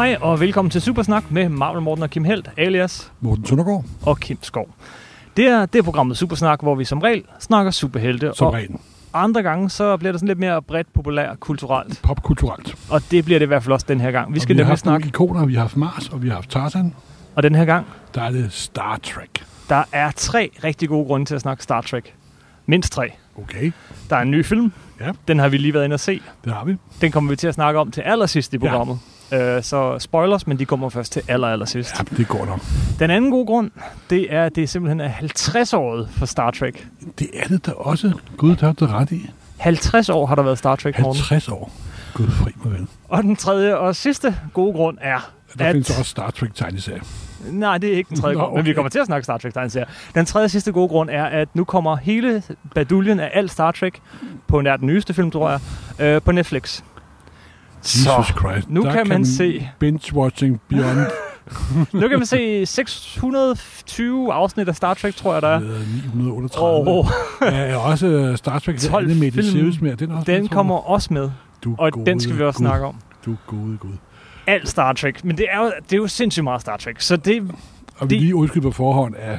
Hej og velkommen til Supersnak med Marvel Morten og Kim Helt, alias Morten Søndergaard. og Kim Skov. Det er, det er programmet Supersnak, hvor vi som regel snakker superhelte, Som og regel. andre gange så bliver det sådan lidt mere bredt, populær, kulturelt. Popkulturelt. Og det bliver det i hvert fald også den her gang. Vi Og skal vi har haft snakke, ikoner, vi har haft Mars, og vi har haft Tarzan. og den her gang, Der er det Star Trek. der er tre rigtig gode grunde til at snakke Star Trek. Mindst tre. Okay, Der er en ny film. Ja. Den har vi lige været inde og se. det har vi. Den kommer vi til at snakke om til allersidst i Ja. Øh, så spoilers, men de kommer først til aller, allersidst. Ja, det går nok. Den anden gode grund, det er, at det simpelthen er 50-året for Star Trek. Det er det da også. Gud, der har du ret i. 50 år har der været Star Trek, Morten. 50 år. Gud fri mig vel. Og den tredje og sidste gode grund er, Der at... findes også Star Trek tegneserie. Nej, det er ikke den tredje Nå, grund, men vi okay. kommer til at snakke Star Trek tegneserie. Den tredje og sidste gode grund er, at nu kommer hele baduljen af alt Star Trek på nær den nyeste film, tror jeg, øh, på Netflix. Jesus Så Christ. nu der kan man se- Binge-watching beyond nu kan man se 620 afsnit af Star Trek, tror jeg, der er. øh, 938. Og Der er også øh, Star Trek 12 Animated film. Series med. Den, også den med, kommer også med, du og gode den skal vi også Gud. snakke om. Du gode Gud. Alt Star Trek, men det er jo, det er jo sindssygt meget Star Trek, så det, Og Det- vi lige undskyld på forhånd, at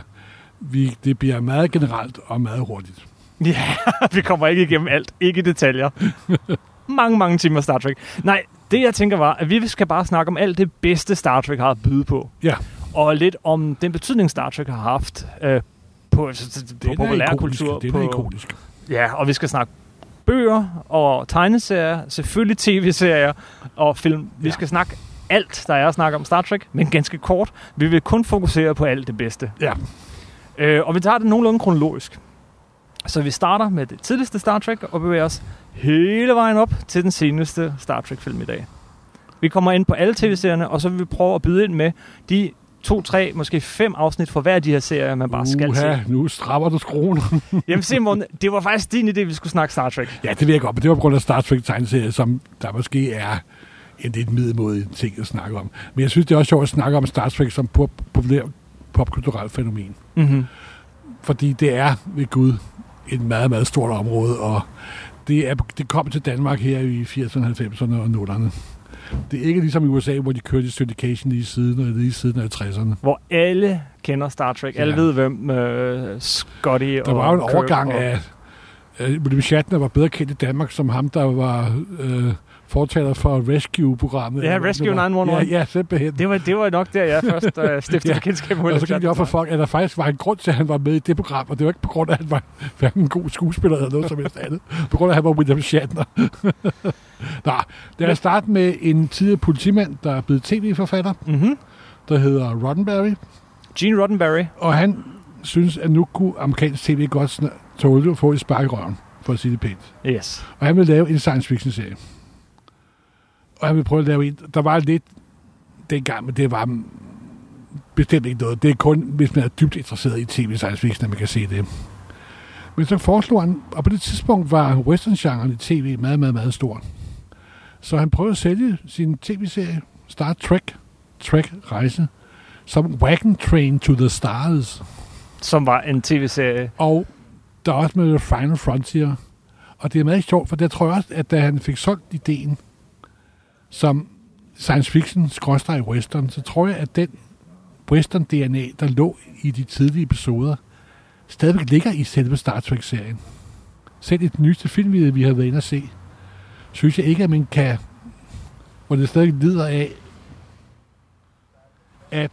vi, det bliver meget generelt og meget hurtigt. Ja, vi kommer ikke igennem alt. Ikke i detaljer. mange, mange timer Star Trek. Nej, det jeg tænker var, at vi skal bare snakke om alt det bedste Star Trek har at byde på. Ja. Og lidt om den betydning Star Trek har haft øh, på, på populærkultur. på, er ikonisk. Ja, og vi skal snakke bøger og tegneserier, selvfølgelig tv-serier og film. Vi Ja. skal snakke alt, der er at snakke om Star Trek, men ganske kort. Vi vil kun fokusere på alt det bedste. Ja. Øh, og vi tager det nogenlunde kronologisk. Så vi starter med det tidligste Star Trek og bevæger os hele vejen op til den seneste Star Trek-film i dag. Vi kommer ind på alle tv-serierne, og så vil vi prøve at byde ind med de to, tre, måske fem afsnit for hver af de her serier, man bare skal se. Uha, nu strammer du skruen. Jamen se, Morten, det var faktisk din idé, vi skulle snakke Star Trek. ja, det ved jeg godt, men det var på grund af Star Trek tegneserie, som der måske er en lidt middelmodig ting at snakke om. Men jeg synes, det er også sjovt at snakke om Star Trek som pop- populær popkulturelt fænomen. Mm-hmm. Fordi det er ved Gud et meget, meget stort område, og det, er, det kom til Danmark her i 80'erne, 90'erne og 0'erne. Det er ikke ligesom i USA, hvor de kørte syndication lige siden, og lige siden af 60'erne. Hvor alle kender Star Trek. Alle Ja. ved, hvem øh, Scotty Der og var jo en Kirk overgang og, af... Uh, William Shatner var bedre kendt i Danmark som ham, der var uh, fortaler for Rescue-programmet. Ja, Rescue det var. 911. Ja, ja simpelthen. Det var, det var nok der, jeg først øh, stiftede Ja. kendskab med og så gik det op for folk, at der faktisk var en grund til, at han var med i det program, og det var ikke på grund af, at han var hverken en god skuespiller eller noget som helst andet. På grund af, at han var William Shatner. Nå, lad os starte med en tidligere politimand, der er blevet tv-forfatter, Mm-hmm. der hedder Roddenberry, Gene Roddenberry. og han synes, at nu kunne amerikansk tv godt tåle at få et spark i røven, for at sige det pænt. Yes. Og han vil lave en science fiction serie. Og han vil prøve at lave en, der var lidt dengang, men det var bestemt ikke noget. Det er kun, hvis man er dybt interesseret i tv science fiction, at man kan se det. Men så foreslog han, og på det tidspunkt var western-genren i tv meget, meget, meget stor. Så han prøvede at sælge sin tv-serie, Star Trek, Trek Rejse, som Wagon Train to the Stars. Som var en tv-serie. Og der er også med Final Frontier. Og det er meget sjovt, for der tror jeg også, at da han fik solgt ideen som science fiction skråstrej western, så tror jeg, at den western DNA, der lå i de tidlige episoder, stadigvæk ligger i selve Star Trek-serien. Selv i den nyeste film, vi vi har været inde at se, synes jeg ikke, at man kan, hvor det stadig lider af, at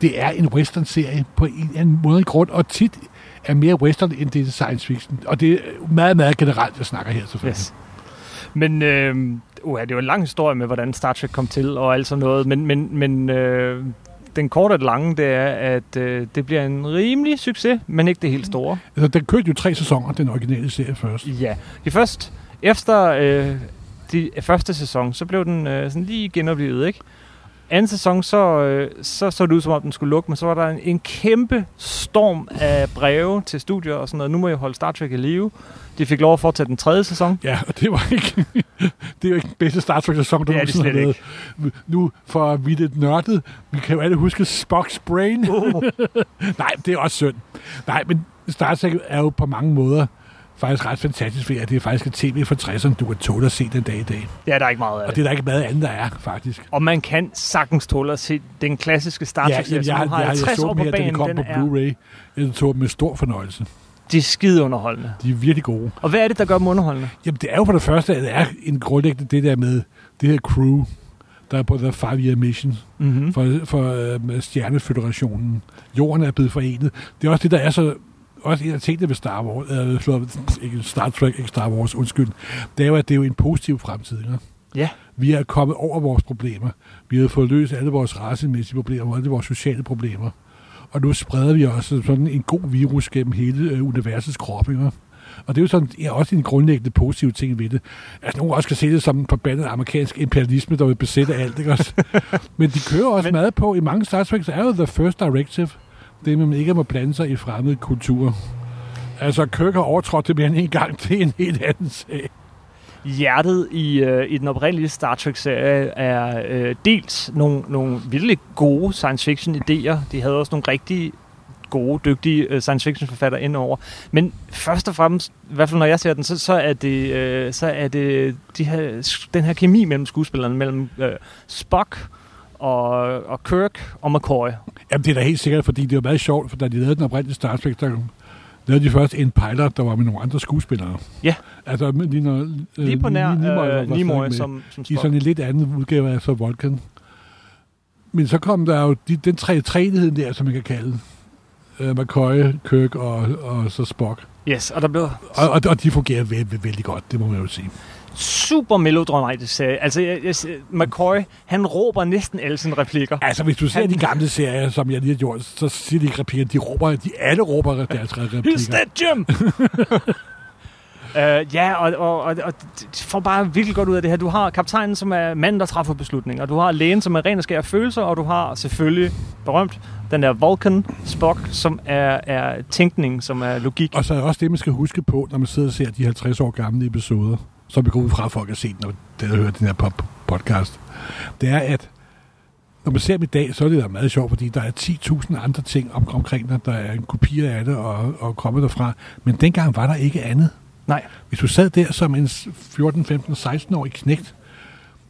det er en western-serie på en eller anden måde i grund, og tit er mere western, end det er science fiction. Og det er meget, meget generelt, jeg snakker her selvfølgelig. Yes. Men øh, uh, det er jo en lang historie med, hvordan Star Trek kom til og alt sådan noget. Men, men, men øh, den korte og den lange, det er, at øh, det bliver en rimelig succes, men ikke det helt store. Altså, den kørte jo tre sæsoner, den originale serie først. Ja. Det først, efter øh, de første sæson, så blev den øh, sådan lige genoplevet, ikke? Anden sæson, så, øh, så så det ud som om, den skulle lukke, men så var der en, en kæmpe storm af breve til studier og sådan noget. Nu må jeg holde Star Trek i live. De fik lov at fortsætte den tredje sæson. Ja, og det var ikke, det er jo ikke den bedste Star Trek-sæson, der Det er det nogensinde har været. Nu, for vi lidt nørdet, vi kan jo alle huske Spock's Brain. Oh. Nej, det er også synd. Nej, men Star Trek er jo på mange måder faktisk ret fantastisk ved, at det er faktisk et tv fra 60'erne, du kan tåle at se den dag i dag. Er der ikke meget af. Og det er der ikke meget andet, der er, faktisk. Og man kan sagtens tåle at se den klassiske Star Trek, jamen, jeg, som har, jeg, jeg, 50 så år på her, banen. kom Den på er, Blu-ray. Jeg tog dem med stor fornøjelse. de er skide underholdende. De er virkelig gode. Og hvad er det, der gør dem underholdende? Jamen, det er jo for det første, at det er en grundlæggende det der med det her crew, der er på The Five Year Mission Mm-hmm. for, for øh, Stjerneføderationen. Jorden er blevet forenet. Det er også det, der er så også en af tingene ved Star Wars, øh, ikke Star Trek, ikke Star Wars, undskyld, det er jo, at det er jo en positiv fremtid. Ikke? Ja. Vi er kommet over vores problemer. Vi har fået løst alle vores racemæssige problemer, alle vores sociale problemer. Og nu spreder vi også sådan en god virus gennem hele øh, universets krop. Ikke? Og det er jo sådan, ja, også en grundlæggende positiv ting ved det. Altså, nogen også kan se det som en forbandet amerikansk imperialisme, der vil besætte alt. Ikke? Også? Men de kører også Men... meget på, i mange Star Trek, så er jo The First Directive, det med, at man ikke må blande sig i fremmede kulturer. Altså, Kirk har overtrådt det mere end en gang, til en helt anden sag. Hjertet i, øh, i den oprindelige Star Trek-serie er øh, dels nogle, nogle virkelig gode science fiction-idéer. De havde også nogle rigtig gode, dygtige øh, science fiction forfattere indover. Men først og fremmest, i hvert fald når jeg ser den, så, så er det, øh, så er det de her, den her kemi mellem skuespillerne, mellem øh, Spock og, og Kirk og McCoy. Jamen, det er da helt sikkert, fordi det var meget sjovt, for da de lavede den oprindelige Star Trek, der lavede de først en pilot, der var med nogle andre skuespillere. Ja. Altså, med- lige, når, Lige på nær Nimoy øh, Nimoy som, som i sådan en lidt anden udgave af så Vulcan. Men så kom der jo de, den tre træenigheden der, som man kan kalde uh, McCoy, Kirk og, og så Spock. Yes, og der blev Og, og, og de fungerer vældig, vældig godt, det må man jo sige. Super melodramatisk serie. Altså, jeg, jeg, McCoy, han råber næsten alle sine replikker. Altså, hvis du ser Han- de gamle serier, som jeg lige har gjort, så siger de ikke replikker. De råber, de alle råber deres replikker. dead, Jim! Uh, ja, og, og, og, og får bare virkelig godt ud af det her. Du har kaptajnen, som er manden, der træffer beslutninger. Du har lægen, som er ren og skær følelser, og du har selvfølgelig, berømt, den der Vulcan Spock, som er, er tænkning, som er logik. Og så er også det, man skal huske på, når man sidder og ser de 50 år gamle episoder, som vi går ud fra, at folk har set, når det har hørt den her pop- podcast. Det er, at når man ser dem i dag, så er det da meget sjovt, fordi der er 10.000 andre ting om, omkring dig. Der er en kopi af det og, og kommet derfra. Men dengang var der ikke andet. Nej. Hvis du sad der som en 14, 15, 16-årig knægt,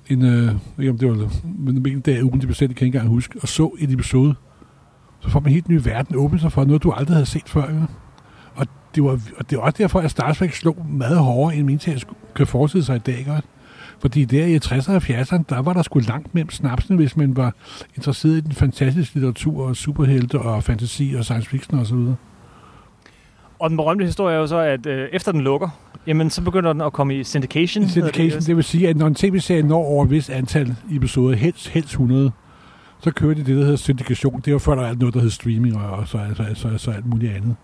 en, øh, ikke om det var men en dag i ugen, de det kan jeg ikke engang huske, og så en episode, så får man en helt ny verden åbne sig for noget, du aldrig havde set før. Ikke? Og det, var, og det er også derfor, at Star Trek slog meget hårdere, end min kan forestille sig i dag. Ikke? Fordi der i 60'erne og 70'erne, der var der sgu langt mellem snapsene, hvis man var interesseret i den fantastiske litteratur og superhelte og fantasi og science fiction osv. Og den berømte historie er jo så, at øh, efter den lukker, jamen så begynder den at komme i syndication. hedder Syndication, det. det vil sige, at når en tv-serie når over et vist antal episoder, helst, helst 100, så kører de det, der hedder syndikation. Det var før, der var noget, der hed streaming og, og så, så, så, så alt muligt andet.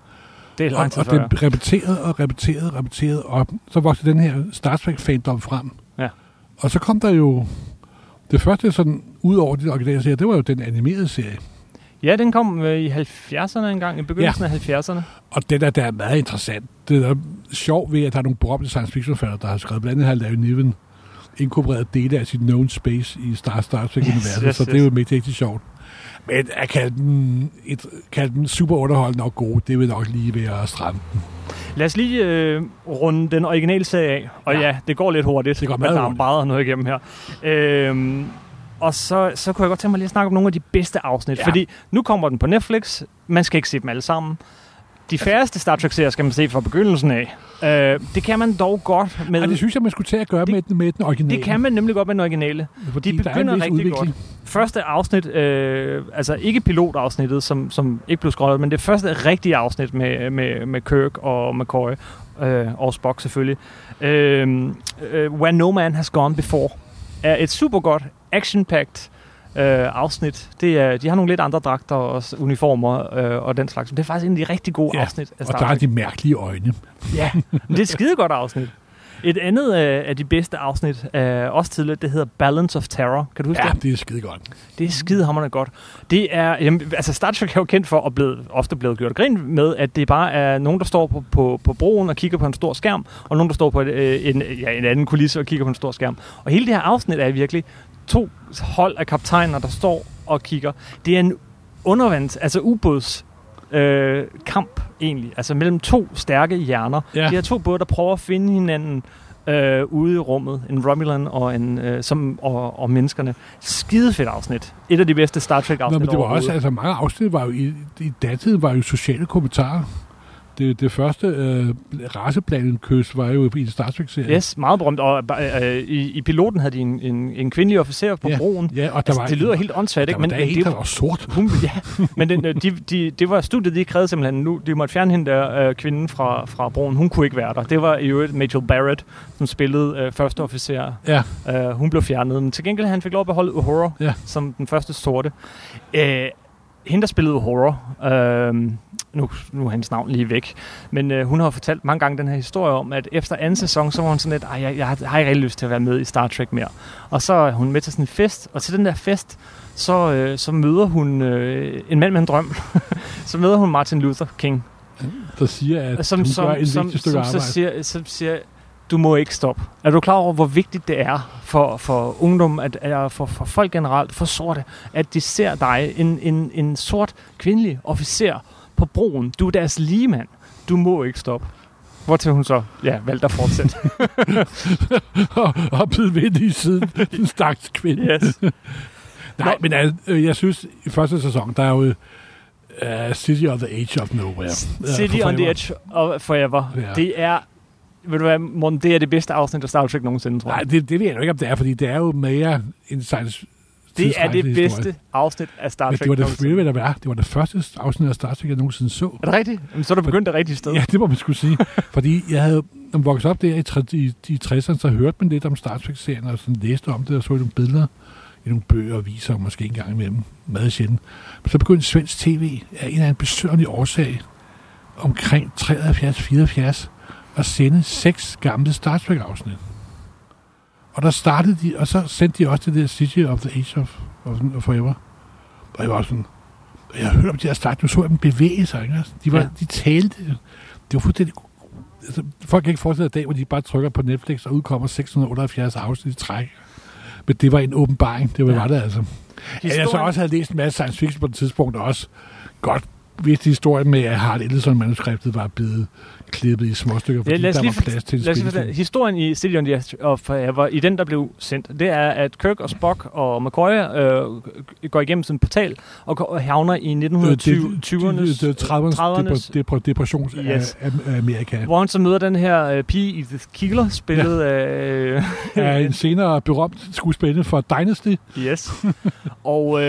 Det er lang tid og, og det repeterede og repeterede og repeterede op. Så voksede den her Star Trek-fandom frem. Ja. Og så kom der jo... Det første sådan, ud over de originale serier, det var jo den animerede serie. Ja, den kom øh, i 70'erne engang, i begyndelsen ja. af 70'erne. Og det der, der er meget interessant. Det er sjovt ved, at der er nogle berømte science fiction forfattere, der har skrevet. Blandt andet har Larry Niven inkorporeret dele af sit known space i Star, Star Trek-universet, yes, så yes. det er jo mægtig rigtig sjovt. Men at kalde den, et, kalde den super underholdende og god, det vil nok lige være at stramme den. Lad os lige øh, runde den originale serie af. Og ja, Ja. det går lidt hurtigt. Det går meget der er hurtigt. noget igennem her. Øhm, og så, så kunne jeg godt tænke mig lige at snakke om nogle af de bedste afsnit. Ja. Fordi nu kommer den på Netflix. Man skal ikke se dem alle sammen. De færreste Star Trek-serier skal man se fra begyndelsen af. Øh, det kan man dog godt med... Og det synes jeg, man skulle tage at gøre Det- med, den, med den originale. det kan man nemlig godt med den originale. fordi de er begynder rigtig udvikling. Første afsnit, øh, altså ikke pilotafsnittet, som, som ikke blev skrottet, men det første rigtige afsnit med, med, med Kirk og McCoy, øh, og Spock selvfølgelig, øh, øh, Where No Man Has Gone Before, er et super godt, action-packed øh, afsnit. Det er, de har nogle lidt andre dragter og uniformer øh, og den slags, men det er faktisk en af de rigtig gode Ja, afsnit af Og Star der er de mærkelige øjne. Ja, men det er et skide godt afsnit. Et andet øh, af de bedste afsnit, øh, også tidligere, det hedder Balance of Terror. Kan du huske Ja, det? det er skide godt. Det er skidehammerende godt. Det er, jamen, altså Star Trek er jo kendt for at blive, ofte blevet gjort grin med, at det bare er nogen, der står på, på, på broen og kigger på en stor skærm, og nogen, der står på et, øh, en, ja, en anden kulisse og kigger på en stor skærm. Og hele det her afsnit er virkelig to hold af kaptajner, der står og kigger. Det er en undervands, altså ubåds øh, kamp egentlig, altså mellem to stærke hjerner. Ja. De her to både, der prøver at finde hinanden øh, ude i rummet. En Romulan og, en, øh, som, og, og menneskerne. Skide fedt afsnit. Et af de bedste Star Trek Nå, afsnit men det var også, altså mange afsnit var jo i, i datiden var jo sociale kommentarer. Det, det første øh, raceblandet kys var jo i en Star Trek-serie. Yes, meget berømt. Og øh, i, i piloten havde de en, en, en kvindelig officer på Ja, broen. Ja, og der Altså, var, det lyder helt åndssvagt, ikke? var Men, der men en, det, der var sort. Hun, ja, men den, øh, de, de, det var studiet, de krævede simpelthen nu. De måtte fjerne hende der, øh, kvinden fra, fra broen. Hun kunne ikke være der. Det var i øvrigt Majel Barrett, som spillede øh, første officer. Ja, Øh, hun blev fjernet. Men til gengæld han fik lov at beholde Uhura Ja. som den første sorte. Øh, hende, der spillede Uhura, øh, nu, nu er hendes navn lige væk, men øh, hun har fortalt mange gange den her historie om, at efter anden sæson, så var hun sådan lidt, Ej, jeg, jeg, har- jeg har ikke rigtig lyst til at være med i Star Trek mere. Og så er hun med til sådan en fest, og til den der fest, så, øh, så møder hun øh, en mand med en drøm. så møder hun Martin Luther King, der siger, at som, hun som, gør en som, stykke som, arbejde. så siger, som siger, du må ikke stoppe. Er du klar over, hvor vigtigt det er for, for ungdom, at, at for, for folk generelt, for sorte, at de ser dig, en, en, en sort kvindelig officer på broen. Du er deres ligemand. Du må ikke stoppe. Hvortil hun så ja, valgte at fortsætte. og, og blevet ved i siden. En stakkels kvinde. yes. Nej, men øh, jeg synes, i første sæson, der er jo uh, City of the Age of Nowhere. City for on the. Edge of Forever. Ja. Det er, ved du hvad, Morten, det er det bedste afsnit af Star Trek nogensinde, tror jeg. Nej, det, det ved jeg jo ikke, om det er, fordi det er jo mere en science det er det bedste afsnit af Star Men Trek det var det, nogensinde. der var? Det var det første afsnit af Star Trek, jeg nogensinde så. Er det rigtigt? Jamen, så er du begyndt det rigtige sted. Ja, det må man skulle sige. Fordi jeg havde når man voksede op der i, i, i 60'erne, så hørte man lidt om Star Trek-serien, og sådan læste om det, og så nogle billeder i nogle bøger og viser, og måske en gang imellem meget sjældent. Men så begyndte svensk tv af en eller anden besøgelig årsag omkring 73-74 at sende seks gamle Star Trek-afsnit. Og der startede de, og så sendte de også det der City of the Age of, of, of Forever. Og jeg var sådan, jeg hørte om de her start, nu så jeg dem bevæge sig, ikke? Altså, De, var, Ja. de talte, det var fuldstændig altså, folk kan ikke forestille sig dag, hvor de bare trykker på Netflix og udkommer 678 afsnit i træk. Men det var en åbenbaring. Det var, Ja. var det altså. At jeg så også havde læst en masse science fiction på det tidspunkt, og også godt vidste historien med, at Harald Ellison-manuskriptet var blevet klippet i små stykker, fordi Ja, lad os der lige var plads til Lad os lige. Historien i City on the Edge of Forever, i den, der blev sendt, det er, at Kirk og Spock og McCoy øh, går igennem sådan en portal og, går- og havner i 1920'ernes, det, det, 30'ernes 30'ernes depre, depressions Yes. af, af Amerika. hvor han så møder den her øh, pige, Edith Keeler, spillet af... er en senere berømt skuespiller for Dynasty. yes. og øh,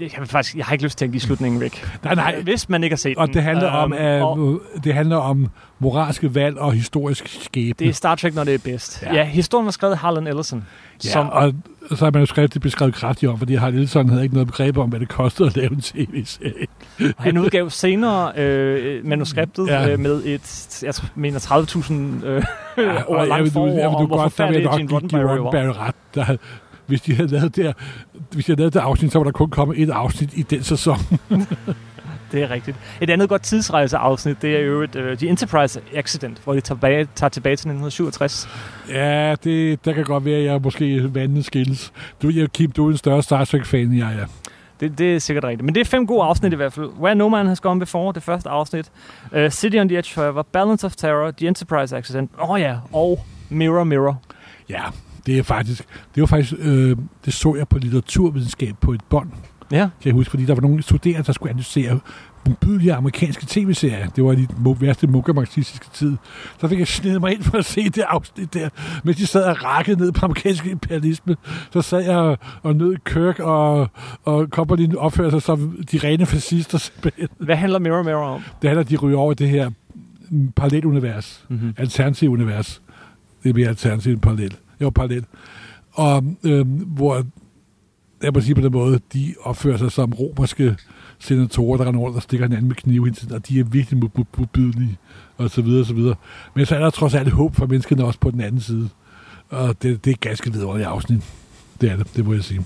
jeg, vil faktisk, jeg har ikke lyst til at give slutningen væk. Nej, nej. Hvis man ikke har set Og den. det handler, om, Øhm, og at, det handler om moralske valg og historisk skæbne. det er Star Trek, når det er bedst. Ja, Ja. historien var skrevet af Harlan Ellison. Ja, som, og så er manuskriptet beskrevet kraftigt om, fordi Harald Ellison havde ikke noget begreb om, hvad det kostede at lave en tv-serie. Han udgav senere øh, manuskriptet ja. Øh, med et, jeg mener 30.000 øh, Ja, over og jeg lang vil, forår, jeg vil, du godt, der vil jeg nok give. Roddenberry ret. Der, hvis de havde lavet der, hvis de havde lavet det afsnit, så var der kun kommet et afsnit i den sæson. Det er rigtigt. Et andet godt tidsrejseafsnit, det er jo et, uh, The Enterprise Accident, hvor de tager tilbage, tager tilbage til 1967. Ja, det, der kan godt være, at jeg måske vandende skilles. Du, jeg, Kim, du er en større Star Trek-fan, end jeg er. Det, det er sikkert rigtigt. Men det er fem gode afsnit i hvert fald. Where No Man Has Gone Before, det første afsnit. Uh, City on the Edge Forever, Balance of Terror, The Enterprise Accident. Åh oh, ja, og Mirror Mirror. Ja, det er faktisk, det var faktisk, øh, det så jeg på litteraturvidenskab på et bånd, Ja, kan jeg huske, fordi der var nogle studerende, der skulle analysere modbydelige amerikanske tv-serier. Det var i den værste mukamarxistiske tid. Så fik jeg snedet mig ind for at se det afsnit der, mens de sad og rakkede ned på amerikansk imperialisme. Så sad jeg og, nød Kirk og, og Copperlin opførte sig som de rene fascister. simpelthen. hvad handler Mirror Mirror om? Det handler, at de ryger over det her mm, parallelunivers. Mm-hmm. Alternativ univers. Det er mere alternativ end parallel. Jo, parallel. Og øhm, hvor, jeg må sige på den måde, de opfører sig som romerske senatorer, der render rundt og stikker hinanden med knive hele tiden, og de er virkelig mod- modbydelige, og så videre, og så videre. Men så er der trods alt håb for menneskene også på den anden side. Og det, det er ganske vidunderligt afsnit. Det er det, det må jeg sige.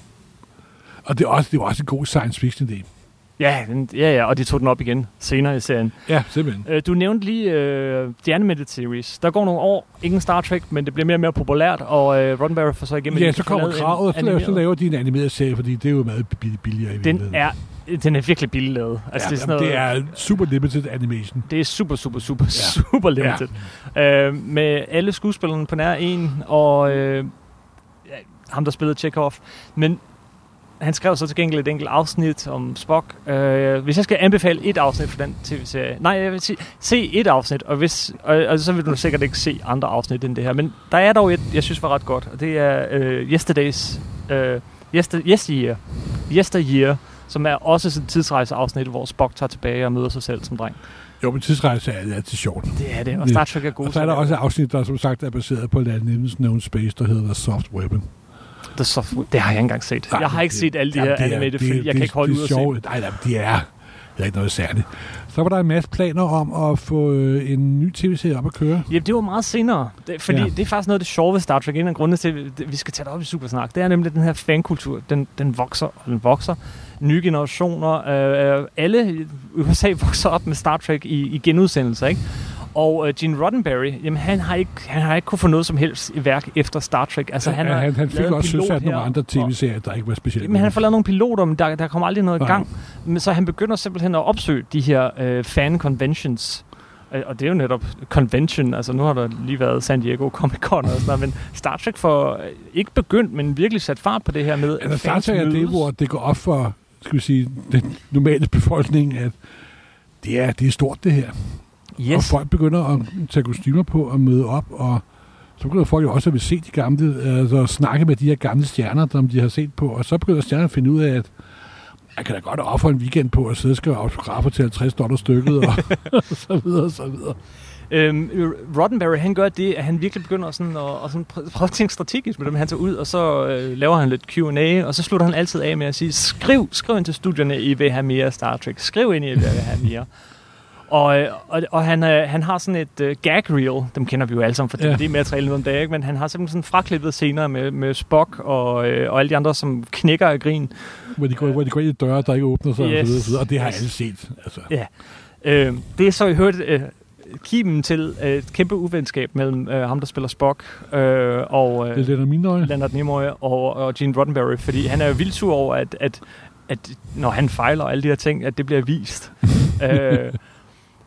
Og det er også, det er også en god science fiction idé. Ja, den, ja, ja, og de tog den op igen senere i serien. Ja, simpelthen. Øh, Du nævnte lige uh, The Animated Series. Der går nogle år, ingen Star Trek, men det bliver mere og mere populært, og uh, Roddenberry får så igennem... Ja, så kommer kravet, og så laver, de en animeret serie, fordi det er jo meget bill- billigere i Den er Den er virkelig billig lavet. Altså, ja, det, er sådan jamen, noget, det er super limited animation. det er super, super, super, ja. super limited. Ja. Øh, med alle skuespillerne på nær en, og øh, ham, der spillede Chekhov. Men han skrev så til gengæld et enkelt afsnit om Spock. Øh, hvis jeg skal anbefale et afsnit for den tv-serie... Nej, jeg vil sige, se et afsnit, og, hvis, og, og så vil du sikkert ikke se andre afsnit end det her. Men der er dog et, jeg synes var ret godt, og det er øh, Yesterdays... Øh, Yester, yesteryear. Yesteryear, som er også sådan et tidsrejseafsnit, hvor Spock tager tilbage og møder sig selv som dreng. Jo, men tidsrejse er altid sjovt. Det er det, og Star Trek er god Og så er der også et afsnit, der som sagt er baseret på Landin's Known Space, der hedder Soft Weapon. The software. Det har jeg ikke engang set. Nej, jeg har ikke det- set alle de jamen, her er- animated film. Jeg det- kan ikke holde det ud at se. Nej, nej, de er, det er ikke noget særligt. Så var der en masse planer om at få øh, en ny tv-serie op at køre. Ja, det var meget senere. Det, fordi Ja. det er faktisk noget af det sjove ved Star Trek. En af grundene til, at vi skal tage det op i Supersnak, det er nemlig den her fankultur. Den, den vokser, og den vokser. Nye generationer. Øh, alle i USA vokser op med Star Trek i, i genudsendelser, ikke? Og øh, Gene Roddenberry, jamen han har, ikke, han har ikke kunne få noget som helst i værk efter Star Trek. Altså, han, har han, han fik også søsat nogle andre tv-serier, der ikke var specielt. Men han har fået lavet nogle piloter, men der, der kommer aldrig noget i gang. Men så han begynder simpelthen at opsøge de her øh, fan-conventions. Og det er jo netop convention. Altså nu har der lige været San Diego Comic Con og sådan noget, men Star Trek får øh, ikke begyndt, men virkelig sat fart på det her med, Altså, Star Trek er det, hvor det går op for skal vi sige, den normale befolkning, at det er, det er stort det her. Og Yes. folk begynder at tage kostymer på og møde op, og så begynder folk jo også at vil se de gamle, altså snakke med de her gamle stjerner, som de har set på, og så begynder stjernerne at finde ud af, at jeg kan da godt ofre en weekend på at sidde og skrive autografer til 50 dollar stykket, og, og så videre, og så videre. Øhm, Roddenberry, han gør det, at han virkelig begynder sådan at, at sådan prø- prøve at tænke strategisk med dem. Han tager ud, og så øh, laver han lidt Q&A, og så slutter han altid af med at sige, skriv, skriv ind til studierne, I vil have mere Star Trek. Skriv ind, I vil have mere. Og, øh, og, og han, øh, han har sådan et øh, gag reel, dem kender vi jo alle sammen for Ja. det materiale nu om dagen, men han har simpelthen sådan fraklippet scener med, med Spock og, øh, og alle de andre, som knækker af grin. Hvor de, går, hvor de går ind i døre, der ikke åbner sig, yes. og, så videre, og, det har Yes. alle set. Altså. Ja. Øh, det er så i hørt øh, kimen til øh, et kæmpe uvenskab mellem øh, ham, der spiller Spock, øh, og øh, Det øjne. Leonard Nimoy og, og Gene Roddenberry, fordi han er jo vildt sur over, at, at, at når han fejler og alle de her ting, at det bliver vist. øh,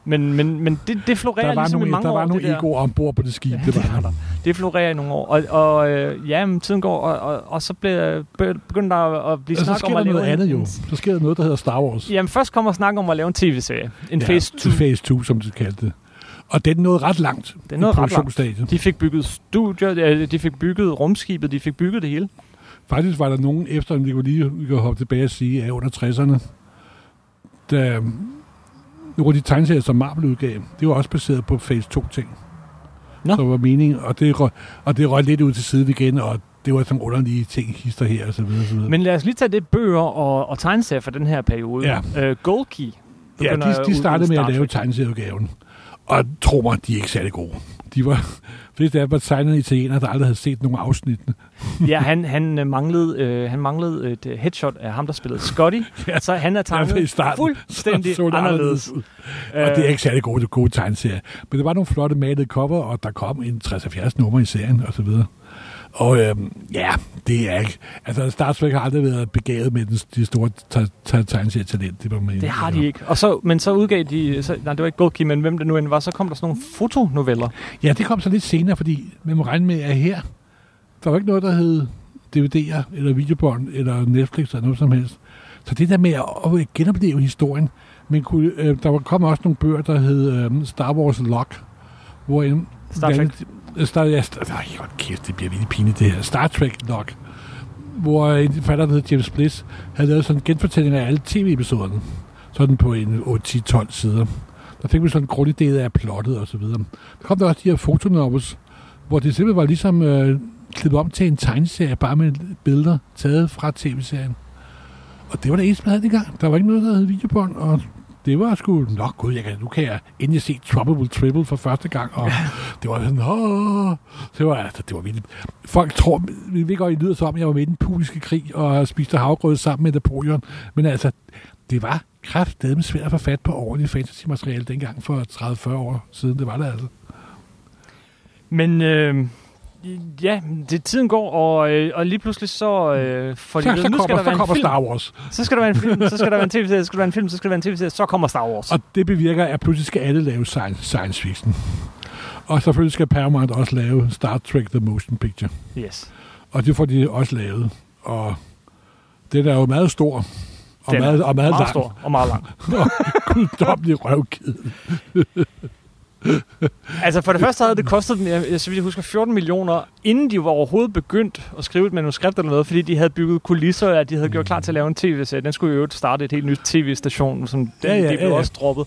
men, men, men det, det florerer Der var ligesom i nogle, mange der år. var det nogle der. egoer ombord på det skib. Ja, det det var var der. Det florerer i nogle år, og, og øh, ja, men tiden går, og, og, og så bliver, begynder der at blive Og så snak om der at lave noget andet en, jo. en- Så sker der noget, der hedder Star Wars. Jamen, først kommer snak om at lave en tv-serie. En ja, phase 2. Phase 2, som de kaldte det. Og den nåede ret langt Den nåede i ret langt. De fik bygget studier, de fik bygget rumskibet, de fik bygget det hele. Faktisk var der nogen, efter vi kunne lige vi kan hoppe tilbage og sige, at under 60'erne, da nogle af de tegneserier, som Marvel udgav, det var også baseret på Phase 2-ting. Nå. Så var meningen, og det, røg, og det røg lidt ud til siden igen, og det var sådan underlige ting, hister her og så videre. Så videre. Men lad os lige tage det bøger og, og tegneserier fra den her periode. Ja. Uh, Gold Key. Ja, de, de startede med at lave tegneserieudgaven. Og tro mig, de er ikke særlig gode. De var, flest af dem var tegnede italienere, der aldrig havde set nogen afsnittene. ja, han, han, øh, manglede, øh, han manglede et øh, headshot af ham, der spillede Scotty. Ja. Så han er Derfor i tegnet starten, fuldstændig så så det anderledes. ud. Og det er ikke særlig gode, gode tegneserier. Men der var nogle flotte malede cover, og der kom en 60-70 nummer i serien, og så videre. Og øhm, ja, det er ikke... Altså, Star Trek har aldrig været begavet med den, de store te- te- tegneserietalent. Det, med, Det har de ikke. Og så, men så udgav de, så, nej det var ikke Gold Key, men hvem det nu end var, så kom der sådan nogle fotonoveller. Ja, det kom så lidt senere, fordi man må regne med, at her, der var ikke noget, der hed DVD'er, eller videobånd, eller Netflix, eller noget som helst. Så det der med at, genopleve historien, men kunne, øh, der kom også nogle bøger, der hed øh, Star Wars Lock, hvor en... Star Trek. Star, ja, Star, nej, hold kæft, det bliver virkelig pinligt det her. Star Trek nok, hvor en forfatter, der hed James Bliss, havde lavet sådan en genfortælling af alle tv-episoderne. Sådan på en 8-10-12 sider. Der fik vi sådan en grundig del af plottet og så videre. Der kom der også de her fotonovels, hvor det simpelthen var ligesom øh, klippet om til en tegneserie, bare med billeder taget fra tv-serien. Og det var det eneste, man havde gang. Der var ikke noget, der hed videobånd, og det var sgu, nå gud, jeg kan, nu kan jeg endelig se Trouble Triple for første gang, og det var sådan, åh, det var, altså, det var vildt. Folk tror, vi ved godt, I lyder som om, jeg var med i den puliske krig, og spiste havgrød sammen med Napoleon, men altså, det var kraftedeme svært at få fat på ordentligt fantasy-materiale dengang for 30-40 år siden, det var det altså. Men øh, Ja, det, tiden går, og, øh, og lige pludselig så øh, får de Så, ved, så nu skal kommer, der så være kommer Star Wars. så skal der være en film, så skal der være en tv-serie, så skal der være en film, så skal der være en tv-serie, så kommer Star Wars. Og det bevirker, at pludselig skal alle lave science, science fiction. Og selvfølgelig skal Paramount også lave Star Trek The Motion Picture. Yes. Og det får de også lavet. Og den er jo meget stor. Og Den meget, og meget, meget lang. stor og meget lang. Og guddommelig røvkid. Altså for det første havde det kostet dem, jeg, så vidt jeg husker, 14 millioner, inden de var overhovedet begyndt at skrive et manuskript eller noget, fordi de havde bygget kulisser, at de havde gjort klar til at lave en tv-serie. Den skulle jo øvrigt starte et helt nyt tv-station, som det, Ja, ja, det blev ja, også droppet.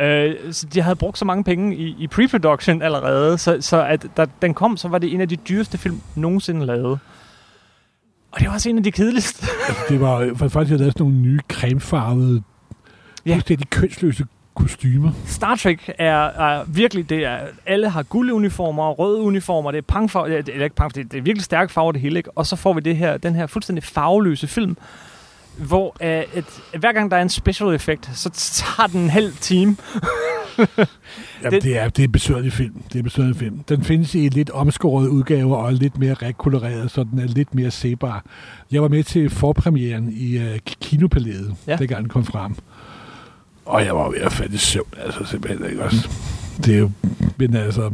Øh, så de havde brugt så mange penge i, i pre-production allerede, så, så at da den kom, så var det en af de dyreste film nogensinde lavet. Og det var også en af de kedeligste. Det var for faktisk, at lavet sådan nogle nye cremefarvede, Ja. ja. fuldstændig kønsløse kostymer. Star Trek er, er virkelig, det er, alle har gulduniformer, røde uniformer, det er pangfarver, det er ikke pang, det er, det er virkelig stærke farver det hele, ikke? Og så får vi det her, den her fuldstændig farveløse film, hvor uh, et, hver gang der er en special effect, så tager den en halv time. Jamen, Det- det, det, er, det er en besøgelig film. Det er en film. Den findes i lidt omskåret udgave og lidt mere rekoloreret, så den er lidt mere sebar. Jeg var med til forpremieren i uh, Kinopalæet, ja. dengang den kom frem. Og jeg var ved at falde i søvn, altså simpelthen ikke også. Det er jo, men altså,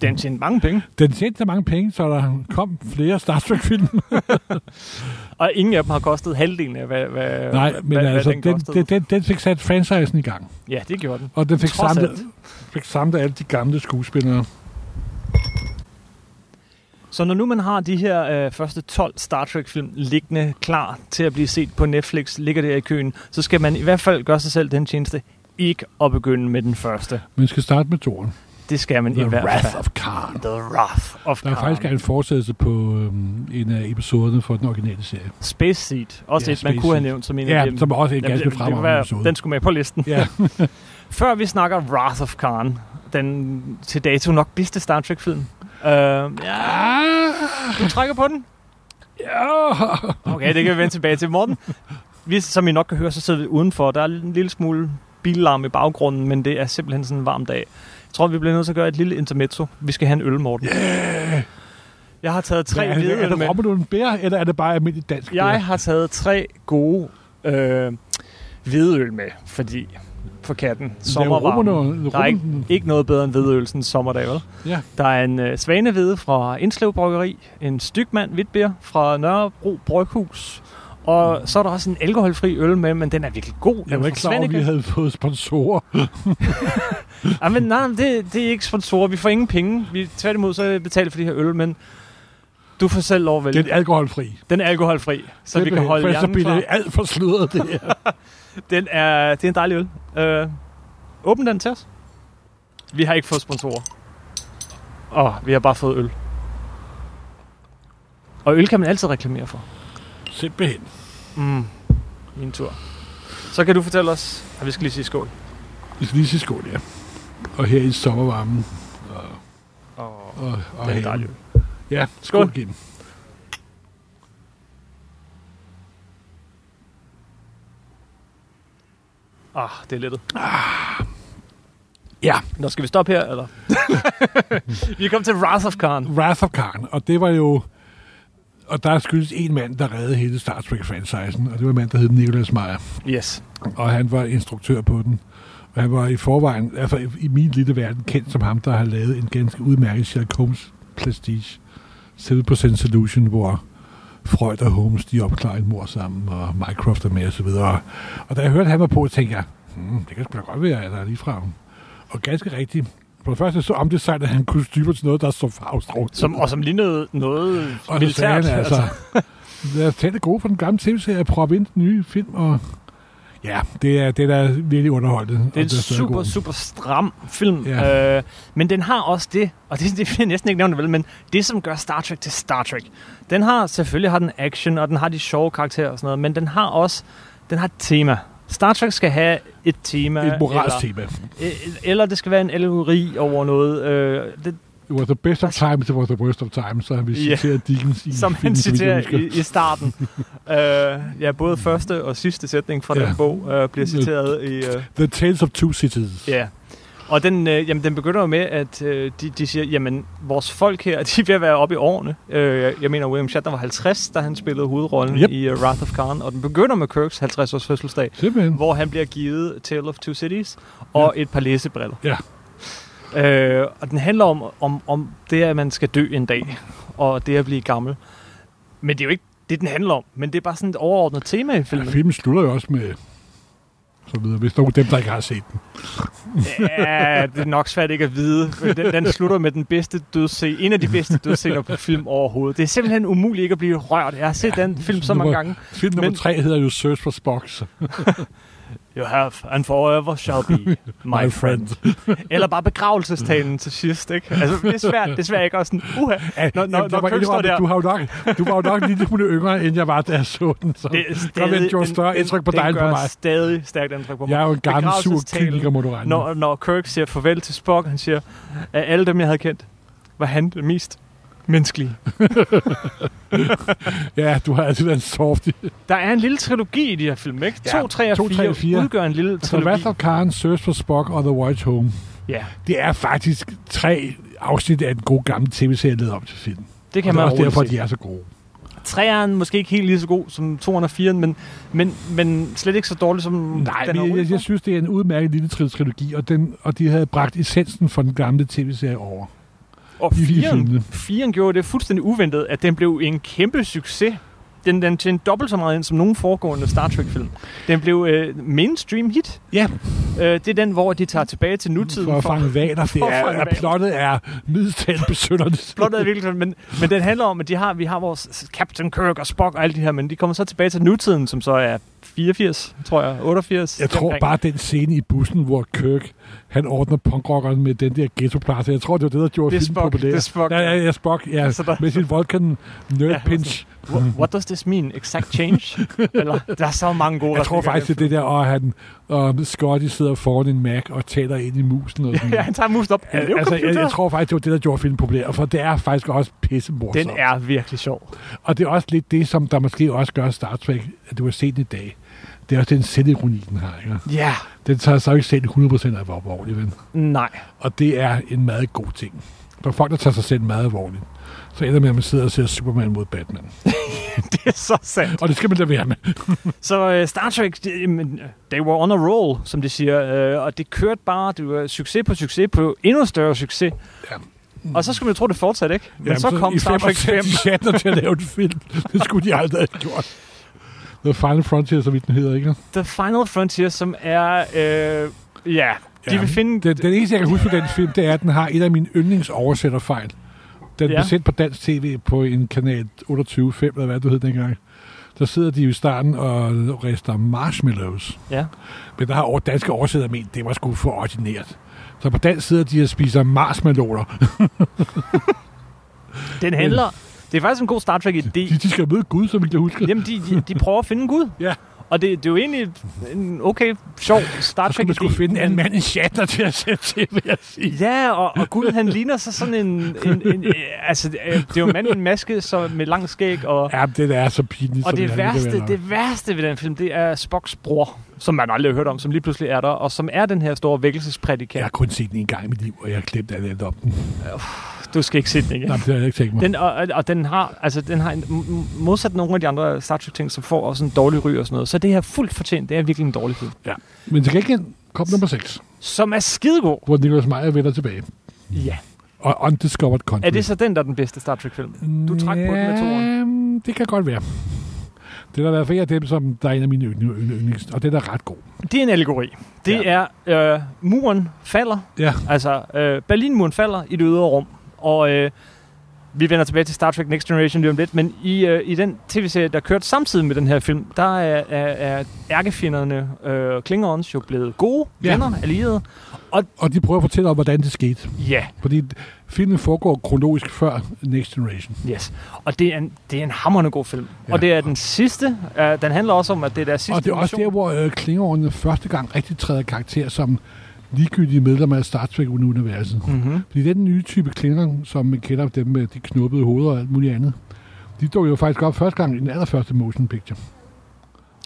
Den tjener mange penge, den tjente så mange penge, så der kom flere Star Trek-film. og ingen af dem har kostet halvdelen af, hvad, hvad, Nej, men hvad, altså, hvad den, den, den, den, den fik sat franchisen i gang. Ja, det gjorde den. Og den fik Trods samlet, alt. fik samlet alle de gamle skuespillere. Så når nu man har de her øh, første 12 Star Trek-film liggende klar til at blive set på Netflix, ligger der i køen, så skal man i hvert fald gøre sig selv den tjeneste ikke at begynde med den første. Man skal starte med toren. Det skal man The i hvert Wrath fald. of Khan. The Wrath of Der er Khan. faktisk en fortsættelse på øhm, en af episoderne for den originale serie. Space Seed. Også Ja, et, man Space kunne have nævnt som en Ja, af dem. som er også en ganske fremragende episode. Den skulle med på listen. Ja, Før vi snakker Wrath of Khan, den til dato nok bedste Star Trek-film. Uh, ja, du trækker på den? ja. Okay, det kan vi vende tilbage til. Morten, vi, som I nok kan høre, så sidder vi udenfor. Der er en lille smule billarm i baggrunden, men det er simpelthen sådan en varm dag. Jeg tror, vi bliver nødt til at gøre et lille intermezzo. Vi skal have en øl, Morten. Yeah. Jeg har taget tre er, er, hvide er det med. Robert en bær, eller er det bare almindelig dansk bær? Jeg har taget tre gode øh, hvidøl med, fordi for katten, sommervarmen. Sommervarmen. Der er ikke, ikke noget bedre end hvidøl sådan en sommerdag, vel? Ja. Der er en øh, svanehvide fra Indslev Bryggeri, en stygmand hvidbær fra Nørrebro Bryghus, og så er der også en alkoholfri øl med, men den er virkelig god. Den Jeg var ikke klar over, vi havde fået sponsorer. Ja, men nej, det, det er ikke sponsorer. Vi får ingen penge. Vi, tværtimod, så er vi betalt for de her øl, men du får selv lov at vælge. Den er alkoholfri. Den er alkoholfri, så vi kan holde for ellers så hjernen bliver klar. det alt for sludret, det her. Den er, det er en dejlig øl. Øh, åbn den til os. Vi har ikke fået sponsorer. Åh, vi har bare fået øl. Og øl kan man altid reklamere for. Simpelthen. Mm. Min tur. Så kan du fortælle os, at vi skal lige sige skål. Vi skal lige sige skål, ja. Og her i sommervarmen. Og, Og og, og det er en haven. dejlig øl. Ja, Skål. skål igen. Ah, det er lettet. Ja, Nå, skal vi stoppe her, eller? vi er kommet til Wrath of Khan. Wrath of Khan, og det var jo... Og der skyldes en mand, der reddede hele Star Trek-franchisen, og det var en mand, der hed Nicholas Meyer. Yes. Og han var instruktør på den. Og han var i forvejen, altså i- min lille verden, kendt som ham, der har lavet en ganske udmærket Sherlock Holmes Prestige. 7% Solution, hvor Freud og Holmes, de opklarer et mor sammen, og Mycroft er med, og så videre. Og da jeg hørte, han var på, tænkte jeg, hmm, det kan sgu da godt være, at der er lige fra Og ganske rigtigt, for det første så omdesignede han kostymer til noget, der så farvestrålet. Som, og som lignede noget Og så sagde militært. han altså, lad os tage det gode fra den gamle tv-serie og proppe ind den nye film. Og ja, det er, det er da virkelig underholdende. Det er en super, super stram film, ja. øh, men den har også det, og det, det vil jeg næsten ikke nævne vel, men det, som gør Star Trek til Star Trek, den har, selvfølgelig har den action, og den har de sjove karakterer og sådan noget, men den har også, den har et tema. Star Trek skal have et tema. Et moralsk eller, tema. øh, eller det skal være en allegori over noget. Øh, det, It was the best of times, it was the worst of times, så han vil Ja. citere Dickens i som han jeg citerer i, i starten. øh, ja, både første og sidste sætning fra Ja. den bog øh, bliver citeret i... Øh, The Tales of Two Cities. Ja. Og den, øh, jamen, den begynder jo med, at øh, de, de siger, jamen, vores folk her, de er ved at være oppe i årene. Øh, jeg mener, William Shatner var 50, da han spillede hovedrollen Yep. i uh, Wrath of Khan. Og den begynder med Kirks 50-års fødselsdag, Simpelthen. hvor han bliver givet Tale of Two Cities og et par læsebriller. Ja. Øh, og den handler om, om, om det, at man skal dø en dag, og det at blive gammel. Men det er jo ikke det, den handler om. Men det er bare sådan et overordnet tema i Ja, filmen. filmen slutter jo også med så videre, hvis nogen dem, der ikke har set den. Ja, det er nok svært ikke at vide. Den, den slutter med den bedste dødsscene. En af de bedste dødsscener på film overhovedet. Det er simpelthen umuligt ikke at blive rørt. Jeg har set den film så mange gange. Film nummer Men- tre hedder jo Search for Spock. You have and forever shall be my, friend. Eller bare begravelsestalen til sidst, ikke? Altså, det er svært, det er svært ikke også sådan, uha, når, når, når Kirk står der. Du, har jo nok, du var jo nok en lille smule yngre, end jeg var, da jeg så den. Så Det stadig, den gjorde større indtryk på dig den end på mig. stadig stærkt indtryk på mig. Jeg er jo en gammel sur kyniker, må du regne. Når, når Kirk siger farvel til Spock, han siger, af alle dem, jeg havde kendt, var han det mest menneskelige. Ja, du har altid været en softie. Der er en lille trilogi i de her film, ikke? Ja, 2, 3 og to, tre 4 og fire. udgør en lille Så trilogi. Wrath of Khan, Search for Spock og The Voyage Home. Ja, Det er faktisk tre afsnit af en god gammel tv-serie, lavet op til film. det kan og det man er også derfor, sige. de er så gode. Træeren måske ikke helt lige så god som 204, men, men, men slet ikke så dårlig som Nej, den men jeg, jeg, jeg synes, det er en udmærket lille tri- trilogi, og, den, og de havde bragt essensen fra den gamle tv-serie over. Og firen, firen gjorde det fuldstændig uventet, at den blev en kæmpe succes. Den, den tjente dobbelt så meget ind som nogen foregående Star Trek-film. Den blev øh, mainstream hit. Ja, Øh, det er den, hvor de tager tilbage til nutiden. for at fange valer. Det er, hvaler. plottet er middeltalt besynderligt. Plottet er virkelig, men, men den handler om, at de har, vi har vores Captain Kirk og Spock og alle de her, men de kommer så tilbage til nutiden, som så er 84, tror jeg, 88. Jeg tror deromkring. bare, den scene i bussen, hvor Kirk han ordner punkrockeren med den der ghetto-plads. Jeg tror, det var det, der gjorde Det er filmen Spock, populær. det er Spock, Ja, ja, ja, Spock, ja. Så der- Med sin Vulcan nerd Ja, pinch. What, what does this mean? Exact change? Eller, der er så mange gode Jeg tror faktisk, det er det der, og han og Scotty sidder foran en Mac og taler ind i musen. Og sådan. Ja, han tager mus op. Jo altså, jeg, computer. jeg, tror faktisk, det var det, der gjorde filmen populær, for det er faktisk også pisse Den er virkelig sjov. Og det er også lidt det, som der måske også gør Star Trek, at du har set i dag. Det er også den selvironi, den har. Ikke? Ja, Den tager jo ikke selv 100% af alvorligt, ven. nej. Og det er en meget god ting. For folk, der tager sig selv meget alvorligt, så ender med, at man sidder og ser Superman mod Batman. Det er så sandt. Og det skal man lade være med. Så uh, Star Trek, de, they were on a roll, som de siger. Uh, og det kørte bare, det var succes på succes på endnu større succes. Ja. Og så skulle man tro, det fortsatte, ikke? Men Jamen, så kom i Star Trek 5. 65 Shatner til at lave en film. Det skulle de aldrig have gjort. The Final Frontier, så vidt den hedder, ikke? The Final Frontier, som er... Øh, ja, de Ja, vil finde... Den, den eneste, jeg kan huske på den film, det er, at den har et af mine yndlingsoversætterfejl. Den Ja. blev sendt på dansk tv på en kanal 28.5, eller hvad du hed dengang. Der sidder de i starten og rester marshmallows. Ja. Men der har over danske oversætter ment, det var sgu for ordinært. Så på dansk sidder de og spiser marshmallower. Den handler... Det er faktisk en god Star Trek-idé. De, de skal møde Gud, så vi kan huske. Jamen, de, de, de prøver at finde Gud. Ja. Og det, det er jo egentlig en okay, sjov Star skal man Trek-idé. skulle finde en mand end Shatner til at sætte til, vil jeg sige. Ja, og, og Gud, han ligner så sådan en... en, en øh, altså, øh, det er jo en mand i en maske så med lang skæg, og, Ja, det er så pinligt. og som det værste, det værste ved den film, det er Spocks bror, som man aldrig har hørt om, som lige pludselig er der, og som er den her store Jeg vækkelsesprædikant. har kun set den en gang i mit liv, og jeg har glemt alt om den. Du skal ikke se den igen. Nej, det har jeg ikke tænkt mig. Den, og, og- den har, altså den har en, modsat nogle af de andre Star Trek ting, som får også en dårlig ry og sådan noget, så det her er fuldt fortjent. Det er virkelig en dårlig film. Men til gengæld kom nummer 6, Som er skidegod. hvor Nicholas Meyer vender tilbage. Ja. Og Undiscovered Country. Er det så den, der er den bedste Star Trek film? Du trak på den med toeren? Det kan godt være. Det er der i hvert fald af dem, som der er en af mine yndlings, og det er ret god. Det er en allegori. Det ja. er, øh, muren falder, Ja, altså øh, Berlinmuren falder i det ydre rum, og øh, vi vender tilbage til Star Trek Next Generation lige om lidt, men i, øh, i den tv-serie, der kørte samtidig med den her film, der er, er, er ærkefjenderne øh, Klingons jo blevet gode Ja. venner, allierede. og de prøver at fortælle om, hvordan det skete. Ja, Fordi filmen foregår kronologisk før Next Generation. yes. Og det er en, det er en hammerende god film. Ja. Og det er den sidste. Øh, den handler også om, at det er deres sidste og det er også der, hvor øh, Klingerårene første gang rigtig træder karakter som ligegyldige medlemmer af Star Trek-universet. Mm-hmm. Fordi det er den nye type klinger, som man kender dem med de knuppede hoveder og alt muligt andet. De dukker jo faktisk op første gang i den allerførste motion picture.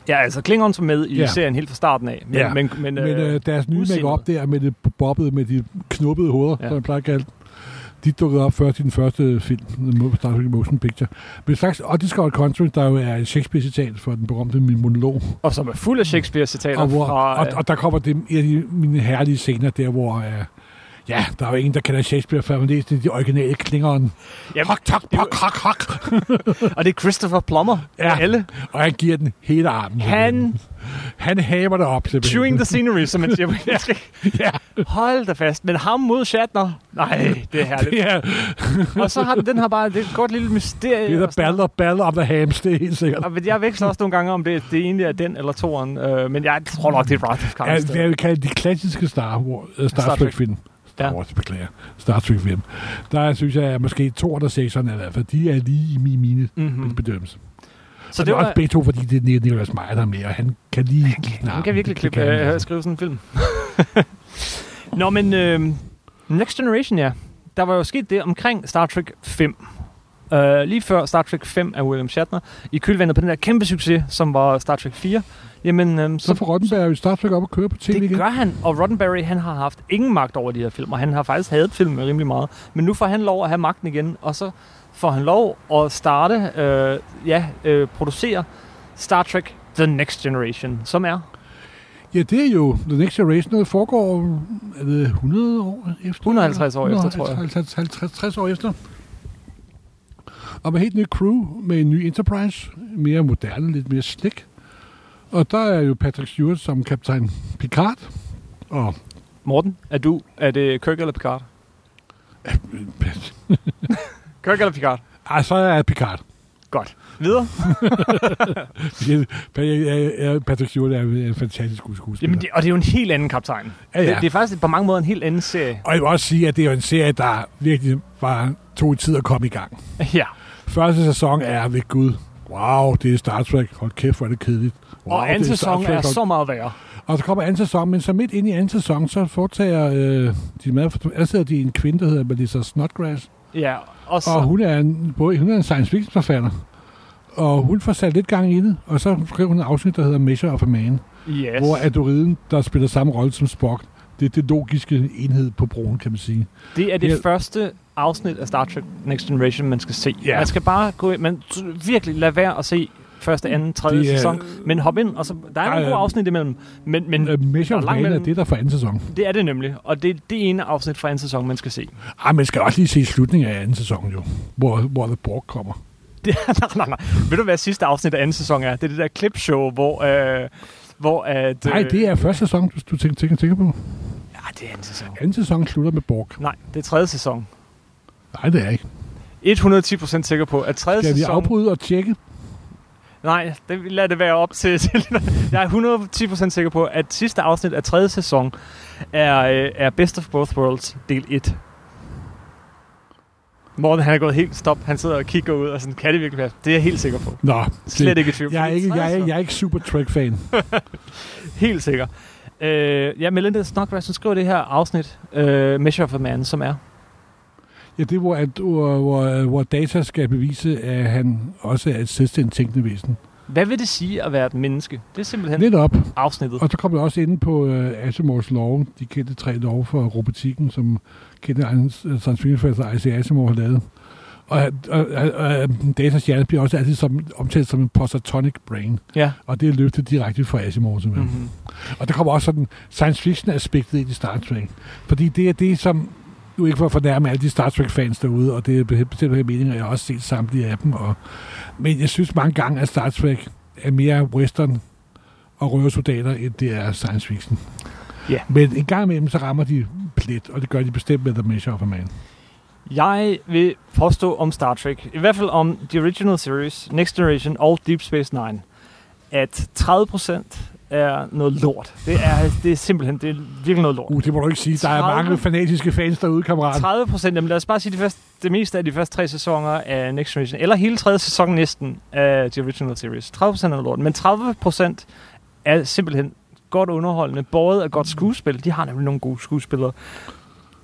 Ja, altså Klingons var med i Ja. serien helt fra starten af. Men, Ja. men, men, Men øh, deres nye make-up der med det bobbede, med de knuppede hoveder, Ja. som man plejer at kalde de dukkede op først i den første film, Star Trek Motion Picture. Men slags Undiscovered Country, der jo er et Shakespeare-citat for den berømte monolog. Og som er fuld af Shakespeare-citater Og, hvor, fra... og, øh, og der kommer det, en af de, mine herlige scener der, hvor... Øh, ja, der er jo ingen, der kender Shakespeare, før man læser de originale klingeren. Jamen, Hok, tok, det er pok, hok, hok. og det er Christopher Plummer. Ja. Alle. Og han giver den hele armen. Han Han haver det op. simpelthen. chewing the scenery, som man siger på engelsk. Ja, Hold da fast. Men ham mod Shatner. Nej, det er herligt. det er, Og så har den, den har bare det er et godt lille mysterie. det er der baller, baller om the hams, det er helt sikkert. Og jeg veksler også nogle gange, om det, det egentlig er den eller toeren. Øh, men jeg tror nok, det er of Ja, det jeg vil kalde de klassiske Star, Wars, uh, Star, Star Trek. Trek-film. Ja. Wars, beklager. Star Trek-film. Der synes jeg, at måske to og sekserne i hvert fald, de er lige i min mine mm-hmm. bedømmelse. Så Så det er var... også begge to, fordi det er Nicolas Meyer, der er med, og han kan lige... Han, han kan virkelig klippe, kan han øh, altså. skrive sådan en film. Nå, men øh, Next Generation, ja. Der var jo sket det omkring Star Trek 5. Uh, lige før Star Trek 5 af William Shatner, i kølvandet på den der kæmpe succes, som var Star Trek 4, jamen, øh, Så får Roddenberg jo Star Trek op og køre på tv det igen. gør han, og Roddenberry, han har haft ingen magt over de her film, og han har faktisk hadet filmen rimelig meget. Men nu får han lov at have magten igen, og så får han lov at starte, øh, ja, øh, producere Star Trek The Next Generation, som er Ja, det er jo The Next Generation, noget foregår er det 100 år efter? 150 år efter, tror jeg. 150, 50, 60 år efter. Og med helt nyt crew, med en ny Enterprise, mere moderne, lidt mere slick. Og der er jo Patrick Stewart som kaptajn Picard. Og Morten, er du, er det Kirk eller Picard? Kirk eller Picard? ah, så er Picard. Godt. Videre? Patrick Stewart er en fantastisk skuespiller. Jamen, det, og det er jo en helt anden kaptajn. Ja, ja. Det, det er faktisk på mange måder en helt anden serie. Og jeg vil også sige, at det er jo en serie, der virkelig var tog tid at komme i gang. Ja. Første sæson er ved Gud. Wow, det er Star Trek. Hold kæft, hvor er det kedeligt. Wow, Og anden sæson er så meget værre. Og så kommer anden sæson, men så midt ind i anden sæson, så foretager øh, de med, ansætter de en kvinde, der hedder Melissa Snodgrass. Ja, og så... Og hun er en, både, hun er en science fiction forfatter. Og hun får sat lidt gang i det, og så skriver hun en afsnit, der hedder Measure of a Man, yes. hvor Adoriden, der spiller samme rolle som Spock, det er det logiske enhed på broen, kan man sige. Det er det Ja. første afsnit af Star Trek Next Generation, man skal se. Ja. Man skal bare gå ind, man virkelig lade være at se første, anden, tredje Det er- sæson, men hop ind, og så, der er nogle gode afsnit imellem, men, men Uh, er a langt er det, der for anden sæson. det er det nemlig, og det er det ene afsnit fra anden sæson, man skal se. Ah, man skal også lige se slutningen af anden sæson, jo, hvor, hvor The Borg kommer. Det, nej, nej, nej. Ved du, hvad sidste afsnit af anden sæson er? Det er det der clipshow, hvor... Øh, hvor at, Nej, det er første sæson, du, du tænker, tænker, tænker på. Ja, det er anden sæson. Anden sæson slutter med Borg. Nej, det er tredje sæson. Nej, det er ikke. 110% sikker på, at tredje Skal vi sæson... afbryde og tjekke? Nej, det lad det være op til... til jeg er 110% sikker på, at sidste afsnit af tredje sæson er, øh, er Best of Both Worlds del 1. Morten, han er gået helt stop. Han sidder og kigger ud og sådan, kan det virkelig være? Det er jeg helt sikker på. Nå, Slet det, ikke i tvivl. jeg er, ikke, jeg, er, jeg er ikke super Trek-fan. Helt sikker. Øh, ja, Melinda Snodgrass, hun skriver det her afsnit, øh, Measure of a Man, som er. Ja, det er, hvor, at, hvor, hvor, hvor data skal bevise, at han også er et selvstændigt tænkende væsen. Hvad vil det sige at være et menneske? Det er simpelthen Lidt op. afsnittet. Og så kommer vi også ind på uh, Asimovs lov, de kendte tre love for robotikken, som kendte science fiction Isaac Asimov har lavet. Og, og, og, og datas hjerne bliver også altid som, omtalt som en posatonic brain, Ja. og det er løftet direkte fra Asimov simpelthen. Mm-hmm. Og der kommer også sådan science fiction aspektet ind i Star Trek. Fordi det er det, som nu ikke for at fornærme alle de Star Trek fans derude, og det er bestemt her meninger, jeg har også set samtlige af dem. Og, men jeg synes mange gange, at Star Trek er mere western og røversoldater, end det er science fiction. Ja. Men en gang imellem, så rammer de plet, og det gør de bestemt med The Measure of a Man. Jeg vil påstå om Star Trek, i hvert fald om The Original Series, Next Generation og Deep Space Nine, at 30% er noget lort. Det er, det er simpelthen det er virkelig noget lort. Uh, det må du ikke sige. Der er 30. mange fanatiske fans derude, kammerat. 30 procent, jamen lad os bare sige det, første, det meste af de første tre sæsoner af Next Generation, eller hele tredje sæson næsten af The Original Series. 30 procent er noget lort, men 30 procent er simpelthen godt underholdende, både af godt skuespil, de har nemlig nogle gode skuespillere.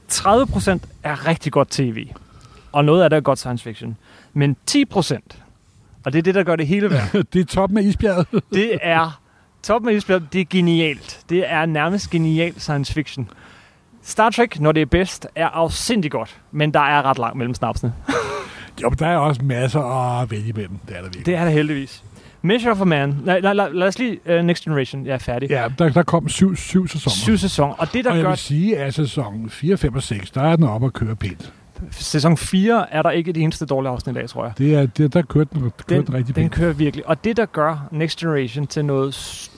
30 procent er rigtig godt tv, og noget af det er godt science fiction. Men 10 procent, Og det er det, der gør det hele værd. det er toppen af isbjerget. det er toppen af isbjerget. Det er genialt. Det er nærmest genial science fiction. Star Trek, når det er bedst, er afsindig godt, men der er ret langt mellem snapsene. jo, men der er også masser at vælge imellem. Det er der virkelig. Det er der heldigvis. Measure of a Man. Nej, nej, lad, lad os lige uh, Next Generation. Jeg er færdig. Ja, der, der kom syv, syv sæsoner. Syv sæsoner. Og det, der og jeg gør... vil sige, at sæson 4, 5 og 6, der er den op at køre pænt. Sæson 4 er der ikke det eneste dårlige afsnit af, tror jeg. Det er, det, der kørte den, kørte den, den rigtig pænt. Den kører virkelig. Og det, der gør Next Generation til noget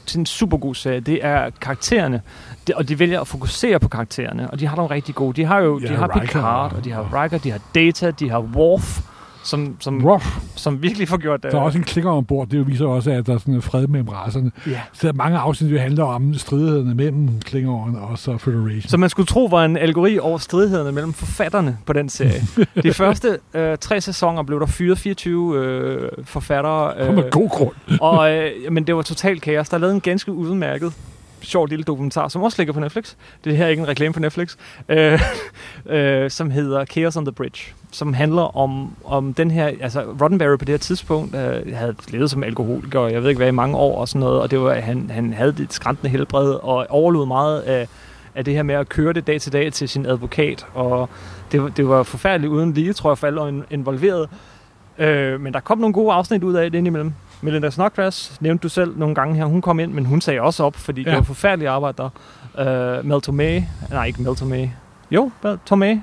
til en super god serie, det er karaktererne. Det, og de vælger at fokusere på karaktererne, og de har nogle rigtig gode. De har jo ja, de har Riker, Picard, og de har Riker, de har Data, de har Worf, som, som, Ruff. som virkelig får gjort... Der er også en klinger ombord. Det viser også, at der er sådan en fred mellem racerne. Ja. Så der er mange afsnit, der handler om stridighederne mellem klingeren og så Federation. Så man skulle tro, var en algori over stridighederne mellem forfatterne på den serie. De første øh, tre sæsoner blev der fyret 24 øh, forfattere. Øh, med god grund. og, øh, men det var totalt kaos. Der er lavet en ganske udmærket sjov lille dokumentar, som også ligger på Netflix. Det her er ikke en reklame på Netflix. Øh, øh, som hedder Chaos on the Bridge. Som handler om, om den her... Altså, Roddenberry på det her tidspunkt øh, havde levet som alkoholiker, og jeg ved ikke hvad, i mange år og sådan noget. Og det var, han, han havde et skræntende helbred, og overlod meget af, af det her med at køre det dag til dag til sin advokat. Og det, det var forfærdeligt uden lige, tror jeg, for alle involveret. Øh, men der kom nogle gode afsnit ud af det indimellem. Melinda Snodgrass nævnte du selv nogle gange her. Hun kom ind, men hun sagde også op, fordi ja. det var forfærdeligt arbejde der. Uh, Mel Tomei, nej ikke Mel Tomei, jo, Mel Tomei.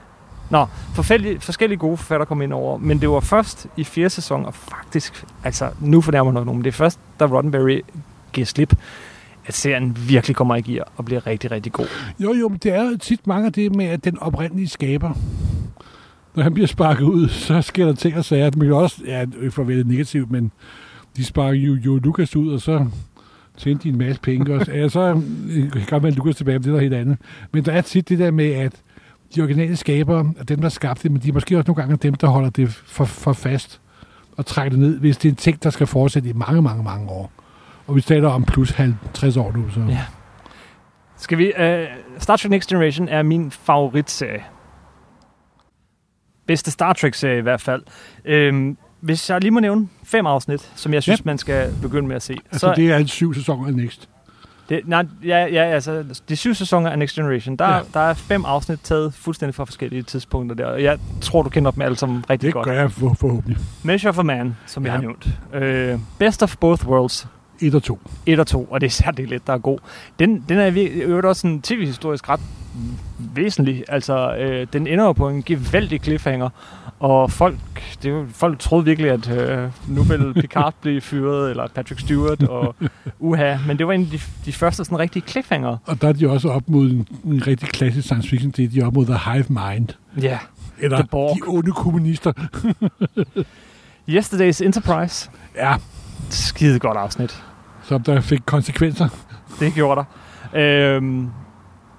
Nå, forskellige, forskellige gode forfatter kom ind over, men det var først i fjerde sæson, og faktisk, altså nu fornærmer nok nogen, men det er først, da Roddenberry giver slip, at serien virkelig kommer i gear og bliver rigtig, rigtig god. Jo, jo, men det er tit mange af det med, at den oprindelige skaber, når han bliver sparket ud, så sker der ting og sager. Det kan også, ja, for at negativt, men de sparker jo, jo Lukas ud, og så tjente de en masse penge. Og, ja, så øh, kan godt være Lukas tilbage, men det er noget helt andet. Men der er tit det der med, at de originale skabere er dem, der skabte det, men de er måske også nogle gange dem, der holder det for, for fast og trækker det ned, hvis det er en ting, der skal fortsætte i mange, mange, mange år. Og vi taler om plus 50 år nu. Så. Ja. Skal vi... Uh, Star Trek Next Generation er min favoritserie. Bedste Star Trek-serie i hvert fald. Uh, hvis jeg lige må nævne fem afsnit, som jeg synes, ja. man skal begynde med at se. Altså, så, det er en syv sæsoner af Next. Det, nej, ja, ja, altså, de syv sæsoner af Next Generation, der, ja. der er fem afsnit taget fuldstændig fra forskellige tidspunkter der. Og jeg tror, du kender dem alle sammen rigtig det godt. Det gør jeg for, forhåbentlig. Measure of a Man, som ja. jeg har nævnt. Uh, Best of Both Worlds. 1 og 2. 1 og 2, og det er særligt lidt, der er god. Den, den er jo også en tv-historisk ret væsentlig. Altså, øh, den ender jo på en gevaldig cliffhanger, og folk, det jo, folk troede virkelig, at øh, nu ville Picard blive fyret, eller Patrick Stewart, og uha, men det var en af de, de første sådan rigtige cliffhanger. Og der er de også op mod en, en rigtig klassisk science fiction, det er de op mod The Hive Mind. Ja, Eller The Borg. de onde kommunister. Yesterday's Enterprise. Ja. Skide godt afsnit. Som der fik konsekvenser. Det gjorde der. Øhm,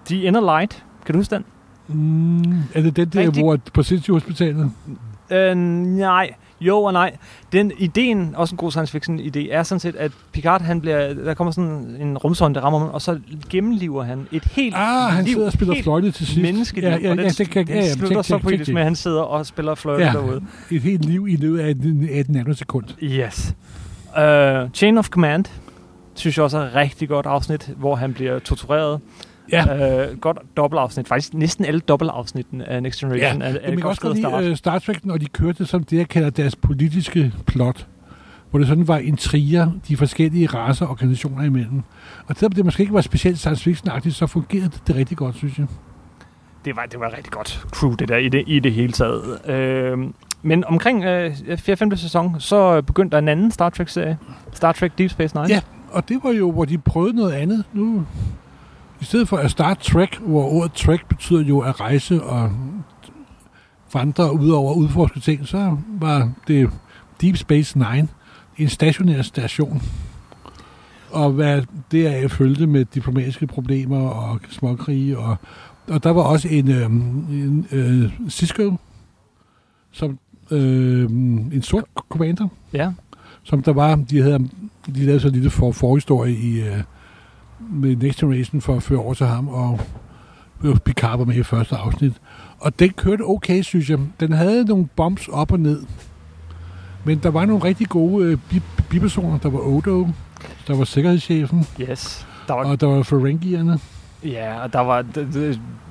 The Inner Light. Kan du huske den? Mm, er det den der, Rigtig... hvor på Sindssyge Hospitalet? Øh, nej. Jo og nej. Den ideen, også en god science fiction idé, er sådan set, at Picard, han bliver, der kommer sådan en rumsonde, der rammer ham, og så gennemlever han et helt Ah, han liv, sidder og spiller fløjte til sidst. Menneskeliv, ja, ja, og den, ja, det kan, den ja, ja, slutter så poetisk med, at han sidder og spiller fløjte ja, derude. et helt liv i løbet af et, af et nanosekund. Yes. Uh, Chain of Command, synes jeg også er et rigtig godt afsnit, hvor han bliver tortureret. Ja. Uh, godt dobbeltafsnit. Faktisk næsten alle dobbeltafsnitten af Next Generation ja. er, er Men godt også lide uh, Star Trek, når de kørte som det, jeg kalder deres politiske plot hvor det sådan var intriger de forskellige raser og organisationer imellem. Og selvom det måske ikke var specielt science fiction så fungerede det, det rigtig godt, synes jeg. Det var, det var rigtig godt crew, det der, i det, i det hele taget. Øh, men omkring øh, 4. 5. sæson, så begyndte der en anden Star Trek-serie. Star Trek Deep Space Nine. Ja, og det var jo, hvor de prøvede noget andet. Nu, i stedet for at Star Trek, hvor ordet Trek betyder jo at rejse og vandre ud over udforske ting, så var det Deep Space Nine en stationær station. Og hvad deraf følte med diplomatiske problemer og småkrige. Og, og der var også en, øh, en øh, Cisco, som øh, en sort commander. Ja. Som der var, de havde, de lavede så lille for, forhistorie i, øh, med Next Generation for at føre over til ham, og Picard var med i første afsnit. Og den kørte okay, synes jeg. Den havde nogle bombs op og ned. Men der var nogle rigtig gode øh, bi- bipersoner. Der var Odo, der var sikkerhedschefen, Yes. Der var, og der var Ferengierne. ja, og der var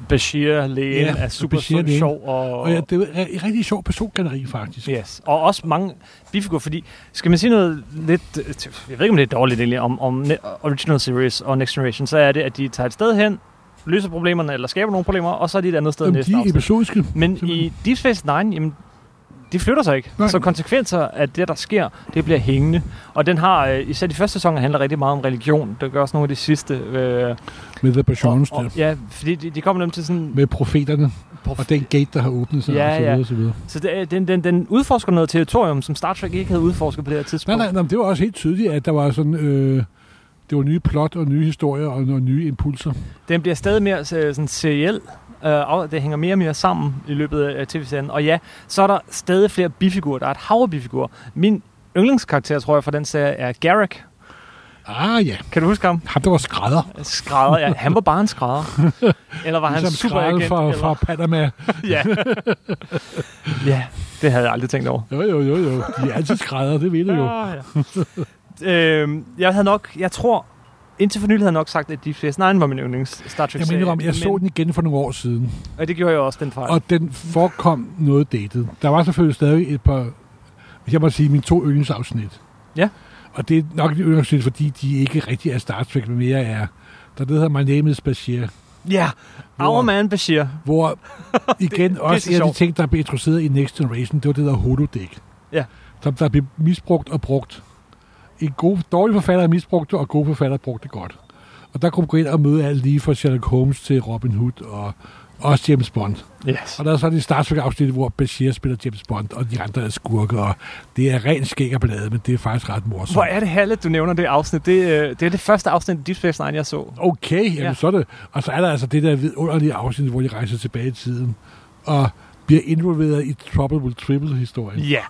Bashir, lægen, Ja, er super Bashir, lægen. sjov. Og, Og ja, det var et rigtig sjov persongalleri, faktisk. Yes. Og også mange bifigurer, fordi skal man sige noget lidt, jeg ved ikke om det er dårligt egentlig, om, om Original Series og Next Generation, så er det, at de tager et sted hen, løser problemerne, eller skaber nogle problemer, og så er de et andet sted Jamen, næste de er episodiske. Men simpelthen. i Deep Space Nine, jamen, de flytter sig ikke. Nej. Så konsekvenser af det, der sker, det bliver hængende. Og den har, øh, især de første sæsoner, handler rigtig meget om religion. Det gør også nogle af de sidste. Øh, Med The Bajons og, der. og, ja, fordi de, de kommer nemlig til sådan... Med profeterne. Prof- Og den gate, der har åbnet sig, Ja, og så ja. videre, og så videre. Så det, er- den, den, den udforsker noget territorium, som Star Trek ikke havde udforsket på det her Nej, tidspunkt. nej, nej, men det var også helt tydeligt, at der var sådan... Øh, det var nye plot og nye historier og, og nye impulser. Den bliver stadig mere øh, sådan seriel. Øh, og det hænger mere og mere sammen i løbet af tv-serien. Og ja, så er der stadig flere bifigurer. Der er et hav af bifigurer. Min yndlingskarakter, tror jeg, for den serie er Garrick. Ah ja, Kan du huske ham? ham der var skrædder. Skrædder, ja. Han var bare en skrædder. Eller var han Ligesom super skrædder agent? fra, eller? fra Panama. ja. ja, det havde jeg aldrig tænkt over. Jo, jo, jo, jo. De er altid skrædder, det ved du jo. Ja, ja. øhm, jeg havde nok, jeg tror, indtil for nylig havde jeg nok sagt, at Deep Space Nine var min yndlings Star Trek Jeg mener om, jeg så den igen for nogle år siden, Og det gjorde jeg også, den fejl. og den forekom noget datet. Der var selvfølgelig stadig et par, hvis jeg må sige, mine to yndlingsafsnit. Ja. Og det er nok et yndlingsafsnit, fordi de ikke rigtig er Star Trek, men mere er, der er hedder My Name is Bashir, Ja, Hvor- Our Man Bashir. hvor igen det er også så en af de ting, der blev introduceret i Next Generation, det var det der holodeck. Ja. Som der blev misbrugt og brugt. En god, dårlig forfatter misbrugte det, og gode forfatter brugte det godt. Og der kunne man gå ind og møde alt lige fra Sherlock Holmes til Robin Hood og også James Bond. Yes. Og der er så det Star Trek-afsnit, hvor Bashir spiller James Bond, og de andre er skurke, og det er ren skæg og ballade, men det er faktisk ret morsomt. Hvor er det herligt, du nævner det afsnit. Det, øh, det er det første afsnit af Deep Space Nine, jeg så. Okay, jamen Ja. så er det. Og så er der altså det der vidunderlige afsnit, hvor de rejser tilbage i tiden, og bliver involveret i Trouble with Triple-historien. Ja,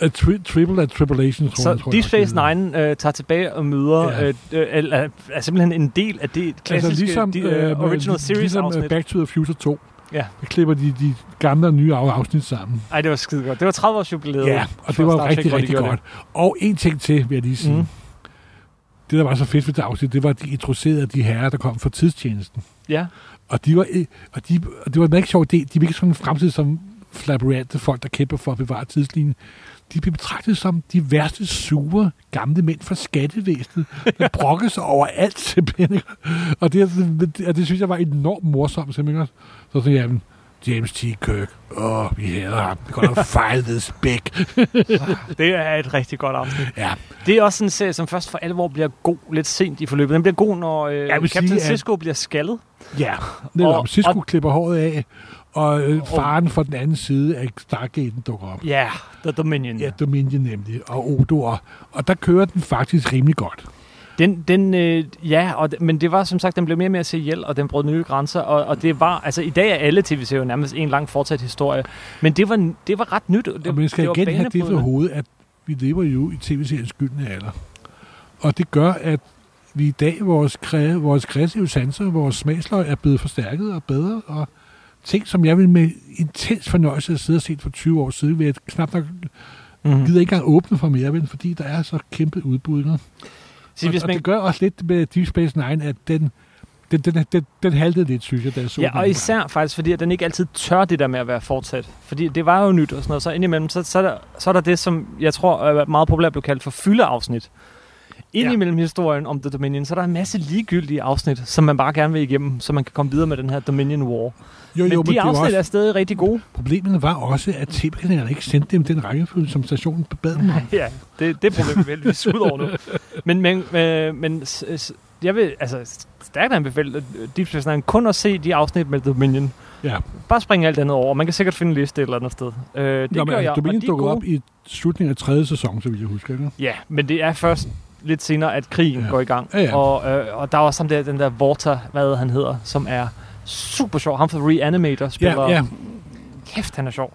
A tri- triple and Tribulation, tror så jeg. tror Deep Space det. Nine øh, tager tilbage og møder, Ja. øh, øh, er, er simpelthen en del af det klassiske altså ligesom, de, øh, Original Series ligesom øh, afsnit. Back to the Future 2. Ja. Der klipper de de gamle og nye af- afsnit sammen. Ej, det var skide godt. Det var 30 års jubilæet. Ja, og det var rigtig, rigtig godt. Og en ting til, vil jeg lige sige. Mm. Det, der var så fedt ved det afsnit, det var, at de introducerede de herrer, der kom fra tidstjenesten. Ja, Og, de var, øh, og, de, og det var en rigtig sjov idé. De var ikke sådan en fremtid som flabrante folk, der kæmper for at bevare tidslinjen. De blev betragtet som de værste sure gamle mænd fra skattevæsenet, der brokkede sig over alt simpelthen. Og det, og det synes jeg var enormt morsomt simpelthen. Så tænkte jeg, James T. Kirk, åh, vi hader ham. Vi går fejl this big. det er et rigtig godt afsnit. Ja, Det er også sådan en serie, som først for alvor bliver god lidt sent i forløbet. Den bliver god, når øh, Captain sige, at- Sisko bliver skaldet. ja. Netop, Og- Cisco og- klipper håret af, og øh, faren fra den anden side af Stargaten dukker op. Ja, The Dominion. Ja, Dominion nemlig, og Odo. Og, og der kører den faktisk rimelig godt. Den, den øh, ja, og, men det var som sagt, den blev mere og mere seriel, og den brød nye grænser, og, og det var, altså i dag er alle tv-serier nærmest en lang fortsat historie, men det var, det var ret nyt. Det, og man skal det igen have det for hovedet, at vi lever jo i tv-seriens gyldne alder. Og det gør, at vi i dag, vores, kre, vores kreative sanser, vores smagsløg er blevet forstærket og bedre, og ting, som jeg vil med intens fornøjelse at sidde og set for 20 år siden, vil jeg knap nok Mhm. gider ikke engang åbne for mere, vel, fordi der er så kæmpe udbud. ikke? Så Og, hvis og man, det gør også lidt med Deep Space Nine, at den, den, den, den, den haltede lidt, synes jeg, da jeg så ja, og især faktisk, fordi at den ikke altid tør det der med at være fortsat. Fordi det var jo nyt og sådan noget, så indimellem, så, så, er, der, så er der det, som jeg tror er meget populært blev kaldt for fyldeafsnit. Indimellem ja. historien om The Dominion, så er der en masse ligegyldige afsnit, som man bare gerne vil igennem, så man kan komme videre med den her Dominion War. jo, Men jo, de det var afsnit også, er stadig rigtig gode. Problemet var også, at tv-kanalerne ikke sendte dem den rækkefølge, som stationen bad dem om. ja, det, det er problemet heldigvis ud over nu. Men, men, øh, men s- jeg vil altså stærkt anbefale øh, Deep Space Nine kun at se de afsnit med Dominion. Ja. Bare springe alt andet over. Man kan sikkert finde en liste et eller andet sted. Øh, det Nå, men gør jeg, altså, og Dominion de er dukkede op i slutningen af tredje sæson, så vidt jeg husker. Ikke? Ja, men det er først lidt senere, at krigen Ja. går i gang. Ja, ja. Og, øh, og der er også ham der, den der Vorta, hvad han hedder, som er super sjov. Ham fra Reanimator spiller. Ja, ja. Kæft, han er sjov.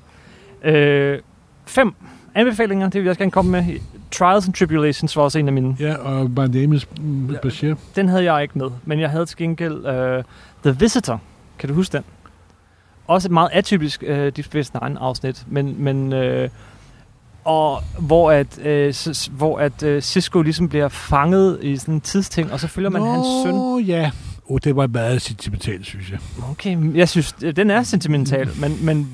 Øh, fem anbefalinger, det vil jeg også gerne komme med. Trials and Tribulations var også en af mine. ja, og My Name is Bashir. Den havde jeg ikke med, men jeg havde til gengæld uh, The Visitor. Kan du huske den? Også et meget atypisk uh, Deep Space Nine afsnit, men, men uh, og hvor at, øh, hvor at øh, Cisco ligesom bliver fanget i sådan en tidsting, og så følger man Nå, hans søn. ja. Oh, det var meget sentimentalt, synes jeg. Okay, jeg synes, øh, den er sentimental, men, men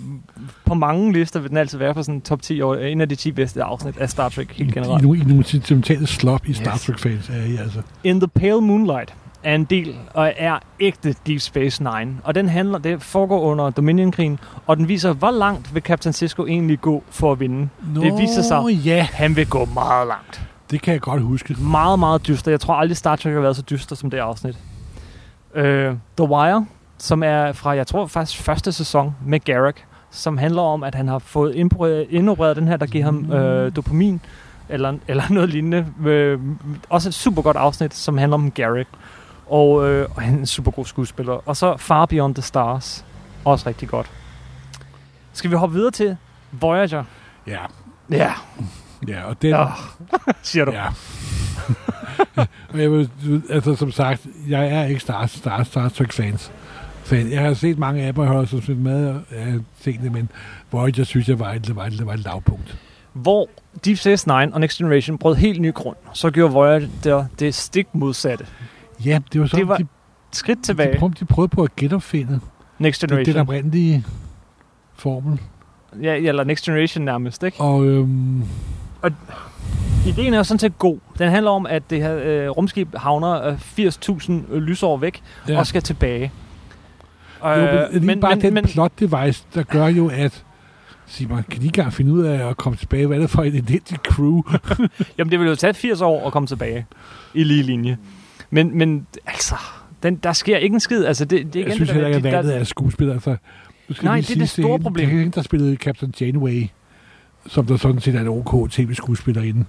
på mange lister vil den altid være på sådan top 10 år, en af de 10 bedste afsnit af Star Trek helt I, generelt. nogle, I nogle sentimentale slop i Star Yes. Trek-fans er I altså. In the Pale Moonlight er en del og er ægte Deep Space Nine. Og den handler, det foregår under Dominion-krigen, og den viser, hvor langt vil Captain Sisko egentlig gå for at vinde. Nå, Det viser sig- ja, Han vil gå meget langt. det kan jeg godt huske. Meget, meget dyster. Jeg tror aldrig Star Trek har været så dyster som det afsnit. Uh, The Wire, som er fra, jeg tror faktisk første sæson med Garak, som handler om, at han har fået indopereret den her, der giver ham øh, dopamin, eller, eller noget lignende. Øh, også et super godt afsnit, som handler om Garak. Og, øh, og han er en super god skuespiller. Og så Far Beyond the Stars. Også rigtig godt. Skal vi hoppe videre til Voyager? Ja, Ja, ja og den... ja. siger du. Ja. og jeg vil, altså som sagt, jeg er ikke Star, Star, Star Trek fans. Fan. Jeg har set mange af dem, og også set med og jeg har set det, men Voyager synes jeg var et, var et, var et lavpunkt. Hvor Deep Space Nine og Next Generation brød helt ny grund, så gjorde Voyager det stik modsatte. Ja, det var sådan, Det var de, Skridt de, tilbage, prøvede, de prøvede på at genopfinde Next det, den Generation. oprindelige formel. Ja, eller Next Generation nærmest, ikke? Og øhm, Ideen er jo sådan set god. Den handler om, at det her øh, rumskib havner øh, 80.000 lysår væk ja, og skal tilbage. jo, men, men, bare den men, plot device, der gør jo, at Simon, kan de ikke finde ud af at komme tilbage? Hvad er det for et identity crew? Jamen, det vil jo tage 80 år at komme tilbage i lige linje. Men, men altså, den, der sker ikke en skid. Altså, det, det er igen jeg synes det der heller ikke, at de- valget er skuespiller. Altså, skal Nej, det er det store hende- problem. Det er der spillede Captain Janeway, som der sådan set er en OK tv-skuespillerinde.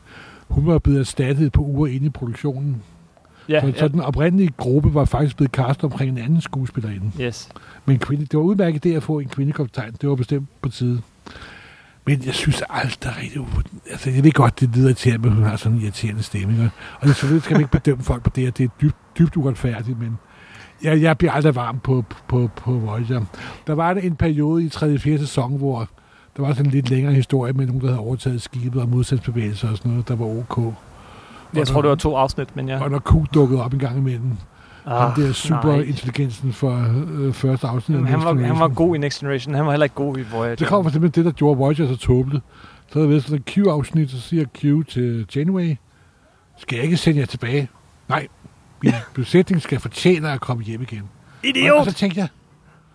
Hun var blevet erstattet et par uger inde i produktionen. Ja, så, ja, så den oprindelige gruppe var faktisk blevet castet omkring en anden skuespillerinde. yes. Men kvinde, det var udmærket det at få en kvindekaptajn. Det var bestemt på tide. Men jeg synes aldrig rigtig... Altså, jeg ved godt, det lyder irriterende, men hun har sådan en irriterende stemme. ikke? Og det, selvfølgelig skal man ikke bedømme folk på det, og det er dybt, dybt uretfærdigt, men jeg, jeg bliver aldrig varm på, på, på Voyager. Der var en periode i 3. og 4. sæson, hvor der var sådan en lidt længere historie med nogen, der havde overtaget skibet og modstandsbevægelser og sådan noget, der var ok. Jeg tror, det var to afsnit, men ja. Og når Q dukkede op en gang imellem, ah, han der super nej. intelligensen for øh, første afsnit. af Jamen, han, var, han var god i Next Generation. Han var heller ikke god i Voyager. Det kommer simpelthen det, der gjorde Voyager så tåbeligt. Så havde der sådan en Q-afsnit, så siger Q til Janeway, skal jeg ikke sende jer tilbage? Nej, min besætning skal fortjene at komme hjem igen. Og, Idiot! og så tænkte jeg,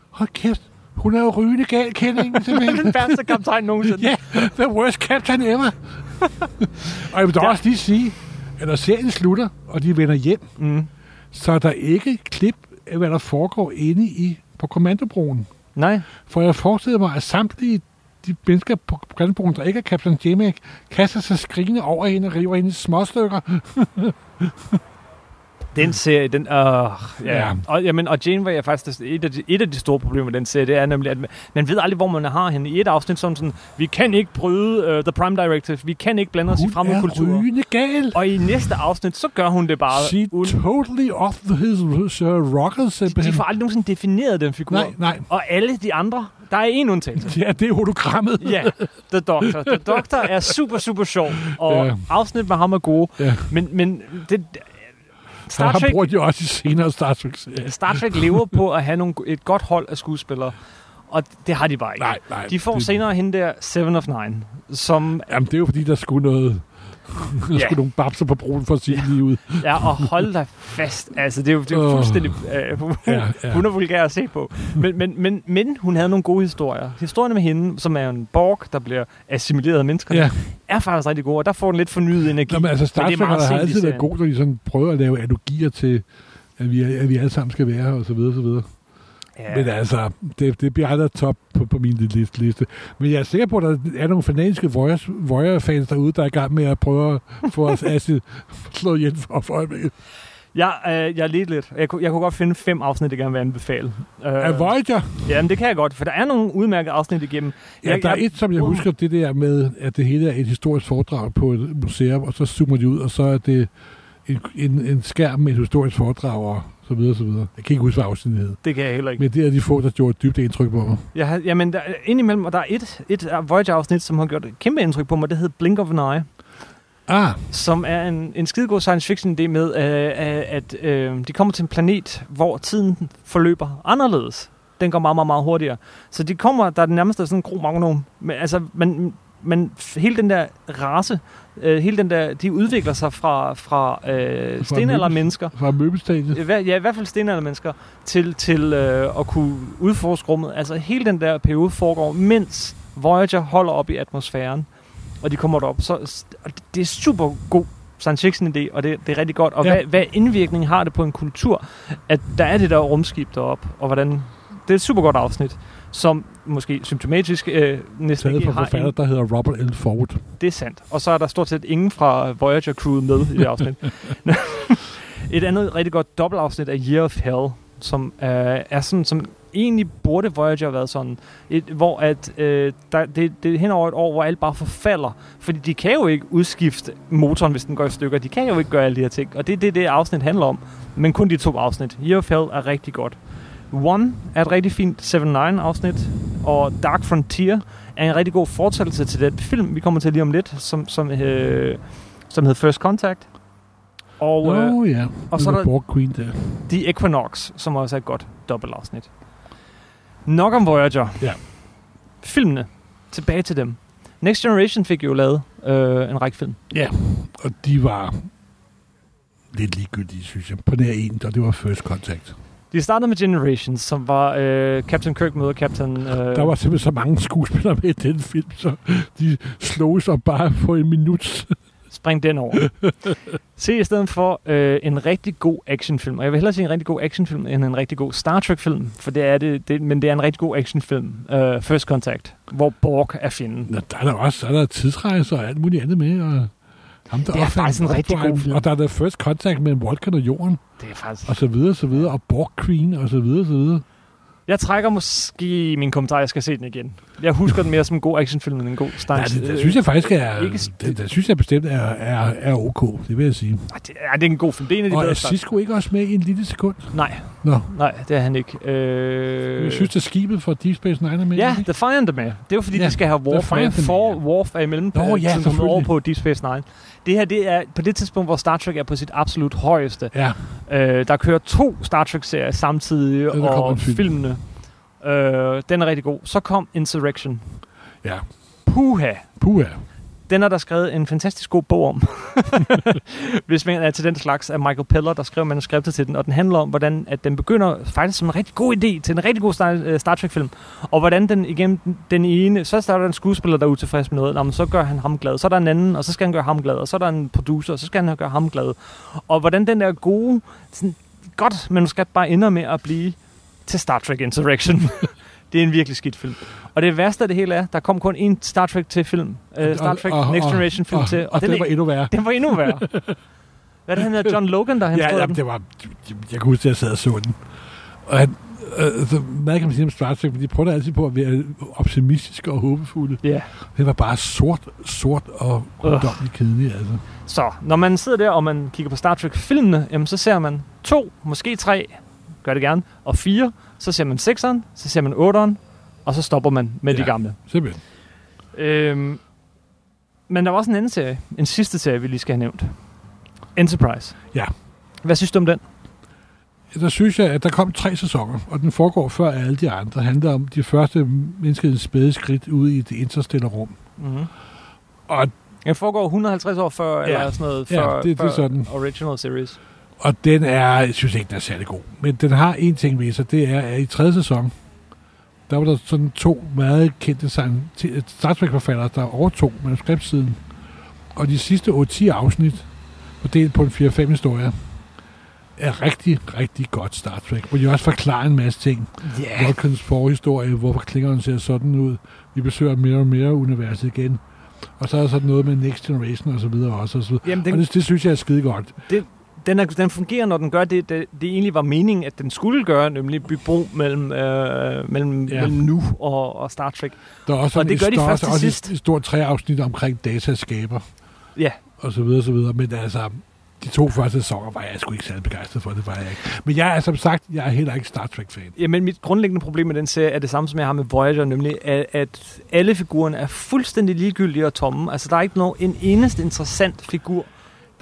hold kæft, hun er jo rygende gal, kendingen simpelthen. den værste kaptajn nogensinde. Ja, the worst captain ever. og jeg vil da Ja. også lige sige, at når serien slutter, og de vender hjem, Mm. Så er der ikke klip af, hvad der foregår inde i på kommandobroen. Nej. For jeg forestiller mig, at samtlige de mennesker på kommandobroen, der ikke er Captain J-Mac, kaster sig skrigende over hende og river hende i småstykker. Den serie, den... Øh, ja. Ja. Og, jamen, og Janeway er faktisk et af, de, et af de store problemer med den serie, det er nemlig, at man- ved aldrig, hvor man har hende. I et afsnit som sådan, vi kan ikke bryde uh, The Prime Directive, vi kan ikke blande os i Hun fremmede er kulturer. rygende gal. Og i næste afsnit, så gør hun det bare. She uden, totally off the his uh, rockers, de simpelthen. får aldrig nogensinde defineret den figur. Nej, nej. Og alle de andre, der er en undtagelse. Ja, det er hologrammet. Ja, The Doctor. The Doctor er super, super sjov, og Ja. afsnit med ham er gode. Ja. Men, men det, Star Trek, bruger de også i senere Star Trek serier. Star Trek lever på at have nogle, et godt hold af skuespillere, og det har de bare ikke. Nej, nej. De får det, senere hende der Seven of Nine, som Jamen, det er jo fordi, der skulle noget... Der Ja. skulle nogle babser på broen for at sige lige ud. er at holde dig fast. Altså, det er jo, det er jo fuldstændig... Øh, Ja, ja. Hun er vulgær at se på. Men, men, men, men hun havde nogle gode historier. Historierne med hende, som er en borg, der bliver assimileret af mennesker, Ja. er faktisk rigtig gode, og der får den lidt fornyet energi. Nå, men altså, Star Men det er Trek meget har altid været serien. god, når de sådan prøver at lave analogier til, at vi, at vi alle sammen skal være her, og så videre, og så videre. Ja. Men altså, det, det bliver aldrig top på, på min liste, liste. Men jeg er sikker på, at der er nogle fanatiske Voyager-fans derude, der er i gang med at prøve at få os Acid slået ihjel for, for øjeblikket. Jeg, øh, jeg ledte lidt. Jeg, kunne- jeg kunne godt finde fem afsnit, jeg gerne vil anbefale. Øh, Er Voyager? Jamen, det kan jeg godt, for der er nogle udmærkede afsnit igennem. Ja, Jeg- der er jeg- et, som jeg husker, det der med, at det hele er et historisk foredrag på et museum, og så zoomer de ud, og så er det en, en, en skærm med et historisk foredrag, og så videre, så videre. Jeg kan ikke huske, hvad afsnittet hed. Det kan jeg heller ikke. Men det er de få, der gjorde et dybt indtryk på mig. Jeg har, jamen, der, indimellem, og der er et, et Voyager-afsnit, som har gjort et kæmpe indtryk på mig. Det hedder Blink of an Eye. Ah, som er en, en skidegod science fiction idé med, øh, at øh, de kommer til en planet, hvor tiden forløber anderledes. Den går meget, meget, meget hurtigere. Så de kommer, der er det nærmest sådan en gro magnum. Men, altså, men, men hele den der race, øh, hele den der, de udvikler sig fra, fra øh, stenaldermennesker. Fra møbelstadiet? Ja, i hvert fald stenaldermennesker, til, til øh, at kunne udforske rummet. Altså hele den der periode foregår, mens Voyager holder op i atmosfæren og de kommer derop. Så det er super god science fiction idé, og det, det er rigtig godt. Og ja. hvad, hvad indvirkning har det på en kultur, at der er det der rumskib derop, og hvordan... Det er et super godt afsnit, som måske symptomatisk øh, næsten Taget ikke har forfatter, en... der hedder Robert L. Ford. Det er sandt. Og så er der stort set ingen fra Voyager crewet med i det afsnit. et andet rigtig godt dobbeltafsnit af Year of Hell, som øh, er sådan, som egentlig burde Voyager have været sådan, et, hvor at, øh, der, det, det er hen over et år, hvor alt bare forfalder. Fordi de kan jo ikke udskifte motoren, hvis den går i stykker. De kan jo ikke gøre alle de her ting. Og det er det, det afsnit handler om. Men kun de to afsnit. Year of Hell er rigtig godt. One er et rigtig fint 7-9 afsnit, og Dark Frontier er en rigtig god fortællelse til den film, vi kommer til lige om lidt, som, som, øh, som hedder First Contact. Og, oh, øh, ja. og så er der Queen der. The Equinox, som også er et godt dobbeltafsnit. Nok om Voyager. Ja. Filmene. Tilbage til dem. Next Generation fik jo lavet øh, en række film. Ja, og de var lidt ligegyldige, synes jeg. På nær en, og det var First Contact. De startede med Generations, som var øh, Captain Kirk møder Captain... Øh, der var simpelthen så mange skuespillere med i den film, så de slog sig bare på en minut. Spring den over. Se i stedet for øh, en rigtig god actionfilm. Og jeg vil hellere sige en rigtig god actionfilm, end en rigtig god Star Trek-film. For det er det, det men det er en rigtig god actionfilm. Uh, First Contact, hvor Borg er fjenden. Nå, der er der også så er der tidsrejser og alt muligt andet med. Og ham, der det er faktisk en rigtig god film. Og der er der First Contact mellem Vulcan og Jorden. Det er faktisk... Og så videre, så videre. Og Borg Queen, og så videre, så videre. Jeg trækker måske min kommentar, jeg skal se den igen. Jeg husker den mere som en god actionfilm end en god Star Ja, det, det, synes jeg faktisk er, ikke, det, det, synes jeg bestemt er, er, er ok, det vil jeg sige. Det, er, det er en god film. Det er en af de og er Cisco ikke også med i en lille sekund? Nej. Nå. Nej, det er han ikke. Øh... Jeg synes, at skibet for Deep Space Nine er med. Ja, Defiant er med. Det er jo fordi, ja, de skal have Worf med. For Worf er i mellem Nå, ja, over på Deep Space Nine. Det her, det er på det tidspunkt, hvor Star Trek er på sit absolut højeste. Ja. Øh, der kører to Star Trek-serier samtidig, ja, og film. filmene Øh, den er rigtig god. Så kom Insurrection. Ja. Puha. Puha. Den er der skrevet en fantastisk god bog om. Hvis man er til den slags af Michael Peller, der skrev manuskriptet til den. Og den handler om, hvordan at den begynder faktisk som en rigtig god idé til en rigtig god Star, øh, Star Trek-film. Og hvordan den igennem den ene... Så starter der en skuespiller, der er utilfreds med noget. Jamen, så gør han ham glad. Så er der en anden, og så skal han gøre ham glad. Og så er der en producer, og så skal han gøre ham glad. Og hvordan den der gode... Sådan, godt manuskript bare ender med at blive til Star Trek Insurrection. det er en virkelig skidt film. Og det værste af det hele er, der kom kun en Star Trek til film. Uh, Star Trek og, og, Next Generation film og, til. Og, og den, den var endnu værre. Den var endnu værre. Hvad er det, han hedder? John Logan, der han ja, ja, det var... Jeg kunne huske, at jeg sad og så den. Og han, øh, så meget kan man sige om Star Trek, men de prøvede altid på at være optimistiske og håbefulde. Ja. Yeah. Det var bare sort, sort og guddommelig uh. kedeligt, altså. Så, når man sidder der, og man kigger på Star Trek-filmene, jamen, så ser man to, måske tre gør det gerne. Og 4, så ser man 6'eren, så ser man 8'eren, og så stopper man med ja, de gamle. simpelthen. Øhm, men der var også en anden serie, en sidste serie, vi lige skal have nævnt. Enterprise. Ja. Hvad synes du om den? Der synes jeg, at der kom tre sæsoner, og den foregår før alle de andre. Det handler om de første menneskets spæde skridt ude i det interstellar rum. Mm-hmm. Og den foregår 150 år før, ja, eller sådan noget, før, ja, det, før det er sådan. original series. Og den er, jeg synes ikke, den er særlig god. Men den har en ting ved sig, det er, at i tredje sæson, der var der sådan to meget kendte Star Trek-forfattere, der overtog manuskriptsiden. Og de sidste 8-10 afsnit, fordelt på en 4-5 historier, er rigtig, rigtig godt Star Trek. Hvor de også forklarer en masse ting. Yeah. Vulcans forhistorie, hvorfor klingeren ser sådan ud. Vi besøger mere og mere universet igen. Og så er der sådan noget med Next Generation og så videre også. Og, så videre. Jamen, den, og det, det, synes jeg er skide godt. Det, den, er, den fungerer, når den gør det, det, det egentlig var meningen, at den skulle gøre, nemlig bygge bro mellem, øh, mellem, ja. mellem nu og, og Star Trek. Der er også og det gør de først til sidst. et stort tre afsnit omkring dataskaber. Ja. Og så videre, så videre. Men altså, de to første sæsoner var jeg sgu ikke særlig begejstret for, det var jeg ikke. Men jeg er som sagt, jeg er heller ikke Star Trek-fan. Jamen, mit grundlæggende problem med den serie er det samme, som jeg har med Voyager, nemlig at, at alle figurerne er fuldstændig ligegyldige og tomme. Altså, der er ikke nogen, en eneste interessant figur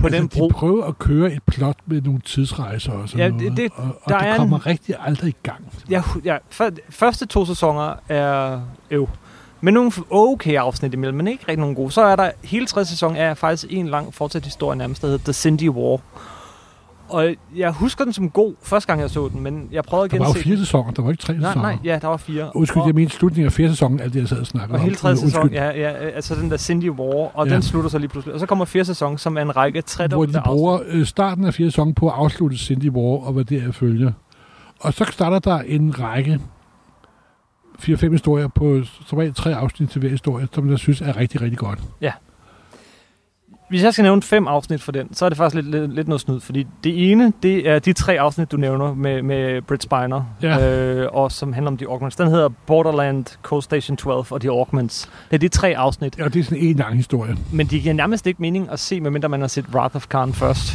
på altså, den bro. de prøver at køre et plot med nogle tidsrejser og sådan Ja, noget, det- det- og, og der det er kommer en- rigtig aldrig i gang. Ja, ja, før- første to sæsoner er øv. Men nogle okay afsnit imellem, men ikke rigtig nogen gode. Så er der, hele tredje sæson er faktisk en lang fortsat historie nærmest, der hedder The Cindy War. Og jeg husker den som god, første gang jeg så den, men jeg prøvede at Der var jo fire sæsoner, der var ikke tre Nej, sæsoner. nej, ja, der var fire. Undskyld, og, jeg mener slutningen af fjerde sæson, alt det, jeg sad og snakkede og om. hele tredje sæson, ja, ja, altså den der Cindy War, og Ja. den slutter så lige pludselig. Og så kommer fjerde sæson, som er en række hvor tredobbelte de bruger øh, starten af fjerde sæson på at afslutte Cindy War og hvad det er følger. Og så starter der en række 4-5 historier på som tre afsnit til hver historie, som jeg synes er rigtig, rigtig godt. Hvis jeg skal nævne fem afsnit for den, så er det faktisk lidt, lidt, lidt noget snyd, fordi det ene, det er de tre afsnit, du nævner med, med Britt Spiner, Ja. øh, og som handler om de Augments. Den hedder Borderland, Coast Station 12 og de Augments. Det er de tre afsnit, Ja, det er sådan en lang historie. men de giver nærmest ikke mening at se, medmindre man har set Wrath of Khan først.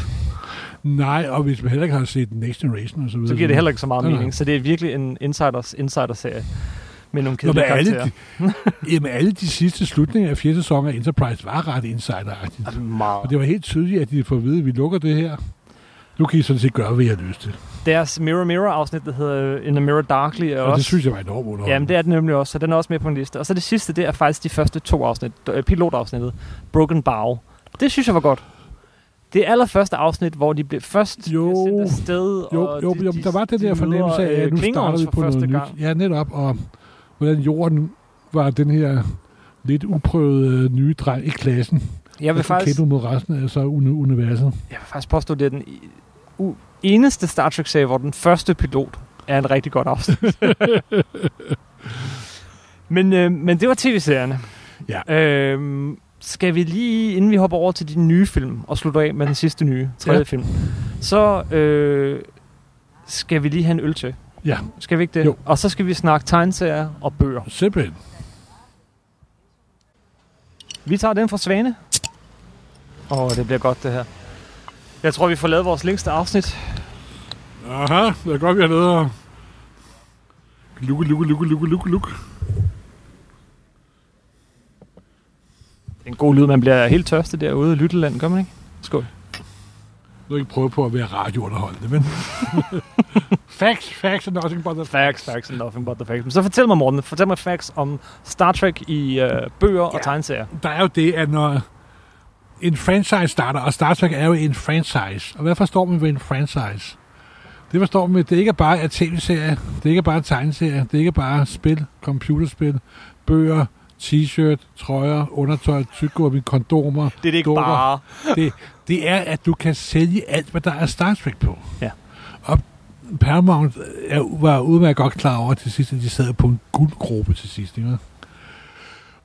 Nej, og hvis man heller ikke har set Next Generation og så videre. Så giver det heller ikke så meget nej. mening. Så det er virkelig en insiders, insider-serie med nogle Nå, men kedelige alle, karakterer. de, jamen, alle de sidste slutninger af fjerde sæson af Enterprise var ret insideragtigt. Altså. Og det var helt tydeligt, at de får at vide, at vi lukker det her. Nu kan I sådan set gøre, hvad I har lyst til. Deres Mirror Mirror afsnit, der hedder In the Mirror Darkly, er Og også... det synes jeg var enormt underholdende. Jamen, det er den nemlig også, så den er også med på en liste. Og så det sidste, det er faktisk de første to afsnit, øh, pilotafsnittet, Broken Bow. Det synes jeg var godt. Det allerførste afsnit, hvor de blev først Jo. sendt afsted, Jo, og jo, de, jo, de, der var den de der fornemmelse af, øh, at nu Klingons starter vi på noget første nyt. gang. Ja, netop. Og hvordan jorden var den her lidt uprøvede nye dreng i klassen. Jeg vil, faktisk, kæmpe mod resten af så uni- universet. jeg vil faktisk påstå, det er den eneste Star Trek-serie, hvor den første pilot er en rigtig godt afsnit. men, øh, men det var tv-serierne. Ja. Øhm, skal vi lige, inden vi hopper over til de nye film, og slutter af med den sidste nye, tredje ja. film, så øh, skal vi lige have en øl til. Ja, Skal vi ikke det? Jo. Og så skal vi snakke tegneserier og bøger. simpelthen. Vi tager den fra Svane. Åh, oh, det bliver godt det her. Jeg tror, vi får lavet vores længste afsnit. Aha, det er godt, vi har noget at... Lukke, lukke, lukke, lukke, lukke, lukke. Det er en god lyd, man bliver helt tørstig derude i Lytteland, gør man ikke? Skål. Nu ikke prøve på at være radiounderholdende, men... facts, facts and nothing but the Facts, facts and nothing but the facts. Men så fortæl mig, Morten, fortæl mig facts om Star Trek i øh, bøger ja. og tegneserier. Der er jo det, at når en franchise starter, og Star Trek er jo en franchise. Og hvad forstår man ved en franchise? Det forstår man med, at det ikke er bare er tv-serier, det ikke er bare tegneserier, det ikke er bare spil, computerspil, bøger, t-shirt, trøjer, undertøj, tyggegummi, kondomer. Det er det ikke Dukker. bare. Det, det er, at du kan sælge alt, hvad der er Star Trek på. Ja. Og Paramount er, var udmærket godt klar over til sidst, at de sad på en guldgruppe til sidst. Ikke?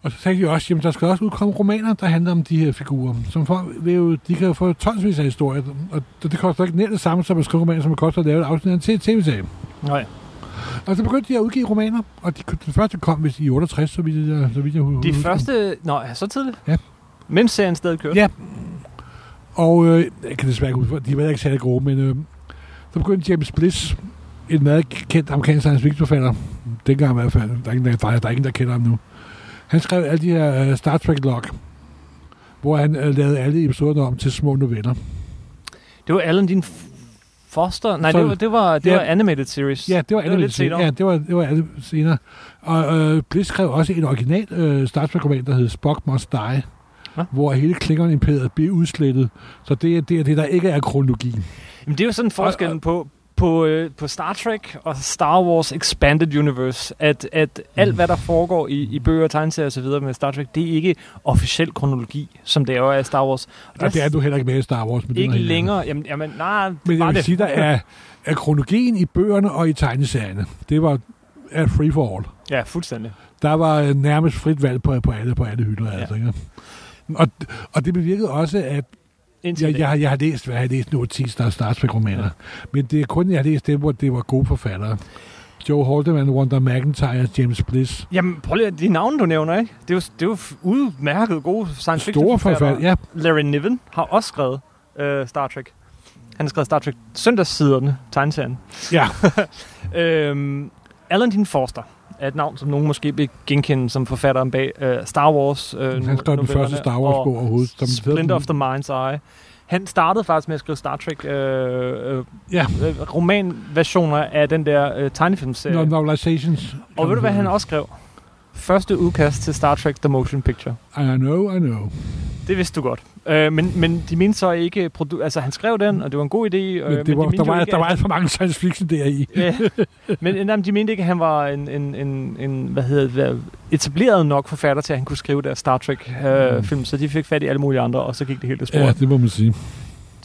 Og så tænkte jeg også, jamen der skal også udkomme romaner, der handler om de her figurer. Som folk vil jo, de kan jo få tonsvis af historier, og det koster ikke nær det samme som at skrive romaner, som det koster at lave et afsnit af en tv-serie. Nej. Og så begyndte de at udgive romaner, og de, den første kom vist i 68, så vidt jeg, så vidt jeg hu- De husker. første... Nå, ja, så tidligt? Ja. Mens serien stadig kørte? Ja. Og øh, jeg kan desværre ikke huske, de var ikke særlig gode, men øh, så begyndte James Bliss, en meget kendt amerikansk science fiction forfatter, dengang i hvert fald, der er ingen, der, der, er, ingen, der kender ham nu. Han skrev alle de her øh, Star Trek log, hvor han øh, lavede alle episoderne om til små noveller. Det var Alan din Foster? Nej, det var, det var, det Ja. var animated series. Ja, det var, det var senere. Ja, det var, det var senere. Og øh, Bliss skrev også en original øh, Star Trek-roman, der hed Spock Must Die, Ja. hvor hele Klingon-imperiet blev udslettet. Så det er det, er det, der ikke er kronologien. Jamen, det er jo sådan forskellen på, på, øh, på Star Trek og Star Wars Expanded Universe, at, at alt, hvad der foregår i, i bøger, tegneserier og så videre med Star Trek, det er ikke officiel kronologi, som det er i Star Wars. Og Og det er du heller ikke med i Star Wars. Er ikke længere. Jamen, jamen nej, Men jeg vil det. sige, der er, er kronologien i bøgerne og i tegneserierne. Det var er free for all. Ja, fuldstændig. Der var øh, nærmest frit valg på, på, alle, på alle hylder. Ja. Altså, ikke? Og, og det bevirkede også, at Indtil jeg, jeg, har- jeg har læst, hvad jeg har læst nu 10 Star, Star Trek-romaner. Ja. Men det er kun, jeg har læst dem, hvor det var gode forfattere. Joe Haldeman, Wanda McIntyre, James Bliss. Jamen, prøv lige, de navne, du nævner, ikke? Det er jo, det er jo udmærket gode science fiction Store forfattere. Ja, Larry Niven har også skrevet øh, Star Trek. Han har skrevet Star Trek Søndagssiderne, tegneserien. Ja, Øhm, Alan Dean Forster er et navn, som nogen måske vil genkende som forfatteren bag øh, Star Wars. Øh, han skrev den første Star Wars-bog og overhovedet. Som Splinter of the Mind's Eye. Han startede faktisk med at skrive Star Trek øh, øh, Ja, øh, romanversioner af den der øh, tegnefilmserie. no, novelizations. Og ved du, hvad han også skrev? Første udkast til Star Trek The Motion Picture. I know, I know. Det vidste du godt. Øh, men, men de mente så ikke... Produ- altså, han skrev den, og det var en god idé. Øh, Men det var, de der, var, ikke, der var alt for mange science fiction der i. Ja, men jamen, de mente ikke, at han var en, en, en, en hvad hedder det, etableret nok forfatter til, at han kunne skrive der Star Trek-film, øh, film, så de fik fat i alle mulige andre, og så gik det helt i sporet. Ja. det må man sige.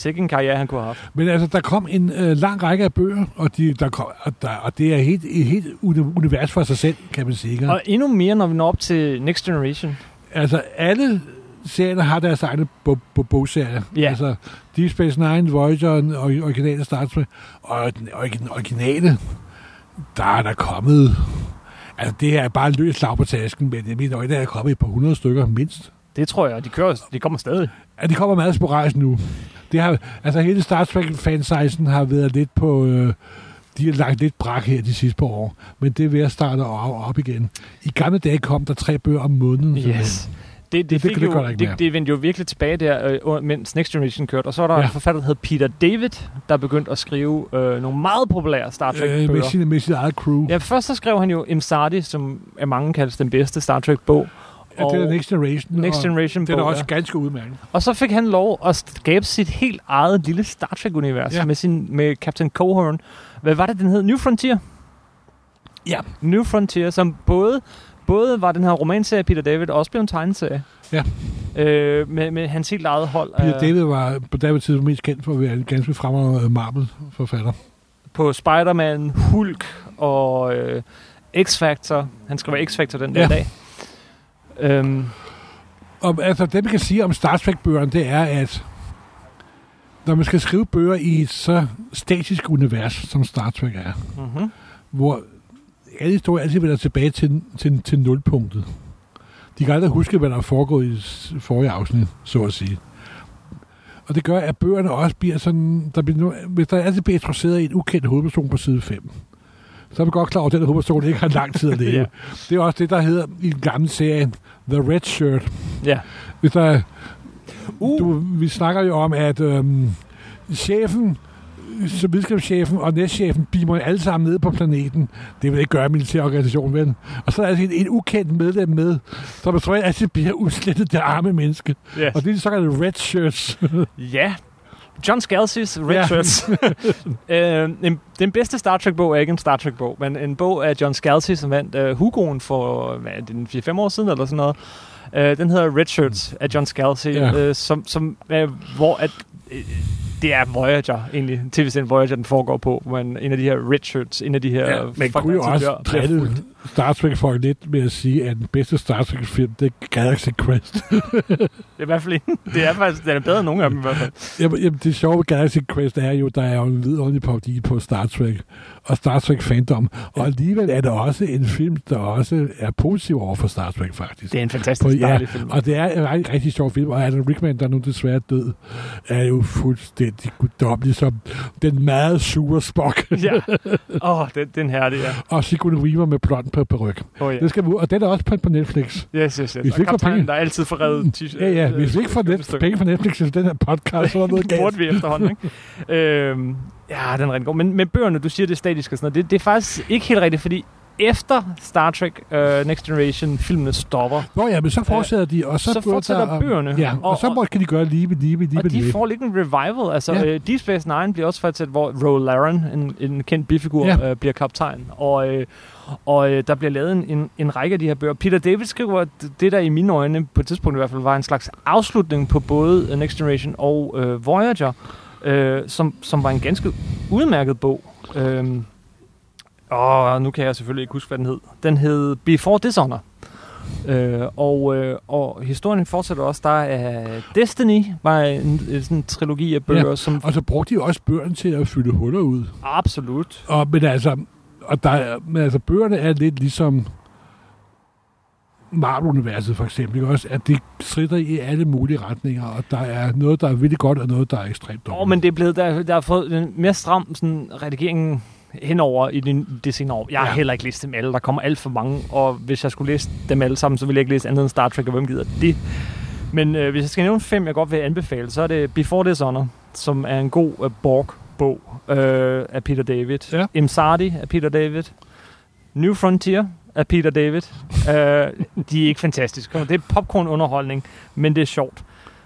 Sikke en karriere, han kunne have haft. Men altså, der kom en øh, lang række af bøger, og, de, der kom, og, der, og det er helt, et helt uni- univers for sig selv, kan man sige. Og endnu mere, når vi når op til Next Generation. Altså, alle serierne har deres egne bo- bo- bogserier. Ja. Altså, Deep Space Nine, Voyager og originale Star Trek. Og den origi- originale, der er der kommet... Altså, det her er bare løs slag på tasken, men jeg mener, der er kommet et par hundrede stykker mindst. Det tror jeg, de, kører, de kommer stadig. Ja, de kommer meget sporadisk nu. Det har, altså, hele Star Trek fansejsen har været lidt på... Øh, de har lagt lidt brak her de sidste par år, men det er ved at starte op, op igen. I gamle dage kom der tre bøger om måneden. Yes. Det, det, det fik gør jo, det, det vendte jo virkelig tilbage der, øh, mens Next Generation kørte. Og så var der Ja. en forfatter, der hed Peter David, der begyndte at skrive øh, nogle meget populære Star Øh, Trek-bøger. med, sin, med sit eget crew. Ja, først så skrev han jo Imsadi, som af mange kaldes den bedste Star Trek-bog. Ja, det er og Next Generation. Next og Generation Det er også ganske udmærket. Og så fik han lov at skabe sit helt eget lille Star Trek-univers Ja. med, sin, med Captain Cohorn. Hvad var det, den hed? New Frontier? Ja. New Frontier, som både, både var den her romanserie, Peter David, og også blev en tegneserie. Ja. Øh, med, med hans helt eget hold. Peter af- David var på David tid mest kendt for at være en ganske fremragende Marvel-forfatter. På Spider-Man, Hulk og øh, X-Factor. Han skriver X-Factor den der Ja. dag. Øhm, Og altså, det man kan sige om Star Trek-bøgerne, det er, at når man skal skrive bøger i et så statisk univers, som Star Trek er, mm-hmm. hvor alle historier altid vender tilbage til, til, til nulpunktet. De kan aldrig huske, hvad der er foregået i forrige afsnit, så at sige. Og det gør, at bøgerne også bliver sådan... Der bliver, hvis der altid bliver introduceret en ukendt hovedperson på side 5, så er man godt klar over, at den hovedperson ikke har lang tid at leve. Ja. Det er også det, der hedder i den gamle serie The Red Shirt. Ja. Hvis der, Uh. du, vi snakker jo om, at øhm, chefen, så videnskabschefen og næstchefen beamer alle sammen ned på planeten. Det vil ikke gøre militærorganisationen, vel? Og så er der altså en, en ukendt medlem med, som jeg tror altid bliver udslettet det arme menneske. Yes. Og det er de såkaldte red shirts. Ja. John Scalzi's Red Ja. Shirts. øh, en, den bedste Star Trek-bog er ikke en Star Trek-bog, men en bog af John Scalzi, som vandt øh, Hugoen for hvad er det, 4-5 år siden, eller sådan noget. Øh, den hedder Red Shirts af John Scalzi, Ja. øh, som, som øh, hvor at, øh, det er Voyager, egentlig. TV-serien Voyager, den foregår på, man, en af de her Red Shirts, en af de her... Ja, man kunne jo også drille Star Trek-folk lidt med at sige, at den bedste Star Trek-film, det er Galaxy Quest. Det er i hvert fald. Det er faktisk den er bedre end nogen af dem i hvert fald. Jamen, jamen, det sjove ved Galaxy Quest er jo, der er jo en vidunderlig parodi på Star Trek og Star Trek fandom. Og alligevel er der også en film, der også er positiv over for Star Trek, faktisk. Det er en På, fantastisk ja, dejlig film. og det er en rigtig, rigtig sjov film, og Alan Rickman, der er nu desværre død, er jo fuldstændig guddommelig som den meget sure Spock. ja. Åh, oh, den, den her, det er. og Sigourney Weaver med blond på peruk. Oh, ja. Det skal vi, og den er også på, på Netflix. Yes, yes, yes. Hvis Og vi ikke får penge- der er altid forrevet t- Ja, ja, hvis vi ikke får net, penge fra Netflix til den her podcast, så er noget Det burde galt. vi efterhånden, ikke? øhm, ja, den er rigtig god. Men med bøgerne, du siger, det er statisk og sådan noget, det, det er faktisk ikke helt rigtigt, fordi efter Star Trek uh, Next Generation filmene stopper, Nå ja, men så fortsætter de, og så, så fortsætter der- bøgerne. Ja, og, og så må, kan de gøre lige med lige med lige og de får lidt en revival. Altså, Ja. uh, Deep Space Nine bliver også fortsat, hvor Ro Laren, en, en kendt bifigur, ja. uh, bliver kaptajn. Og, uh, og uh, der bliver lavet en, en, en række af de her bøger. Peter David skriver, det der i mine øjne, på et tidspunkt i hvert fald, var en slags afslutning på både Next Generation og uh, Voyager, uh, som, som var en ganske udmærket bog. Um, og nu kan jeg selvfølgelig ikke huske, hvad den hed. Den hed Before Dishonor. Øh, og, øh, og historien fortsætter også. Der er Destiny, var en, en sådan en trilogi af bøger, Ja, som Og så brugte de også bøgerne til at fylde huller ud. absolut... Og, men altså, og der, er- men altså, bøgerne er lidt ligesom... Marvel-universet for eksempel, ikke også? At det strider i alle mulige retninger, og der er noget, der er virkelig godt, og noget, der er ekstremt dårligt. Åh, men det er blevet, der, der har fået en mere stram sådan, redigering henover i det, det senere år. Jeg har Ja. heller ikke læst dem alle. Der kommer alt for mange, og hvis jeg skulle læse dem alle sammen, så ville jeg ikke læse andet end Star Trek, og hvem gider det? Men øh, hvis jeg skal nævne fem, jeg godt vil anbefale, så er det Before Dishonor, som er en god uh, Borg-bog øh, af Peter David. Ja. Imsardi af Peter David. New Frontier af Peter David. øh, de er ikke fantastiske. Det er popcorn-underholdning, men det er sjovt.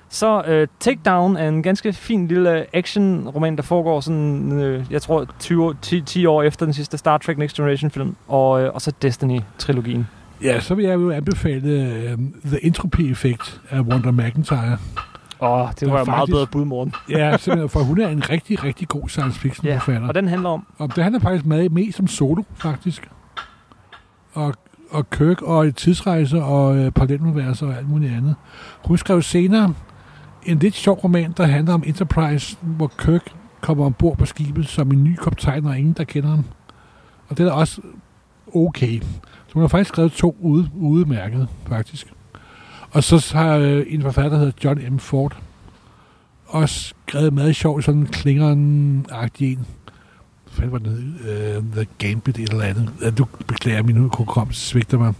Så øh, Takedown er en ganske fin lille action-roman, der foregår sådan, øh, jeg tror, 20, år- 10, 10 år efter den sidste Star Trek Next Generation-film. Og, øh, og så Destiny-trilogien. Ja, så vil jeg jo anbefale uh, The Entropy Effect af Wanda McIntyre. Åh, det Der er var et meget faktisk- bedre bud, morgen. Ja, simpelthen, for hun er en rigtig, rigtig god science fiction Ja, forfatter. og den handler om, Og det handler faktisk meget mest som solo, faktisk. Og, og Kirk og tidsrejse og øh, paralleluniverser og alt muligt andet. Hun skrev senere en lidt sjov roman, der handler om Enterprise, hvor Kirk kommer ombord på skibet som en ny kaptajn, og ingen, der kender ham. Og det er også okay. Så hun har faktisk skrevet to ude, udmærket, faktisk. Og så har øh, en forfatter, der hedder John M. Ford, også skrevet meget sjov, sådan en klingeren-agtig en. Hvad var den? Uh, The Gambit eller andet. Uh, du beklager, min hukommelse svigter mig.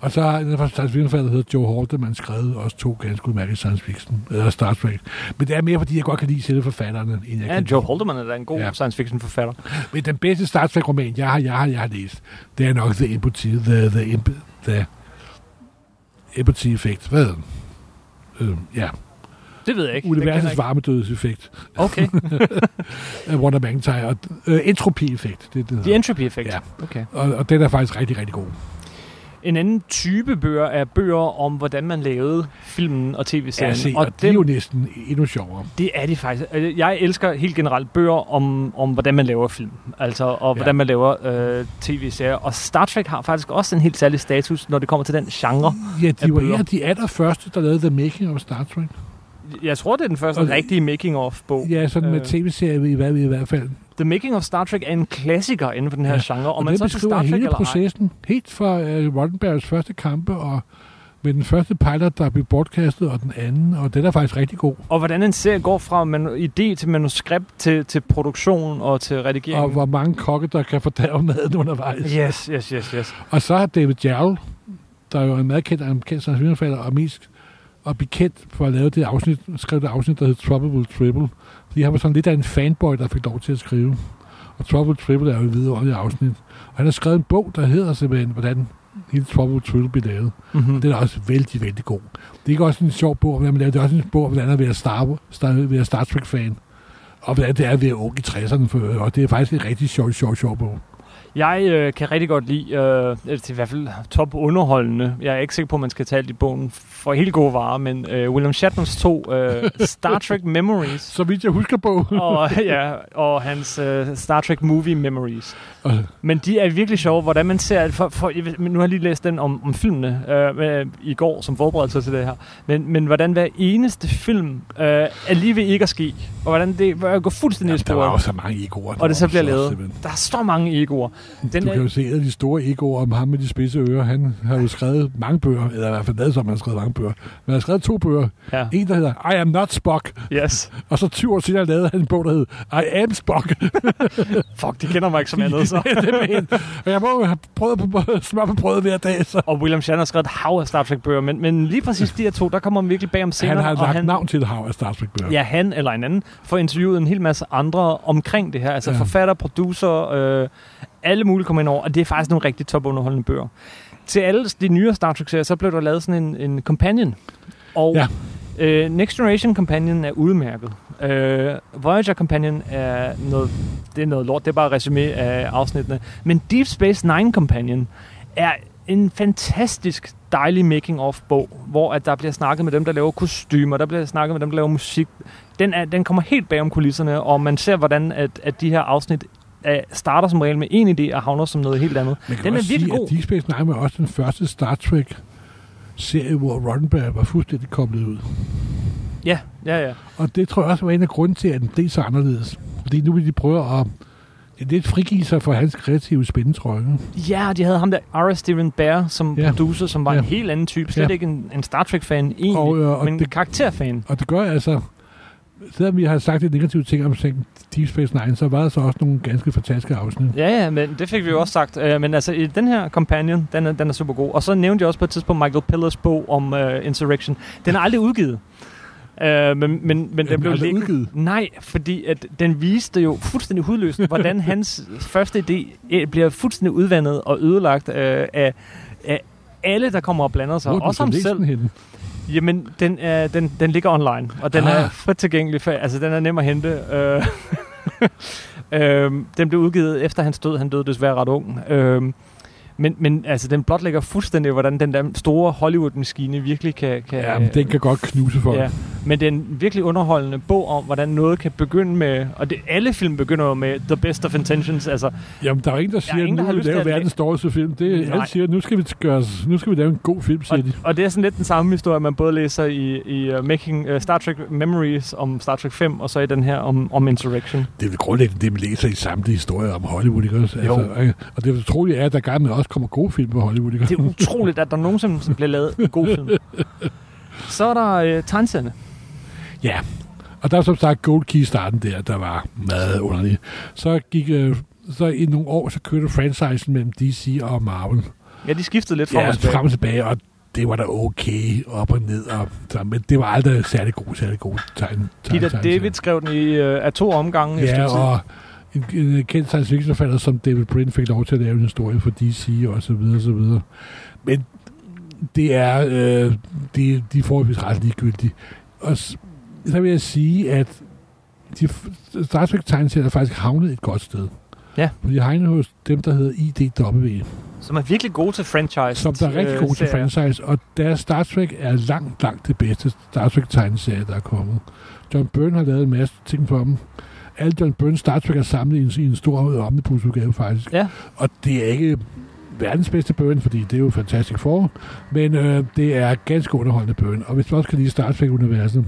Og så har en science fiction der hedder Joe Haldeman, skrevet også to ganske udmærkede science fiction, eller Star Trek. Men det er mere, fordi jeg godt kan lide selve forfatterne, end jeg ja, kan Joe. Haldeman er da en god Ja. ja. science fiction forfatter. Men den bedste Star Trek-roman, jeg har, jeg har, jeg har læst, det er nok The Empathy, The, the, Emp, the Effect. Hvad hedder den? Øh, ja, Det ved jeg ikke. Jeg universets ikke. varmedødseffekt Okay. Wanda McIntyre. Og, øh, entropy-effekt, det er det, The hedder. Entropy Effect. Ja. Okay. og, og den er faktisk rigtig, rigtig god. En anden type bøger er bøger om, hvordan man lavede filmen og tv-serien. Ja, se, og, og det er jo næsten endnu sjovere. Det er de faktisk. Altså, Jeg elsker helt generelt bøger om, om hvordan man laver film. Altså, og Ja. hvordan man laver øh, tv-serier. Og Star Trek har faktisk også en helt særlig status, når det kommer til den genre. Ja, de var en af de allerførste, der lavede The Making of Star Trek. Jeg tror, det er den første Og- rigtige making-of-bog. Ja, sådan med Øh. tv-serier i, i hvert fald. The Making of Star Trek er en klassiker inden for den her Ja. genre. Og, Om man det så beskriver Star Trek hele processen. Helt fra uh, Roddenberrys første kampe, og med den første pilot, der blev bortkastet, og den anden, og den er faktisk rigtig god. Og hvordan en serie går fra man- idé til manuskript til, til produktion og til redigering. Og hvor mange kokke, der kan fordærve maden undervejs. Yes, yes, yes, yes. Og så har David Jarrell, der er jo en meget kendt amerikansk fiction og mest og bekendt for at lave det afsnit, skrev det afsnit, der hed Trouble Triple. Fordi han var sådan lidt af en fanboy, der fik lov til at skrive. Og Trouble Triple er jo et vidunderligt afsnit. Og han har skrevet en bog, der hedder simpelthen, hvordan hele Trouble Triple blev lavet. Mm-hmm. Den er også vældig, vældig god. Det er også en sjov bog, laver. Det er også en bog, hvordan at være Star, Star, være Star Trek-fan. Og hvordan det er at være ung i 60'erne. For, og det er faktisk en rigtig sjov, sjov, sjov bog. Jeg øh, kan rigtig godt lide, øh, det er i hvert fald top underholdende. Jeg er ikke sikker på, at man skal tale i bogen for helt gode varer, men øh, William Shatners to øh, Star Trek Memories, Så vidt jeg husker bogen. og, ja, og hans øh, Star Trek Movie Memories. Men de er virkelig sjove, hvordan man ser... For, for, jeg nu har jeg lige læst den om, om filmene øh, med, i går, som forberedelse til det her. Men, men hvordan hver eneste film øh, er lige ved ikke at ske. Og hvordan det går fuldstændig i Jamen, der var jo så mange egoer. Og det så bliver lavet. Der er så mange egoer. Den Du er, kan jo se af de store egoer om ham med de spidse ører. Han har jo skrevet mange bøger, eller i hvert fald lavet som, han har skrevet mange bøger. Men han har skrevet to bøger. ja, En, der hedder I am not Spock. yes. Og så 20 år senere lavede han en bog, der hed I am Spock. Fuck, de kender mig ikke som andet, så. det er. Og jeg må have prøvet på smør på brødet hver dag, så. Og William Shatner har skrevet et hav af Star Trek-bøger, men, men lige præcis de her to, der kommer man virkelig bag om scenen. Han har lagt han, navn til et hav af Star Trek bøger. Ja, han eller en anden får interviewet en hel masse andre omkring det her. Altså ja. forfatter, producer, øh, alle mulige kommer ind over, og det er faktisk nogle rigtig topunderholdende bøger. Til alle de nyere Star Trek-serier, så blev der lavet sådan en, en companion. Og Ja. øh, Next Generation Companion er udmærket. Øh, Voyager Companion er noget, det er noget lort, det er bare resume af afsnittene. Men Deep Space Nine Companion er en fantastisk dejlig making-of-bog, hvor at der bliver snakket med dem, der laver kostymer, der bliver snakket med dem, der laver musik. Den, er, den kommer helt bag om kulisserne, og man ser, hvordan at, at de her afsnit starter som regel med en idé og havner som noget helt andet. Man kan Den er virkelig sige, god. Deep Space Nine var også den første Star Trek serie, hvor Roddenberry var fuldstændig koblet ud. Ja, ja, ja. Og det tror jeg også var en af grunden til, at den blev så anderledes. Fordi nu vil de prøve at Det er lidt frigiver for hans kreative spændetrøje. Ja, de havde ham der, R. Steven Bear, som Ja. producer, som var Ja. en helt anden type. Slet Ja. ikke en, en Star Trek-fan egentlig, Og, øh, og men en det- karakterfan. Og det gør altså, selvom vi har sagt lidt negative ting om Deep Space Nine, så var der så også nogle ganske fantastiske afsnit. Ja, ja, men det fik vi jo også sagt. Uh, men altså, i den her Companion, den er, den er super god. Og så nævnte jeg også på et tidspunkt Michael Pillars bog om uh, Insurrection. Den er aldrig udgivet. Uh, men, men, men den blev liggende- udgivet? Nej, fordi at den viste jo fuldstændig hudløst, hvordan hans første idé eh, bliver fuldstændig udvandet og ødelagt uh, af, af alle, der kommer og blander sig. Hvor også så ham selv. henne? Jamen, den, er, den, den ligger online, og den ah. er frit tilgængelig. For, altså, den er nem at hente. Øh, øhm, den blev udgivet efter hans død. Han døde desværre ret ung. Øhm, men, men altså, den blotlægger fuldstændig, hvordan den der store Hollywood-maskine virkelig kan... kan Ja, men den kan godt knuse folk. Ja, men det er en virkelig underholdende bog om, hvordan noget kan begynde med... Og det, alle film begynder jo med The Best of Intentions. Altså, Jamen, der er ingen, der siger, ingen, der nu vil vi lave verdens dårligste film. Det, Nej. alle siger, nu skal vi, gøre, nu skal vi lave en god film, siger og, de. og det er sådan lidt den samme historie, man både læser i, i uh, Making uh, Star Trek Memories om Star Trek 5, og så i den her om, om Insurrection. Det er vel grundlæggende det, man læser i samtlige historier om Hollywood, ikke også? Altså, og det utrolige er, at der gerne også kommer gode film på Hollywood, ikke Det er utroligt, at der nogensinde som bliver lavet en god film. Så er der uh, tegneserierne. Ja, og der er som sagt Gold Key starten der, der var meget underlig. Så gik, øh, så i nogle år, så kørte franchisen mellem DC og Marvel. Ja, de skiftede lidt frem Ja, og tilbage. frem og tilbage, og det var da okay, op og ned, og, så, men det var aldrig særlig god, særlig god tegn. Peter tegn- David skrev den i uh, af to omgange. Ja, tid. og en, en kendt science fiction forfatter som David Brin fik lov til at lave en historie for DC og så videre, og så videre. Men det er, øh, de, de er forholdsvis ret ligegyldige. Og så vil jeg sige, at de, Star Trek tegneserier er faktisk havnet et godt sted. Ja. De har havnet hos dem, der hedder IDW, Som er virkelig gode til franchise. som der er rigtig øh, gode til serier. franchise, og deres Star Trek er langt, langt det bedste Star Trek tegneserie, der er kommet. John Byrne har lavet en masse ting for dem. Alle John Byrne Star Trek er samlet i en, i en stor omnibusudgave, faktisk. Ja. Og det er ikke verdens bedste Byrne, fordi det er jo fantastisk for, men øh, det er ganske underholdende Byrne. Og hvis du også kan lide Star Trek-universet,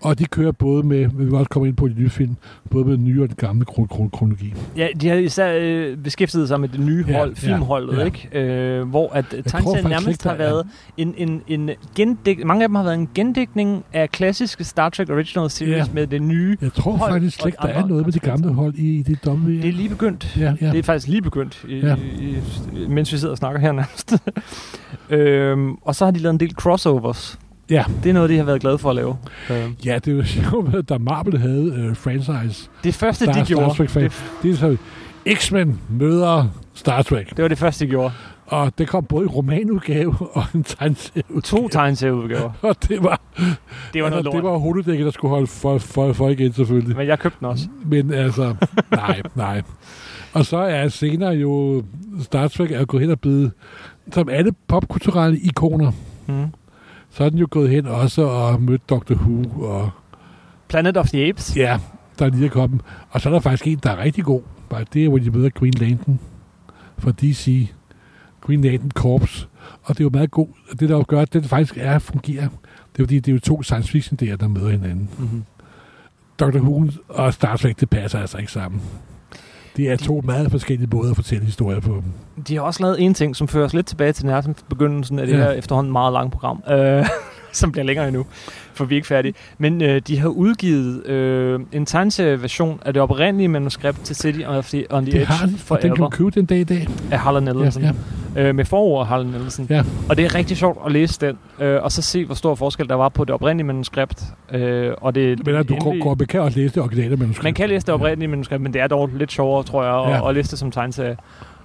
og de kører både med, vi vil også komme ind på de nye film, både med den nye og den gamle kron- kron- kronologi. Ja, de har især øh, beskæftiget sig med det nye Ja, hold, ja, filmholdet, ja. ikke? Øh, hvor at tegneserien nærmest ikke, har været en, en, en gendig, mange af dem har været en gendækning af klassiske Star Trek Original Series Ja. med det nye. Jeg tror Hold faktisk slet ikke, der er noget med de gamle hold i, i det W. Det er lige begyndt. Ja, ja. Det er faktisk lige begyndt, i, Ja. i, i, mens vi sidder og snakker her nærmest. øhm, og så har de lavet en del crossovers. Ja. Det er noget, de har været glade for at lave. Øhm, Ja, det jo sjovt, at da Marvel havde øh, franchise. det første, Star- de Star gjorde, Trek fan. det, Det er så, X-Men møder Star Trek. det var det første, de gjorde. Og det kom både i romanudgave og en tegneserieudgave. To tegneserieudgaver. Og det var, Det var noget altså, det lort. var hoveddækket, der skulle holde for, for, for igen, selvfølgelig. Men jeg købte den også. Men altså, nej, nej. Og så er senere jo Star Trek er gået hen og blevet, som alle popkulturelle ikoner, Mm. Så er den jo gået hen også og mødt Doctor Who, og Planet of the Apes. ja, der er lige er kommet. Og så er der faktisk en, der er rigtig god. Det er, hvor de møder Green Lantern fra DC. Green Lantern Corps. Og det er jo meget god. Og det, der jo gør, at den faktisk er fungerer, det er fordi, det er jo to science fiction der, der møder hinanden. Mm-hmm. Dr. Who og Star Trek, det passer altså ikke sammen. Det er to meget forskellige måder at fortælle historier på. De har også lavet en ting, som fører os lidt tilbage til nærmest begyndelsen af det Ja. her efterhånden meget lange program, øh, som bliver længere endnu, for vi er ikke færdige. Men øh, de har udgivet øh, en tegneserieversion af det oprindelige manuskript til City on the, on the Det Edge har de, og den kan du købe den dag i dag. af Harlan Ja, Ellison. ja. øh, med forord af Harlan Ellison. Ja. Og det er rigtig sjovt at læse den, øh, og så se, hvor stor forskel der var på det oprindelige manuskript. Øh, og det, Men du endelige- går, kan også læse det originale manuskript. Man kan læse det oprindelige manuskript, men det er dog lidt sjovere, tror jeg, at, Ja. at læse det som tegneserie.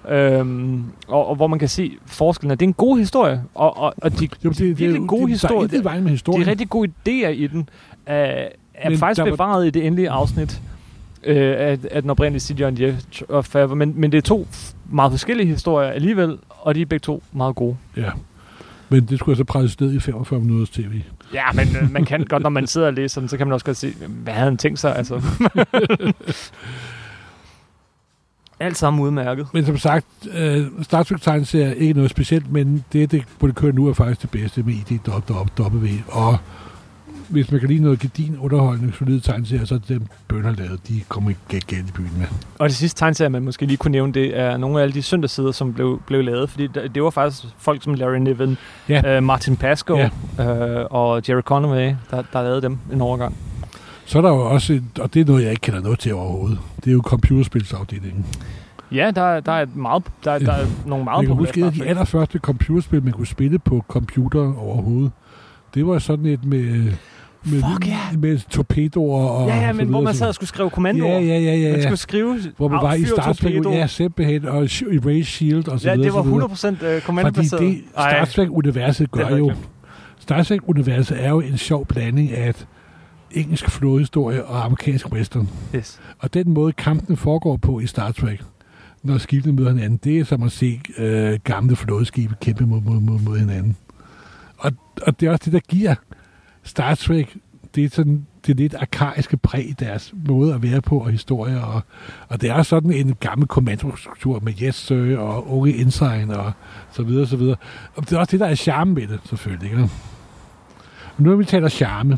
Øhm, og, og hvor man kan se forskellen. Det er en god historie, og, og, og de, Jo, det, det, virkelig det, gode det, historier. Der er med historien. de rigtig gode idéer i den er, er Men faktisk der var- bevaret i det endelige afsnit øh, af, af den oprindelige City on the Edge of Forever. Men, men det er to meget forskellige historier alligevel, og de er begge to meget gode. Ja. Men det skulle altså presses ned i 45 minutters tv. Ja, men øh, man kan godt, når man sidder og læser den, så kan man også godt se, hvad havde han tænkt sig? Altså. Alt sammen udmærket. Men som sagt, øh, Star Trek tegneserie er ikke noget specielt, men det, det hvor det kører nu, er faktisk det bedste med IDW. Og hvis man kan lide noget gedin underholdende, solide tegneserier, så er dem bønder lavet, de kommer ikke galt i byen med. Og det sidste tegneserie, man måske lige kunne nævne, det er nogle af alle de søndagssider, som blev, blev lavet. Fordi det, var faktisk folk som Larry Niven, Ja. øh, Martin Pascoe øh, og Jerry Conway, der, der lavede dem en overgang. Så er der jo også, et, og det er noget, jeg ikke kender noget til overhovedet, det er jo computerspilsafdelingen. Ja, der, der er et meget, der, der er nogle meget jeg kan huske, Star de allerførste computerspil, man kunne spille på computer overhovedet. Det var sådan et med, med, Fuck, ja. med torpedoer og Ja, ja, men hvor man så- sad og skulle skrive kommandoer. Ja, ja, ja, ja. Man ja. skulle skrive, Hvor man var i Star ja, simpelthen, og Erase Shield og så Ja, videre. det var så videre. 100% øh, Fordi kommandobaseret. det Star Trek-universet gør jeg jo... Star Trek-universet er jo en sjov blanding af et engelsk flådehistorie og amerikansk western. Yes. Og den måde, kampen foregår på i Star Trek, når skibene møder hinanden, det er som at se øh, gamle flådeskibe kæmpe mod, mod, mod, mod hinanden. Og, og det er også det, der giver Star Trek, det er sådan det lidt arkaiske præg i deres måde at være på og historier. Og, og det er sådan en gammel kommandostruktur med Yes Sir og Unge Ensign og så videre, så videre. Og det er også det, der er charme ved det, selvfølgelig. Ikke? Nu når vi taler charme.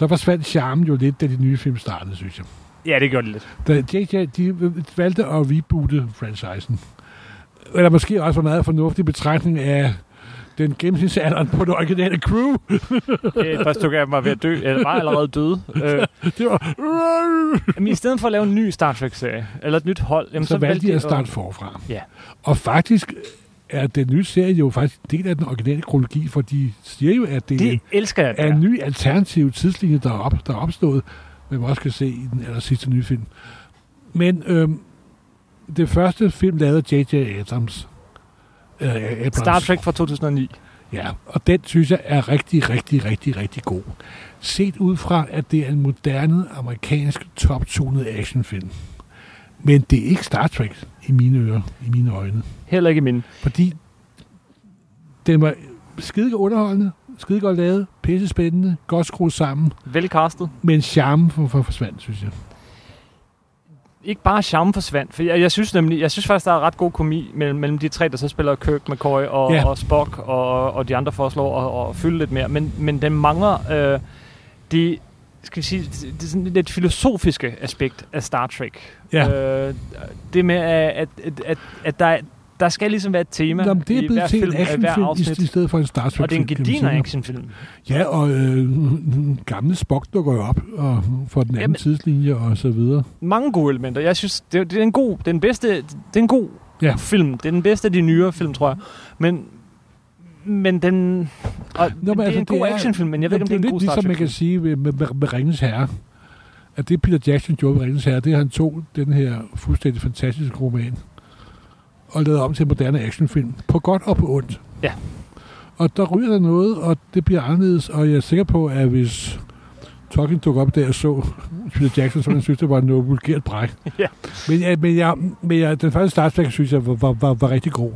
Så forsvandt charmen jo lidt, da de nye film startede, synes jeg. Ja, det gjorde det lidt. Da JJ, de valgte at reboote franchisen. Eller måske også var meget fornuftig betragtning af den gennemsnitsalderen på det originale crew. Et par stykker af dem var ved at dø, eller var allerede døde. Øh, det var... men i stedet for at lave en ny Star Trek-serie, eller et nyt hold, jamen, så, så valgte de at starte forfra. Ja. Og faktisk er den nye serie jo faktisk en del af den originale kronologi, for de siger jo, at det, Det elsker jeg. er en ny alternativ tidslinje, der er, op, der er opstået, men man også kan se i den aller sidste nye film. Men øhm, det første film lavede J.J. Abrams. Øh, Abrams. Star Trek fra 2009. Ja, og den synes jeg er rigtig, rigtig, rigtig, rigtig god. Set ud fra, at det er en moderne, amerikansk, top-tunet actionfilm. Men det er ikke Star Trek i mine ører, i mine øjne. Heller ikke min. Fordi den var skide underholdende, skide godt lavet, pisse spændende, godt skruet sammen, Velcastet. men charmen for, for forsvandt, synes jeg. Ikke bare charme forsvandt, for jeg, jeg synes nemlig, jeg synes faktisk, der er ret god komi mellem, mellem de tre, der så spiller Kirk, McCoy og, Ja. og Spock, og, og de andre foreslår at, at fylde lidt mere. Men, men den mangler øh, det, skal vi sige, det, er sådan lidt filosofiske aspekt af Star Trek. Ja. Øh, det med, at, at, at, at, der, der skal ligesom være et tema Nå, men det er blevet til en actionfilm i, i stedet for en Star Trek Og det er en gediner actionfilm. Ja, og øh, gamle Spock dukker jo op og for den anden Jamen- tidslinje og så videre. Mange gode elementer. Jeg synes, det, det er en god, den bedste, det er en god Ja. film. Det er den bedste af de nyere film, tror jeg. Men, men den... Og Nå, Nå, det er en god actionfilm, men jeg ved ikke, om det er en god ligesom man kan sige med, med, med, med Ringens Herre. At det Peter Jackson gjorde med Ringens Herre, det er, han tog den her fuldstændig fantastiske roman og lavede om til en moderne actionfilm. På godt og på ondt. Ja. Og der ryger der noget, og det bliver anderledes, og jeg er sikker på, at hvis Tolkien tog op der og så Peter Jackson, ville han synes, det var noget vulgært bræk. Ja. Men, jeg, men, jeg, men jeg, den første Star Trek, synes jeg, var, var, var, var rigtig god.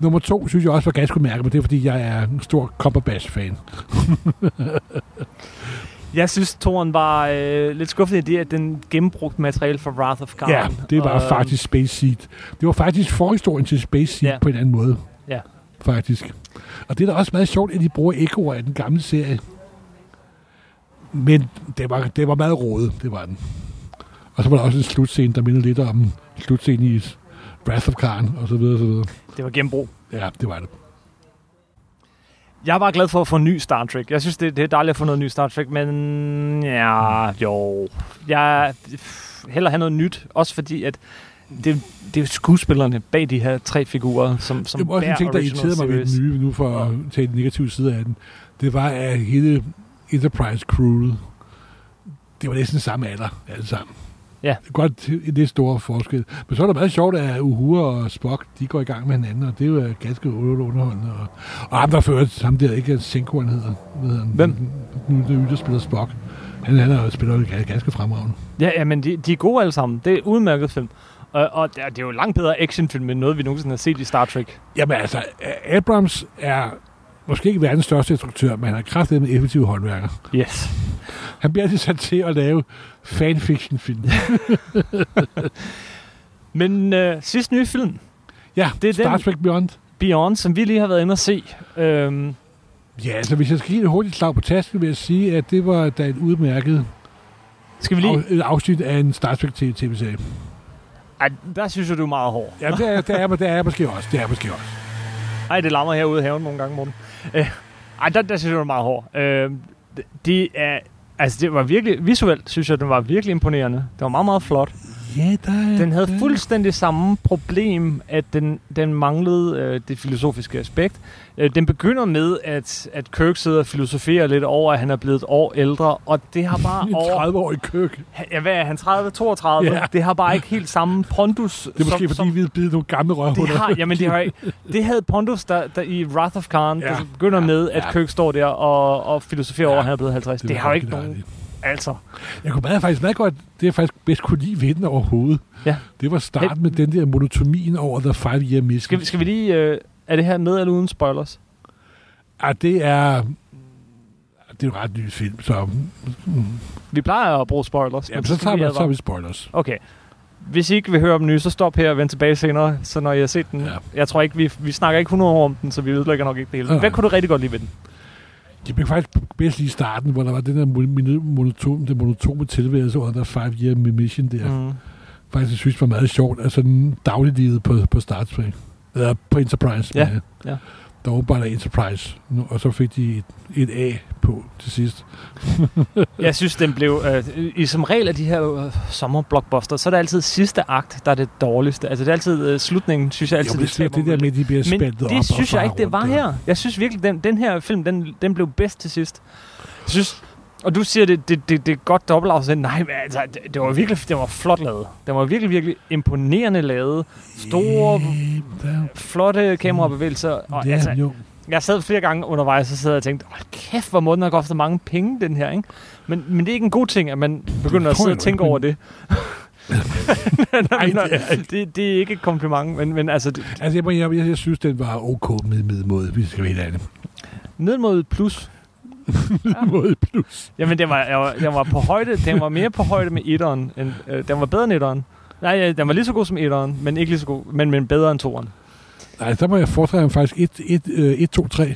Nummer to, synes jeg også var ganske mærket, men det er, fordi jeg er en stor Cumberbatch-fan. Jeg synes, Toren var øh, lidt skuffet i det, at den gennembrugte materiale for Wrath of Khan. Ja, det var Og, faktisk Space Seed. Det var faktisk forhistorien til Space Seed ja. på en anden måde. Ja. Faktisk. Og det er da også meget sjovt, at de bruger ekoer af den gamle serie. Men det var, det var meget rådet, det var den. Og så var der også en slutscene, der minder lidt om slutscenen i Wrath of Khan, og så videre, og så videre. Det var gennembrug. Ja, det var det. Jeg var glad for at få en ny Star Trek. Jeg synes, det, det er dejligt at få noget ny Star Trek, men ja, jo. Jeg pff, hellere have noget nyt, også fordi, at det, det er skuespillerne bag de her tre figurer, som, som Det var også en ting, der irriterede mig ved den nye, nu for at tage den negative side af den. Det var, at hele Enterprise crewet, det var næsten samme alder, alle sammen. Ja. Det er godt det er store forskel. Men så er det meget sjovt, at Uhura og Spock, de går i gang med hinanden, og det er jo ganske underholdende. Og, og ham, der fører ham der, ikke Senko, han hedder. Hvad hedder han? Hvem? Nu det er der spiller Spock. Han, han er, spiller jo ganske fremragende. Ja, ja, men de, de er gode alle sammen. Det er udmærket film. Og, og det er- det er jo langt bedre actionfilm, end noget, vi nogensinde har set i Star Trek. Jamen altså, Abrams er måske ikke verdens største instruktør, men han er kraftig med effektive håndværker. Yes. Han bliver altid sat til at lave fanfiction-film. Men øh, sidste nye film, Ja, Det er Star Trek Beyond. Beyond, som vi lige har været inde og se, øhm, Ja, altså hvis jeg skal give et hurtigt slag på tasken, vil jeg sige, at det var da et udmærket Skal vi lige... af, et afsnit af en Star Trek TV- tv-serie. Ej, der synes jeg, du er meget hård. Ja, det er, det, er, det er jeg måske også. Det er måske også. Ej, det larmer herude i haven nogle gange, Morten. Øh, ej, der, der synes jeg, det er meget hård. Øh, det, det er... Altså, det var virkelig... Visuelt synes jeg, den var virkelig imponerende. Det var meget, meget flot. Ja, der er... Den havde fuldstændig samme problem, at den, den manglede øh, det filosofiske aspekt. Øh, den begynder med, at, at Kirk sidder og filosoferer lidt over, at han er blevet et år ældre, og det har bare over... 30-årig køk. Ja, hvad er han? 30, 32? Ja. Det har bare ikke helt samme pondus. Det er måske, fordi vi har bidet nogle gamle det rørhuller. har, jamen det, har, ikke- det havde Pondus der, der i Wrath of Khan, ja. Der begynder Ja. med, at Ja. Kirk står der og, og filosoferer Ja. over, at han er blevet 50. Det, det har jo ikke nogen... dejligt. Altså, Jeg kunne meget, faktisk meget godt, det jeg faktisk bedst kunne lide ved den overhovedet. Ja. Det var starten med den der monotomien over The Five Year Mission. skal, vi- skal vi lige... Øh, er det her med eller uden spoilers? Ja, det er... Det er jo ret ny film, så... Mm, Vi plejer at bruge spoilers. ja, så tager vi, så vi spoilers. Okay. Hvis I ikke vil høre om nye, så stop her og vend tilbage senere, så når I har set den. Ja. Ja. Jeg tror ikke, vi, vi snakker ikke 100 år om den, så vi ødelægger nok ikke det hele. Nej. Hvad kunne du rigtig godt lide ved den? Jeg blev faktisk bedst lige i starten, hvor der var den der mon- monotone, den monotone tilværelse under Five Year Mission der. Mm. Faktisk jeg synes var meget sjovt. Altså den dagliglivet på, på Star Trek. Eller på Enterprise. Ja, men, ja. Der var bare Enterprise. Og så fik de et, et A på til sidst. Jeg synes, den blev... Øh, I som regel af de her øh, sommerblockbuster, så er det altid sidste akt, der er det dårligste. Altså det er altid øh, slutningen, synes jeg altid, jo, det, taber det der med, de bliver Men op det og synes jeg ikke, det var der. her. Jeg synes virkelig, den, den her film, den, den blev bedst til sidst. Jeg synes, og du siger, det, det, det, det er godt dobbeltafsnit. Nej, men altså, det, det, var virkelig det var flot lavet. Den var virkelig, virkelig imponerende lavet. Store, Yeah, flotte kamerabevægelser. Og, ja, altså, jo. jeg sad flere gange undervejs, og sad og tænkte, hold kæft, hvor må den have kostet mange penge, den her, ikke? Men, men det er ikke en god ting, at man begynder at sidde og tænke over det. Ej, det er ikke. det, det er ikke et kompliment, men, men altså, det, Altså, jeg, jeg, jeg, jeg synes, den var ok med middelmåde, hvis vi skal være helt ærlige. ned mod plus. Middelmåde plus. Jamen, den var, jeg var, den var på højde, den var mere på højde med etteren. End, øh, den var bedre end etteren. Nej, ja, den var lige så god som etteren, men ikke lige så god, men, men bedre end toeren. Nej, der må jeg foretrække faktisk 1, 1, 1, 2, 3.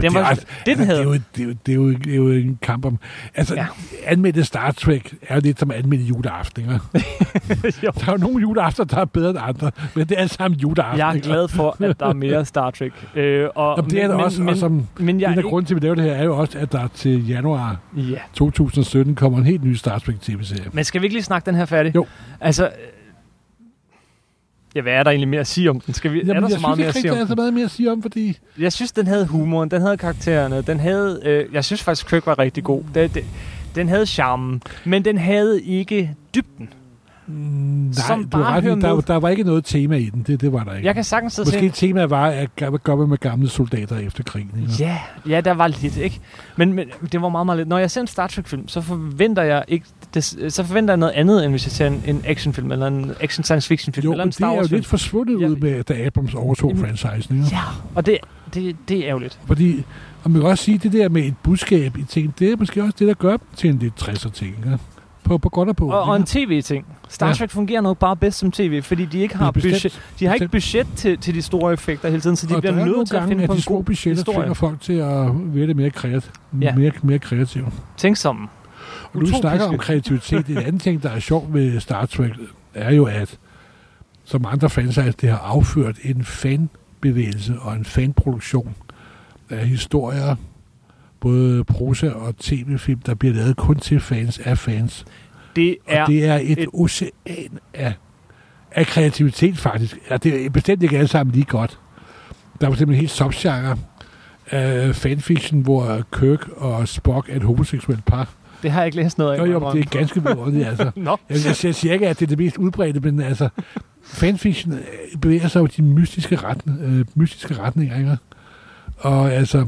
Den var, det, den det, er havde. jo, det, er jo, det, er jo, det er jo en kamp om... Altså, ja. Anmeldte Star Trek er jo lidt som anmeldte juleaften, ikke? Der er jo nogle juleaftener, der er bedre end andre, men det er alt sammen juleaften. Jeg er glad for, at der er mere Star Trek. Øh, og, Jamen, det er der men, også, men, og som men jeg en er af grunden til, at vi laver det her, er jo også, at der til januar ja. 2017 kommer en helt ny Star Trek tv-serie. Men skal vi ikke lige snakke den her færdig? Jo. Altså, ja, hvad er der egentlig mere at sige om den? Skal vi, Jamen, er der jeg så meget mere at sige der om er så den? meget mere at sige om, fordi... Jeg synes, den havde humoren, den havde karaktererne, den havde... Øh, jeg synes faktisk, Kirk var rigtig god. Det, det, den havde charmen, men den havde ikke dybden. Mm, nej, Som du har bare ret, der, der var ikke noget tema i den. Det, det var der ikke. Jeg kan sagtens Måske tænke, temaet var, at hvad gør man med gamle soldater efter krigen? Ikke? Ja, ja, der var lidt, ikke? Men, men det var meget, meget lidt. Når jeg ser en Star Trek-film, så forventer jeg ikke det, så forventer jeg noget andet, end hvis jeg ser en, en actionfilm, eller en action science fiction film, Jo, eller en det Star er jo Wars film. lidt forsvundet Ja. ud med, da Abrams overtog Jamen- franchisen. Ja, og det, det, det er ærgerligt. Fordi, og man kan også sige, det der med et budskab i ting, det er måske også det, der gør dem til en lidt 60'er ting. Ikke? På, på godt og på. Og, og en tv-ting. Star Ja. Trek fungerer nok bare bedst som tv, fordi de ikke har, Bestemt. budget, de har ikke budget til, til de store effekter hele tiden, så de og bliver er nødt til at finde på de en god budgetter historie. tvinger folk til at være lidt mere, kreat, Ja. mere, mere kreative. Tænk som. Nu vi snakker om kreativitet. En anden ting, der er sjovt med Star Trek, er jo, at som andre franchise, det har afført en fanbevægelse og en fanproduktion af historier, både prosa og tv-film, der bliver lavet kun til fans af fans. Det er, Og det er et, et- ocean af, af kreativitet, faktisk. Ja, det er bestemt ikke alle sammen lige godt. Der er simpelthen en helt subgenre af fanfiction, hvor Kirk og Spock er et homoseksuelt par. Det har jeg ikke læst noget af. Jo, jo, det er ganske vidunderligt, altså. Nå, Jeg, jeg, siger ikke, at det er det mest udbredte, men altså, fanfiction øh, bevæger sig jo i de mystiske, retning, øh, mystiske retninger, ikke? Og altså,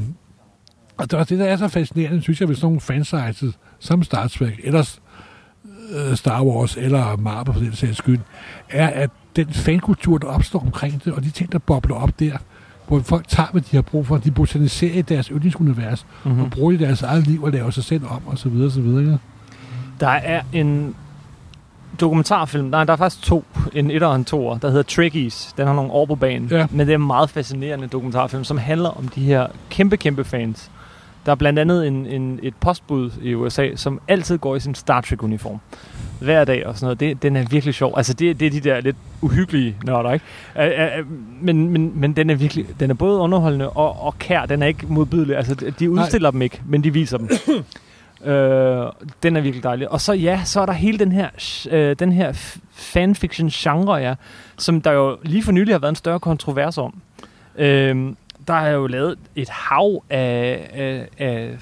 og det er også det, der er så fascinerende, synes jeg, ved sådan nogle franchises, som Star Trek, eller øh, Star Wars, eller Marvel for den sags skyld, er, at den fankultur, der opstår omkring det, og de ting, der bobler op der, hvor folk tager, hvad de har brug for, de botaniserer i deres yndlingsunivers, mm-hmm. og bruger i deres eget liv og laver sig selv om, og så videre, og så videre. Ikke? Der er en dokumentarfilm. Nej, der er faktisk to. En etter og en toer, der hedder Trekkies. Den har nogle år på banen. Ja. Men det er en meget fascinerende dokumentarfilm, som handler om de her kæmpe, kæmpe fans. Der er blandt andet en, en, et postbud i USA, som altid går i sin Star Trek-uniform. Hver dag og sådan noget. Det, den er virkelig sjov. Altså, det, det er de der lidt uhyggelige nørder, ikke? Uh, uh, men, men, men den er virkelig... Den er både underholdende og, og kær. Den er ikke modbydelig. Altså, de- udstiller Nej. dem ikke, men de viser dem. Øh, den er virkelig dejlig. Og så ja, så er der hele den her, øh, den her fanfiction-genre, ja, som der jo lige for nylig har været en større kontrovers om. Øh, der er jo lavet et hav af, af, af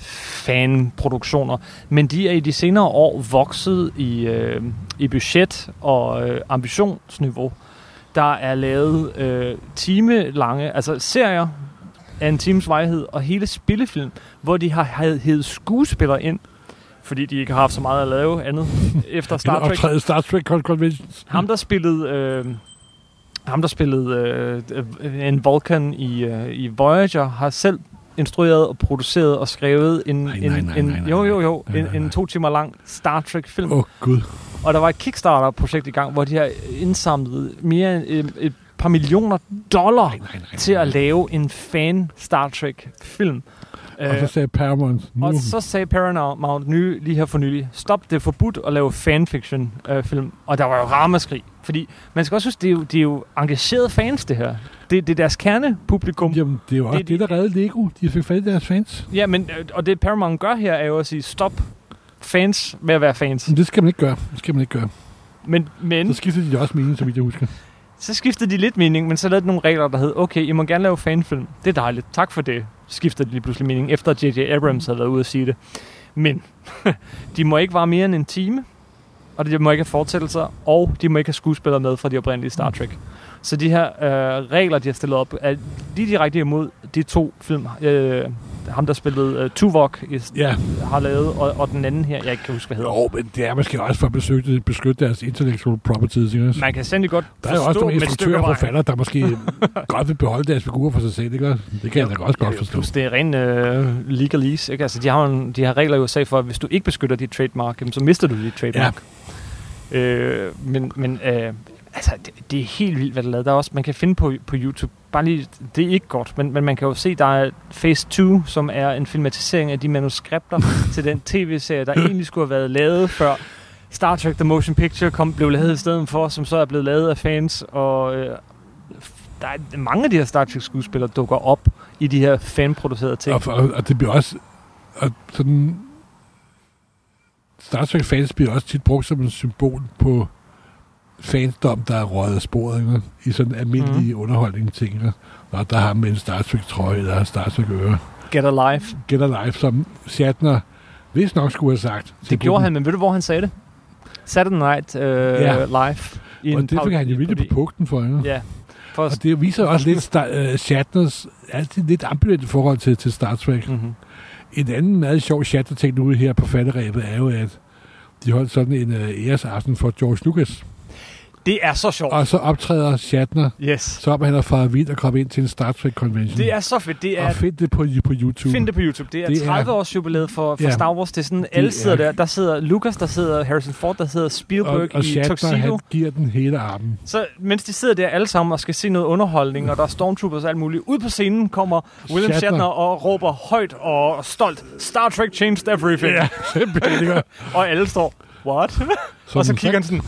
fanproduktioner, men de er i de senere år vokset i, øh, i budget og øh, ambitionsniveau. Der er lavet øh, timelange, altså serier af en times vejhed, og hele spillefilm, hvor de har hævet skuespillere ind, fordi de ikke har haft så meget at lave andet efter Star Trek. Star Trek Conventions. Ham, der spillede... Øh, ham, der spillede øh, øh, en Vulcan i, øh, i Voyager, har selv instrueret og produceret og skrevet en, Nej, en, nej, nej, en jo jo jo en, en to timer lang Star Trek film Åh, oh, Gud. og der var et Kickstarter-projekt i gang, hvor de har indsamlet mere end et, et par millioner dollar Nej, nej, nej, til at lave en fan Star Trek film. Og så sagde Paramount, nu, og så sagde Paramount ny, lige her for nylig, stop, det er forbudt at lave fanfiction øh, film. Og der var jo ramaskrig. Fordi man skal også huske, det er jo, det er jo engagerede fans, det her. Det, det er deres kernepublikum. jamen, det er jo også det- det, der reddede Lego. De fik fat i deres fans. Ja, men, øh, og det Paramount gør her, er jo at sige, stop fans med at være fans. Men det skal man ikke gøre. Det skal man ikke gøre. Men, men Så skiftede de også mening, vidt jeg husker. så skiftede de lidt mening, men så lavede de nogle regler, der hed, okay, I må gerne lave fanfilm. Det er dejligt. Tak for det skifter de lige pludselig mening, efter J.J. Abrams havde været ude at sige det. Men de må ikke være mere end en time, og de må ikke have fortællelser, og de må ikke have skuespillere med fra de oprindelige Star Trek. Så de her øh, regler, de har stillet op, er lige direkte imod de to film. Øh, ham, der spillede øh, Tuvok, i, Ja, har lavet, og, og den anden her, jeg ikke kan huske, hvad hedder. jo, men det er måske også for at beskytte, beskytte deres intellectual properties. Ikke? også? Man kan sandelig godt Der er jo også nogle instruktører og forfatter, der måske godt vil beholde deres figurer for sig selv. Ikke? også? Det kan jeg da også godt forstå. Plus det er ren øh, legalese. Ikke? Altså, de har, en, de har regler i USA for, at hvis du ikke beskytter dit trademark, jamen, så mister du dit trademark. Ja. Øh, men men øh, altså, det, det, er helt vildt, hvad der er lavet. Der er også, man kan finde på, på YouTube, bare lige, det er ikke godt, men, men man kan jo se, der er Phase 2, som er en filmatisering af de manuskripter til den tv-serie, der egentlig skulle have været lavet før Star Trek The Motion Picture kom, blev lavet i stedet for, som så er blevet lavet af fans, og øh, der er mange af de her Star Trek skuespillere dukker op i de her fanproducerede ting. Og, og, og det bliver også... Og sådan, Star Trek fans bliver også tit brugt som en symbol på fansdom, der er røget af sporet ikke? i sådan almindelige mm. underholdning ting. Ikke? Og der har man en Star Trek trøje, eller en Star Trek øre. Get Alive. Get Alive, som Shatner hvis nok skulle have sagt. Det gjorde gruppen. han, men ved du, hvor han sagde det? Saturday Night uh, Ja. Live. I Og det fik han jo virkelig på pugten for. Ikke? Ja. For Og det viser også lidt uh, Shatners altid lidt ambivalent forhold til, til Star Trek. mm-hmm. En anden meget sjov Shatner-ting nu her på falderæbet er jo, at de holdt sådan en uh, æresaften for George Lucas. Det er så sjovt. Og så optræder Shatner, Yes. så op han er fra vild og komme ind til en Star Trek convention. Det er så fedt. Det er og find det på, på YouTube. Find det på YouTube. Det er Det er- 30 års jubilæet for, for Ja. Star Wars. Det er sådan, alle sidder er- der. Der sidder Lucas, der sidder Harrison Ford, der sidder Spielberg og, og i Shatner, Tuxedo. han giver den hele armen. Så mens de sidder der alle sammen og skal se noget underholdning, og der er stormtroopers og alt muligt, ud på scenen kommer William Shatner, Shatner. og råber højt og stolt, Star Trek changed everything. Ja? Og alle står, what? Som og så kigger han sådan,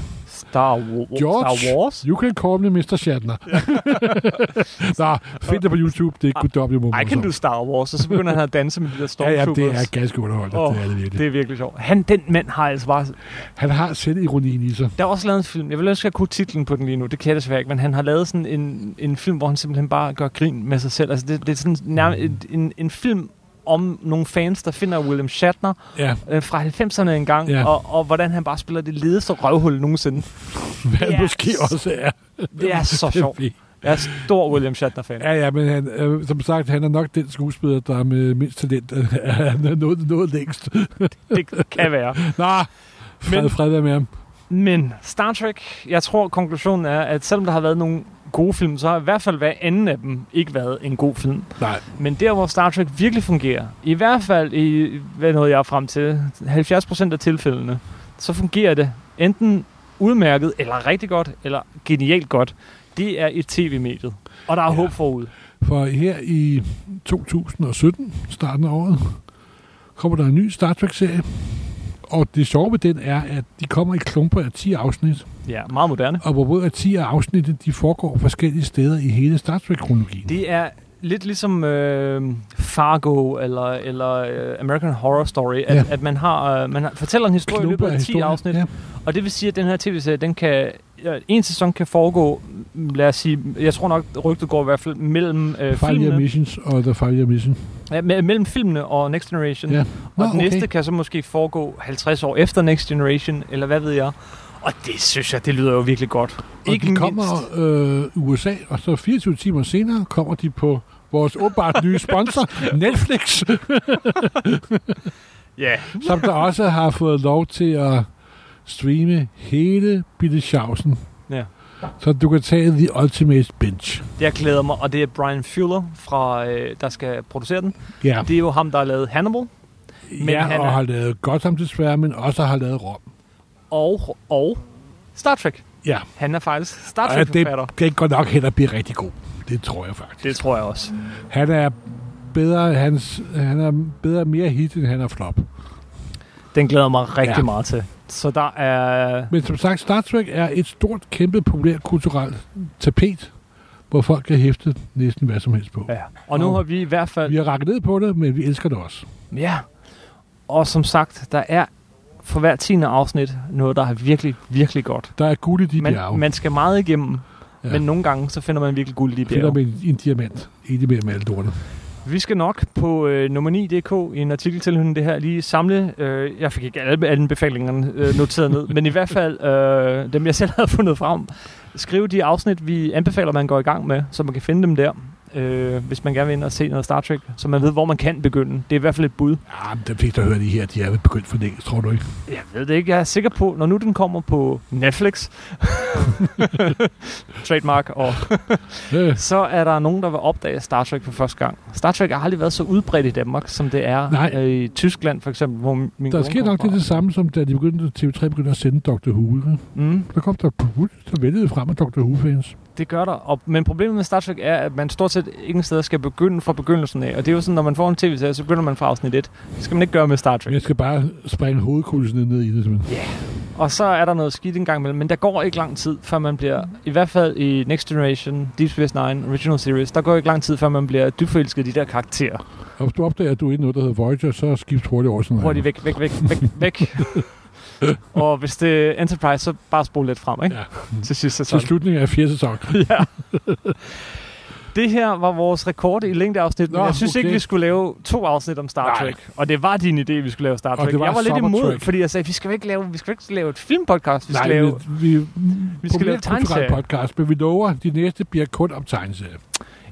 Star, Wa- George, Star Wars? You can call me Mr. Shatner. Nå, find det på YouTube. Det er guddommelig I can do Star Wars. Og så begynder han at danse med de der Ja, ja, stormtroopers. det er ganske underholdende. Oh, det er det virkelig. det er virkelig sjovt. Han, den mand har altså bare... Han har selv ironien i sig. Der er også lavet en film. Jeg vil ønske, at jeg kunne titlen på den lige nu. Det kan jeg desværre ikke. Men han har lavet sådan en, en film, hvor han simpelthen bare gør grin med sig selv. Altså, det, det er sådan nærmest en, en, en film om nogle fans, der finder William Shatner Ja, øh, fra 90'erne engang, Ja. og, og hvordan han bare spiller det ledeste røvhul nogensinde. hvad er måske også er. Det er så sjovt. Jeg er stor William Shatner-fan. Ja, ja, men han, øh, som sagt, han er nok den skuespiller, der er med mindst talent. Han er noget, noget længst. Det kan være. Nå, fred, Men- fred med ham. Men Star Trek, jeg tror konklusionen er, at selvom der har været nogle gode film, så har i hvert fald hver anden af dem ikke været en god film. Nej, Men der, hvor Star Trek virkelig fungerer, i hvert fald i, hvad noget jeg er frem til, 70% af tilfældene, så fungerer det enten udmærket, eller rigtig godt, eller genialt godt, det er i tv-mediet. Og der er. Ja. håb forud. For her i 2017, starten af året, kommer der en ny Star Trek-serie. Og det sjove ved den er, at de kommer i klumper af 10 afsnit. Ja, meget moderne. Og hvor både af 10 af afsnittet, de foregår forskellige steder i hele Star Trek-kronologien. Det er lidt ligesom øh, Fargo eller, eller øh, American Horror Story, at, ja. At man, har, øh, man har, fortæller en historie i løbet af 10 historier. afsnit. Ja. Og det vil sige, at den her tv-serie, den kan, en sæson kan foregå, lad os sige, jeg tror nok, rygtet går i hvert fald mellem øh, filmene, Missions og The Year Mission. ja, me- mellem filmene og Next Generation. Ja. Og Nå, den næste kan så måske foregå 50 år efter Next Generation, eller hvad ved jeg. Og det synes jeg, det lyder jo virkelig godt. Og de kommer øh, USA, og så 24 timer senere kommer de på vores åbenbart nye sponsor, Netflix, Ja, som der også har fået lov til at streame hele Bitte Schausen. Ja. Så du kan tage The Ultimate Bench. det jeg glæder mig, og det er Brian Fuller, fra, øh, der skal producere den. Ja, Det er jo ham, der har lavet Hannibal, Men ja han og er- har lavet Gotham desværre, men også har lavet Rom. og, og Star Trek. Ja, Han er faktisk Star Trek-forfatter. det kan godt nok hen at blive rigtig god. Det tror jeg faktisk. Det tror jeg også. Han er bedre, hans, han er bedre mere hit, end han er flop. Den glæder mig rigtig Ja. meget til. Så der er... Men som sagt, Star Trek er et stort, kæmpe, populært kulturelt tapet, hvor folk kan hæfte næsten hvad som helst på. Ja. Og nu Og har vi i hvert fald... Vi har rakket ned på det, men vi elsker det også. Ja. Og som sagt, der er for hver tiende afsnit noget, der er virkelig, virkelig godt. Der er guld i de bjerge. Man, man skal meget igennem, Ja. men nogle gange, så finder man virkelig guld i de finder bjerge. med en, en diamant ind imellem alle lorene. Vi skal nok på øh, nummer 9.dk i en artikel tilhørende det her lige samle, øh, jeg fik ikke alle anbefalingerne øh, noteret ned, men i hvert fald øh, dem, jeg selv havde fundet frem. Skriv de afsnit, vi anbefaler, man går i gang med, så man kan finde dem der, øh, hvis man gerne vil ind og se noget Star Trek, så man ved, hvor man kan begynde. Det er i hvert fald et bud. Ja, men dem fik der hørt de her, de er begyndt for længe, tror du ikke? Jeg ved det ikke. Jeg er sikker på, når nu den kommer på Netflix, trademark, og så er der nogen, der vil opdage Star Trek for første gang. Star Trek har aldrig været så udbredt i Danmark, som det er Nej. øh, i Tyskland, for eksempel, hvor min der sker nok det, det samme, som da de begyndte, TV3 begyndte at sende Dr. Who. Mm, Der kom. Who, så væltede det frem af Dr. Who-fans. Det gør der. Og, men problemet med Star Trek er, at man stort set ingen steder skal begynde fra begyndelsen af. Og det er jo sådan, når man får en tv-serie, så begynder man fra afsnit 1. Det skal man ikke gøre med Star Trek. Jeg skal bare springe hovedkulsen ned i det, simpelthen. Og så er der noget skidt en gang imellem, men der går ikke lang tid, før man bliver, i hvert fald i Next Generation, Deep Space Nine, Original Series, der går ikke lang tid, før man bliver dybt forelsket i de der karakterer. Og hvis du opdager, at du er i noget, der hedder Voyager, så skift hurtigt over sådan. Hurtigt væk, væk, væk, væk, væk. og hvis det er Enterprise, så bare spole lidt frem, ikke? Ja. Til sidst Til sæson. slutningen af fjerde sæson. ja. Det her var vores rekord i længdeafsnit, men Nå, jeg synes okay. ikke, vi skulle lave to afsnit om Star Nej. Trek. Og det var din idé, vi skulle lave Star Trek. det var jeg var lidt imod, Trek. fordi jeg sagde, vi skal ikke lave, vi skal ikke lave et filmpodcast, vi skal Nej, lave... vi, vi, vi skal lave tegneserie. podcast, men vi lover, at de næste bliver kun om tegneserie.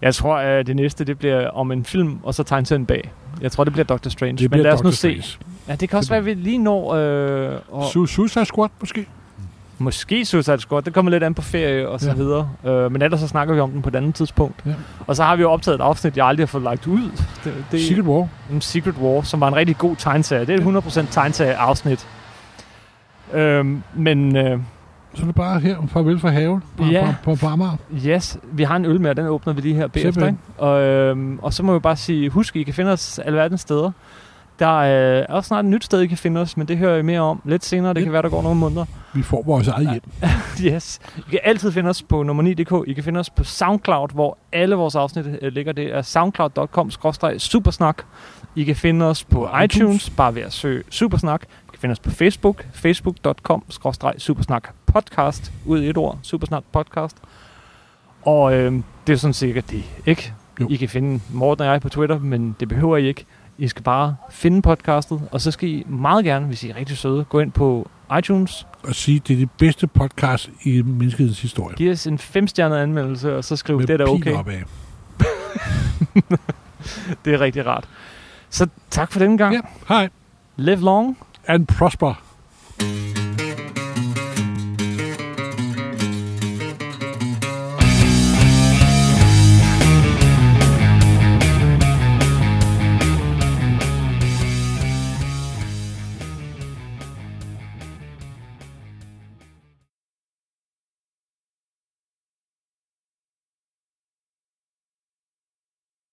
Jeg tror, at det næste det bliver om en film, og så tegneserien bag. Jeg tror, det bliver Doctor Strange. Det men lad os nu Dr. se. Ja, det kan også være, at vi lige når... Øh, og Su- Suicide Squad måske? måske Suicide Squad. Det kommer lidt an på ferie og så Ja. videre. Øh, men ellers så snakker vi om den på et andet tidspunkt. Ja. Og så har vi jo optaget et afsnit, jeg aldrig har fået lagt ud. Det, det Secret War. er Secret War, som var en rigtig god tegneserie. Det er et 100% tegneserie-afsnit. Øhm, men øh, Så er det bare her, farvel fra haven på, Ja. på, på, på Amager. yes, vi har en øl med, og den åbner vi lige her bagefter. Ikke? Og, øhm, og så må vi bare sige, husk, I kan finde os alverdens steder. Der er også snart et nyt sted, I kan finde os, men det hører I mere om lidt senere. Det Ja. kan være, der går nogle måneder. Vi får vores eget hjem. Yes. I kan altid finde os på nummer 9.dk. I kan finde os på SoundCloud, hvor alle vores afsnit øh, ligger. Det er soundcloud.com-supersnak. I kan finde os på iTunes, iTunes. bare ved at søge Supersnak. I kan finde os på Facebook, facebook.com-supersnak podcast, ud i et ord, Supersnak podcast. Og øh, det er sådan sikkert det, ikke? Jo. I kan finde Morten og jeg på Twitter, men det behøver I ikke. I skal bare finde podcastet, og så skal I meget gerne, hvis I er rigtig søde, gå ind på iTunes, Og sige, det er det bedste podcast i menneskehedens historie. Giv os en femstjernet anmeldelse, og så skriv, Med det er da okay. opad. Det er rigtig rart. Så tak for den gang. Ja, hej. Live long. And prosper.